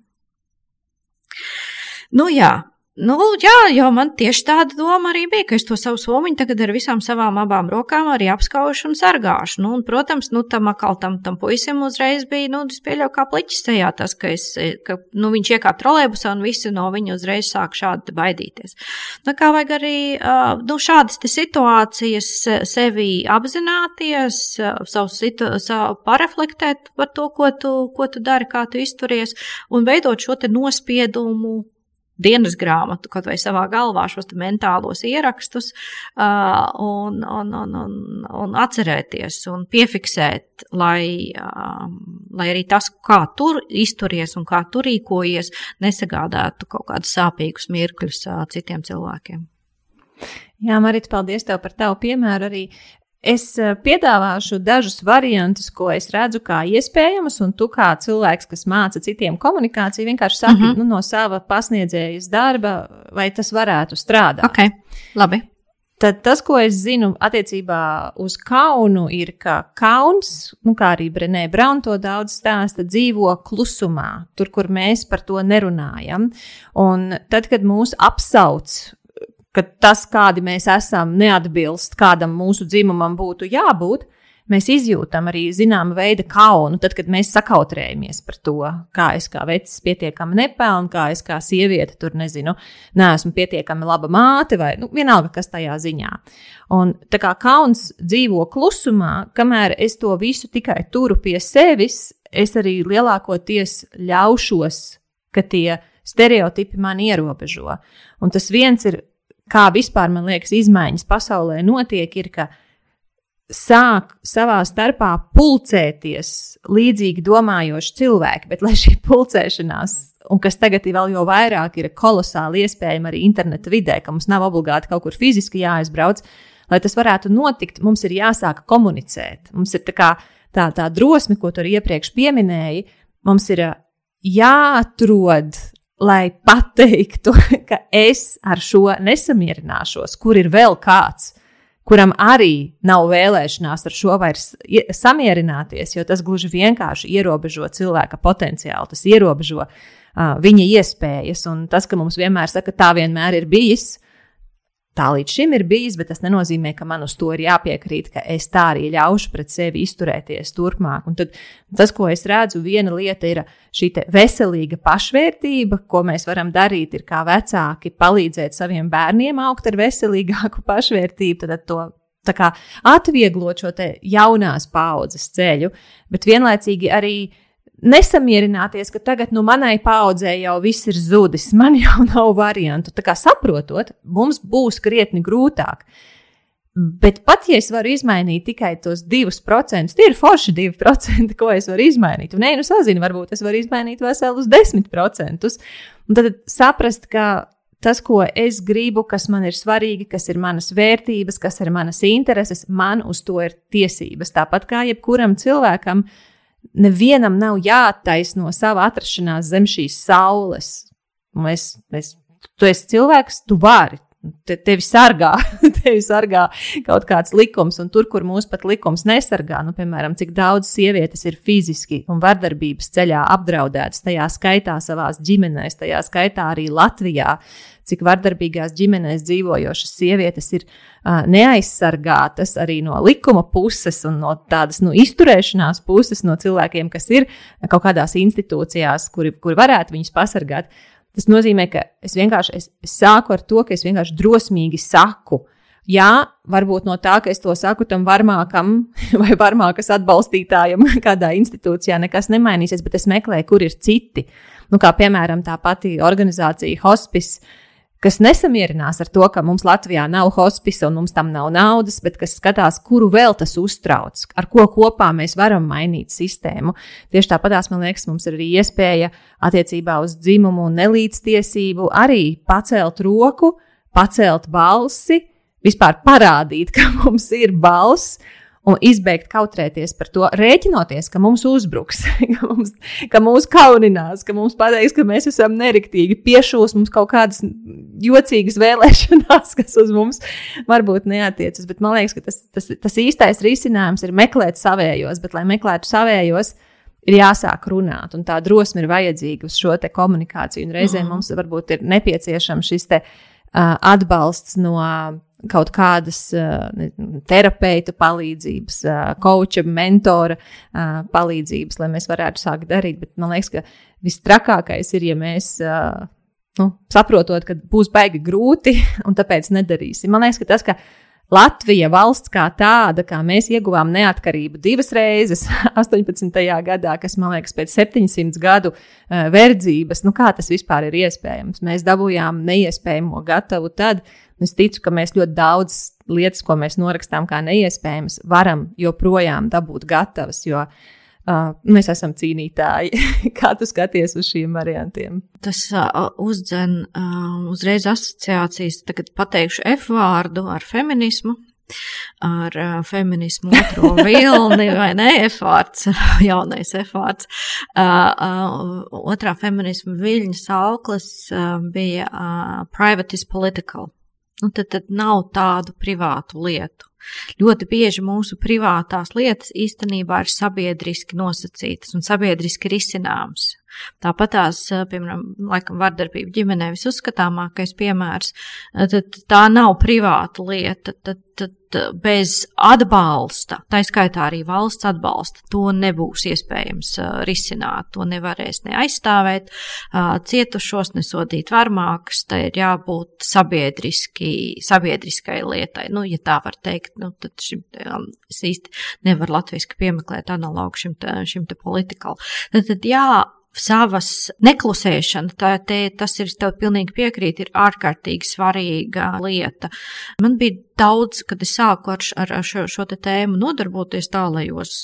Nu jā, Nu, jā, jau man tieši tāda doma arī bija, ka es to savu somiņu tagad ar visām savām abām rokām arī apskaušu un sargāšu. Nu, un, protams, nu, tam akal tam, tam puisim uzreiz bija, nu, es pieļauju kā pliķis sejā tas, ka, es, ka nu, viņš iekāp trolēbusā un visi no viņa uzreiz sāk šādi baidīties. Nu, kā vajag arī, nu, šādas situācijas sevi apzināties, savu, situ, savu pareflektēt par to, ko tu, ko tu dari, kā tu izturies, un veidot šo te nospiedumu dienas grāmatu, kaut vai savā galvā šos mentālos ierakstus, uh, un, un, un, un, un atcerēties un piefiksēt, lai, uh, lai arī tas, kā tur izturies un kā tur rīkojies, nesagādātu kaut kādus sāpīgus mirkļus uh, citiem cilvēkiem. Jā, Marita, paldies tev par tavu piemēru. Arī Es eh, piedāvāšu dažus variantus, ko es redzu kā iespējamus, un tu kā cilvēks, kas māca citiem komunikāciju, vienkārši saki mm -hmm. nu, no sava pasniedzējas darba, vai tas varētu strādāt. Okay. Labi. Tad tas, ko es zinu attiecībā uz kaunu, ir, ka kauns, nu, kā arī Brenē Braun to daudz stāsta, dzīvo klusumā, tur, kur mēs par to nerunājam. Un tad, kad mūs apsauc ka tas, kādi mēs esam, neatbilst kādam mūsu dzimumam būtu jābūt, mēs izjūtam arī zināmu veidu kaunu, tad, kad mēs sakautrējamies par to, kā es kā vecs pietiekami nepelnu, kā es kā sieviete tur nezinu, neesmu pietiekami laba māte vai nu, vienalga, kas tajā ziņā. Un tā kā kauns dzīvo klusumā, kamēr es to visu tikai turu pie sevis, es arī lielākoties ļaušos, ka tie stereotipi man ierobežo. Un tas viens ir kā vispār, man liekas, izmaiņas pasaulē notiek, ir, ka sāk savā starpā pulcēties līdzīgi domājoši cilvēki, bet lai šī pulcēšanās, un kas tagad ir vēl jau vairāk, ir kolosāli iespējama arī interneta vidē, ka mums nav obligāti kaut kur fiziski jāaizbrauc, lai tas varētu notikt, mums ir jāsāk komunicēt. Mums ir tā, kā, tā, tā drosme, ko tu arī iepriekš pieminēji, mums ir jāatrod lai pateiktu, ka es ar šo nesamierināšos, kur ir vēl kāds, kuram arī nav vēlēšanās ar šo vairs samierināties, jo tas gluži vienkārši ierobežo cilvēka potenciālu, tas ierobežo uh, viņa iespējas. Un tas, ka mums vienmēr saka, tā vienmēr ir bijis, tā līdz šim ir bijis, bet tas nenozīmē, ka man uz to ir jāpiekrīt, ka es tā arī ļaušu pret sevi izturēties turpmāk. Un tad tas, ko es redzu, viena lieta ir šī veselīga pašvērtība, ko mēs varam darīt, ir kā vecāki palīdzēt saviem bērniem augt ar veselīgāku pašvērtību, tad to kā atvieglot šo jaunās paudzes ceļu, bet vienlaicīgi arī nesamierināties, ka tagad nu, manai paudzei jau viss ir zudis, man jau nav variantu. Tā kā saprotot, mums būs krietni grūtāk. Bet pat ja es varu izmainīt tikai tos 2%, tie ir forši 2%, ko es varu izmainīt. Un, nē, nu, sazinu, varbūt es varu izmainīt veselus 10%. Un tad saprast, ka tas, ko es gribu, kas man ir svarīgi, kas ir manas vērtības, kas ir manas intereses, man uz to ir tiesības. Tāpat kā jebkuram cilvēkam, uh, nevienam nav jāattaisno sava atrašanās zem šīs saules. Mēs, mēs, tu esi cilvēks, tu vari. Te, tevi sargā, tevi sargā kaut kāds likums, un tur, kur mūs pat likums nesargā, nu, piemēram, cik daudz sievietes ir fiziski un vardarbības ceļā apdraudētas, tajā skaitā savās ģimenēs, tajā skaitā arī Latvijā, cik vardarbīgās ģimenēs dzīvojošas sievietes ir uh, neaizsargātas arī no likuma puses un no tādas nu, izturēšanās puses no cilvēkiem, kas ir kaut kādās institūcijās, kuri, kuri varētu viņus pasargāt. Tas nozīmē, ka es vienkārši es, es sāku ar to, ka es vienkārši drosmīgi saku. Jā, varbūt no tā, ka es to saku tam varmākam vai varmākas atbalstītājam kādā institūcijā, nekas nemainīsies, bet es meklēju, kur ir citi. Nu, kā piemēram tā pati organizācija Hospice, kas nesamierinās ar to, ka mums Latvijā nav hospisa un mums tam nav naudas, bet kas skatās, kuru vēl tas uztrauc, ar ko kopā mēs varam mainīt sistēmu. Tieši tāpatās, man liekas, mums ir arī iespēja attiecībā uz dzimumu un nelīdztiesību arī pacelt roku, pacelt balsi, vispār parādīt, ka mums ir balss un izbeigt kautrēties par to, rēķinoties, ka mums uzbruks, ka, mums, ka mūs kauninās, ka mums pateiks, ka mēs esam neriktīgi, piešūs mums kaut kādas jocīgas vēlēšanās, kas uz mums varbūt neatiecas. Bet man liekas, ka tas, tas, tas īstais risinājums ir meklēt savējos, bet, lai meklētu savējos, ir jāsāk runāt, un tā drosme ir vajadzīga uz šo komunikāciju. Un reizēm mm. mums varbūt ir nepieciešams šis te, uh, atbalsts no kaut kādas terapeitu palīdzības, koča, mentora palīdzības, lai mēs varētu sākt darīt. Bet man liekas, ka vistrakākais ir, ja mēs. Nu, saprotot, ka būs baigi grūti, un tāpēc nedarīsim. Man liekas, ka tas, ka Latvija valsts kā tāda, kā mēs ieguvām neatkarību divas reizes 18. gadā, kas man liekas pēc 700 gadu uh, verdzības, nu kā tas vispār ir iespējams? Mēs dabūjām neiespējamo gatavu tad, uh, Es ticu, ka mēs ļoti daudz lietas, ko mēs norakstām kā neiespējamas, varam joprojām dabūt gatavas, jo uh, mēs esam cīnītāji. kā tu skaties uz šiem variantiem? Tas uh, uzdzen uh, uzreiz asociācijas, tagad pateikšu F vārdu ar feminismu ar uh, feminismu otro vilni, vai ne? Efārds, jaunais efārds. Uh, uh, otrā feminismu viļņa sauklis uh, bija uh, private is political. Un tad, tad nav tādu privātu lietu. Ļoti bieži mūsu privātās lietas īstenībā ir sabiedriski nosacītas un sabiedriski risināmas. Tāpat tās, piemēram, laikam vardarbība ģimenē visuzskatāmākais piemērs, tad tā nav privāta lieta, tad, tad bez atbalsta, tā skaitā arī valsts atbalsta, to nebūs iespējams risināt, to nevarēs neaizstāvēt cietušos, nesodīt varmākas, tai ir jābūt sabiedriskai lietai, nu, ja tā var teikt, nu, tad šim te, es īsti nevaru latviski piemeklēt analogu šim te, šim te politikal. Tad, tad jā, savas neklusēšana, tā, te, tas ir, tev pilnīgi piekrīt, ir ārkārtīgi svarīga lieta. Man bija daudz, kad es sāku ar, ar, šo, šo te tēmu nodarboties tālajos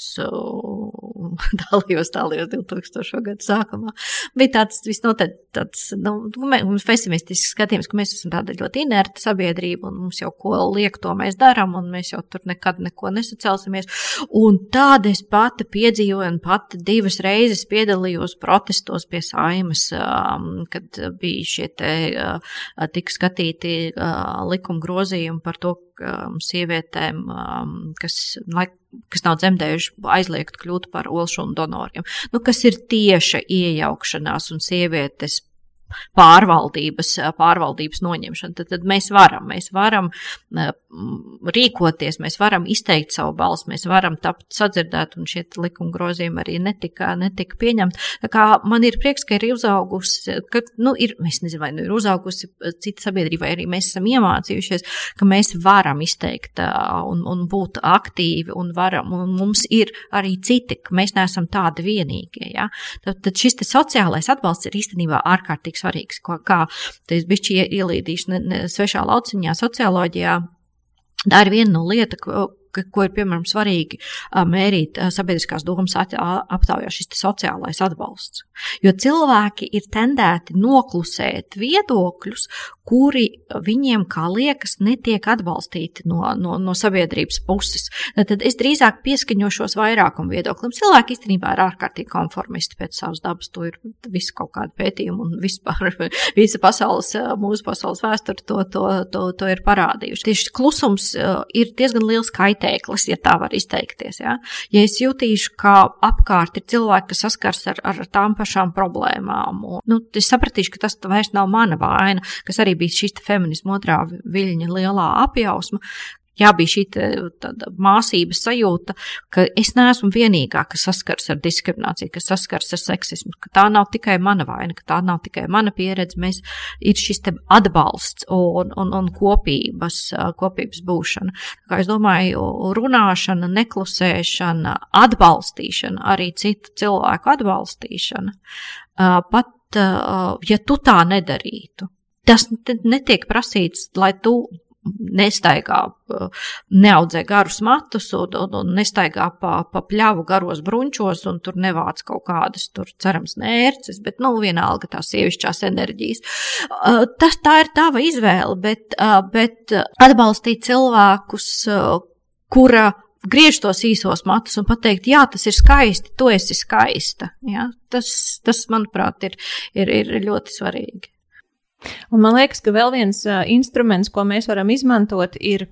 tālajos, tālajos 2000. gadu sākumā. Bija tāds visnotaļ tāds nu, pesimistisks skatījums, ka mēs esam tāda ļoti inerta sabiedrība un mums jau ko liek, to mēs darām un mēs jau tur nekad neko nesacelsimies. Un tāda es pati piedzīvoju un pati divas reizes piedalījos protestos pie saimas, um, kad bija šie te uh, tik skatīti uh, likuma grozījumi par to, um, sievietēm, um, kas, kas nav dzemdējuši, aizliegt kļūt par olšanu donoriem. Nu, kas ir tieša iejaukšanās un sievietes pārvaldības, pārvaldības noņemšana. Tad, tad mēs varam, mēs varam rīkoties, mēs varam izteikt savu balsi, mēs varam tapt sadzirdēt, un šie likuma grozījumi arī netika, netika pieņemti. Tā kā man ir prieks, ka ir uzaugusi, ka, nu, ir, es nezinu, vai nu ir uzaugusi cita sabiedrība, vai arī mēs esam iemācījušies, ka mēs varam izteikt un, un būt aktīvi, un varam, un mums ir arī citi, ka mēs neesam tādi vienīgie, ja? Tad, tad šis sociālais atbalsts ir īstenībā ārkārtīgi svarīgs, ko, kā es bišķi ielīdīšu ne, ne, svešā lauciņā socioloģijā. Tā ir viena no lietām, ko ir piemēram svarīgi mērīt sabiedriskās domas aptaujā šis sociālais atbalsts. Jo cilvēki ir tendēti noklusēt viedokļus, kuri viņiem, kā liekas, netiek atbalstīti no, no, no sabiedrības puses. Tad es drīzāk pieskaņošos vairākumu viedoklim. Cilvēki īstenībā ir ārkārtīgi konformisti pēc savas dabas. To ir visu kaut kādu pētījumu un vispār visa pasaules, mūsu pasaules vēsture to, to, to, to ir parādījuši. Tieši klusums ir diezgan liels kaitēklis, ja tā var izteikties. Ja, ja es jutīšu, ka apkārt ir cilvēki, kas saskars ar, ar tām pašām problēmām, un, nu, es sapratīšu, ka tas vairs nav mana vaina, kas arī bija šīs feminismu otrā viļņa lielā apjausma, Jā, bija šī māsības sajūta, ka es neesmu vienīgā, kas saskars ar diskrimināciju, kas saskars ar seksismu, ka tā nav tikai mana vaina, ka tā nav tikai mana pieredze. Mēs ir šis atbalsts un, un, un kopības, kopības būšana. Kā es domāju, runāšana, neklusēšana, atbalstīšana, arī citu cilvēku atbalstīšana, pat ja tu tā nedarītu. Tas netiek prasīts, lai tu nestaigā, neaudzē garus matus un, un, un nestaigā pa, pa pļavu garos brunčos un tur nevāc kaut kādas, tur cerams, nērces, bet, nu, vienalga tās sievišķās enerģijas. Tas tā ir tava izvēle, bet, bet atbalstīt cilvēkus, kura griež tos īsos matus un pateikt, jā, tas ir skaisti, tu esi skaista. Ja? Tas, tas, manuprāt, ir, ir, ir ļoti svarīgi. Un man liekas, ka vēl viens uh, instruments, ko mēs varam izmantot, ir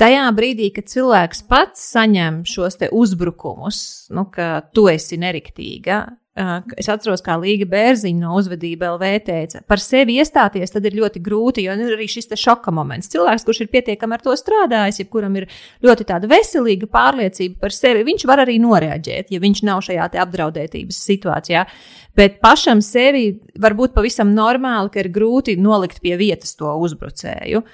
tajā brīdī, kad cilvēks pats saņem šos uzbrukumus, nu, ka tu esi neriktīga. Es atceros, kā Līga Bērziņa no uzvedība LV teica, par sevi iestāties tad ir ļoti grūti, jo ir arī šis šoka moments. Cilvēks, kurš ir pietiekami ar to strādājis, ja kuram ir ļoti tāda veselīga pārliecība par sevi, viņš var arī noreaģēt, ja viņš nav šajā apdraudētības situācijā. Bet pašam sevi var būt pavisam normāli, ka ir grūti nolikt pie vietas to uzbrucēju.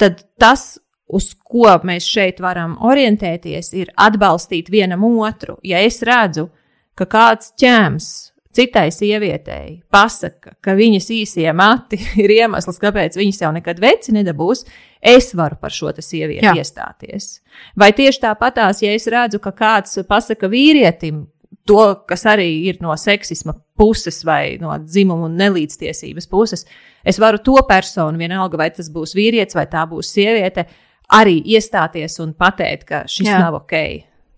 Tad tas, uz ko mēs šeit varam orientēties, ir atbalstīt vienam otru. Ja es redzu, ka kāds ķēms citai sievietei pasaka, ka viņas īsie mati ir iemesls, kāpēc viņas jau nekad veci nedabūs, es varu par šo sievieti Jā. iestāties. Vai tieši tāpatās, ja es redzu, ka kāds pasaka vīrietim, to, kas arī ir no seksisma puses vai no dzimuma un nelīdztiesības puses, es varu to personu, vienalga vai tas būs vīrietis vai tā būs sieviete, arī iestāties un pateikt, ka šis Jā. nav ok.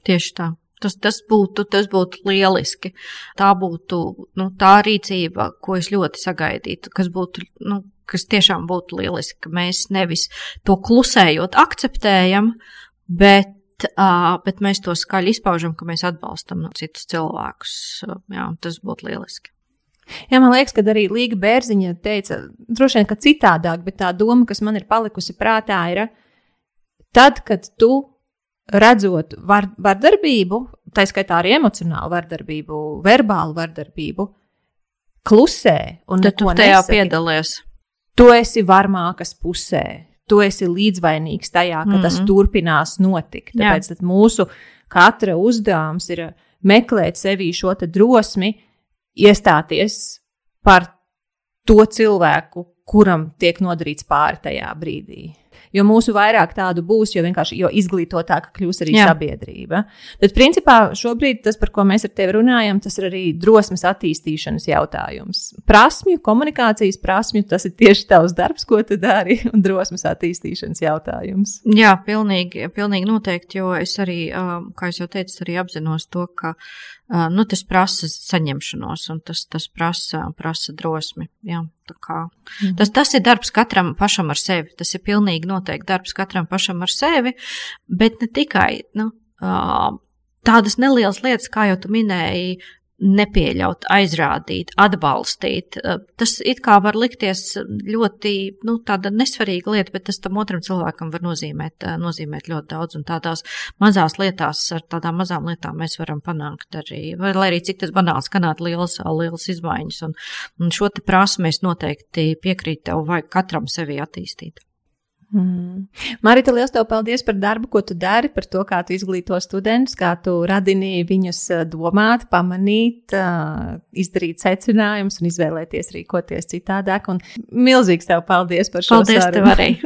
Tieši tā. Tas, tas, būtu, tas būtu lieliski. Tā būtu nu, tā rīcība, ko es ļoti sagaidītu, kas būtu, nu, kas tiešām būtu lieliski, ka mēs nevis to klusējot akceptējam, bet uh, bet mēs to skaļi izpaužam, ka mēs atbalstam citus cilvēkus. Jā, tas būtu lieliski. Jā, man liekas, ka arī Līga Bērziņa teica, droši vien, ka citādāk, bet tā doma, kas man ir palikusi prātā, ir, tad, kad tu redzot var, vardarbību, tā skaitā arī emocionālu vardarbību, verbālu vardarbību, klusē un tad tu tajā nesaki, piedalies. Tu esi varmākas pusē tu esi līdzvainīgs tajā, ka mm -hmm. tas turpinās notikt. Tāpēc mūsu katra uzdevums ir meklēt sevī šo drosmi, iestāties par to cilvēku, kuram tiek nodarīts pāri tajā brīdī. Jo mūsu vairāk tādu būs, jo vienkārši jo izglītotāka kļūs arī Jā. sabiedrība. Tad, principā, šobrīd tas, par ko mēs ar tevi runājam, tas ir arī drosmes attīstīšanas jautājums. Prasmju, komunikācijas prasmju, tas ir tieši tavs darbs, ko tu dari, un drosmes attīstīšanas jautājums. Jā, pilnīgi, pilnīgi noteikti, jo es arī, kā jau teicu, arī apzinos to, ka nu, tas prasa saņemšanos un tas, tas prasa, prasa drosmi. Jā, mhm. tas, tas ir darbs katram pašam ar sevi. Tas ir pilnīgi noteikti darbs katram pašam ar sevi, bet ne tikai. Nu, Tādas nelielas lietas, kā jau tu minēji, nepieļaut, aizrādīt, atbalstīt. Eh, tas it kā var likties ļoti nu, nesvarīga lieta, bet tas tam otram cilvēkam var nozīmēt, eh, nozīmēt ļoti daudz. Un tādās mazās lietās, ar tādām mazām lietām mēs varam panākt arī, vai lai arī cik tas banāls skanētu, liels, liels izmaiņas. Un, un šo te prasmu es noteikti piekrītu tev, vajag katram sevi attīstīt. Mm. Marita, liels tev paldies par darbu, ko tu dari, par to, kā tu izglīto studentus, kā tu radini viņus eh, domāt, pamanīt, eh, izdarīt secinājumus un izvēlēties rīkoties citādāk. Un milzīgs tev paldies par šo paldies sarunu. Paldies tev arī!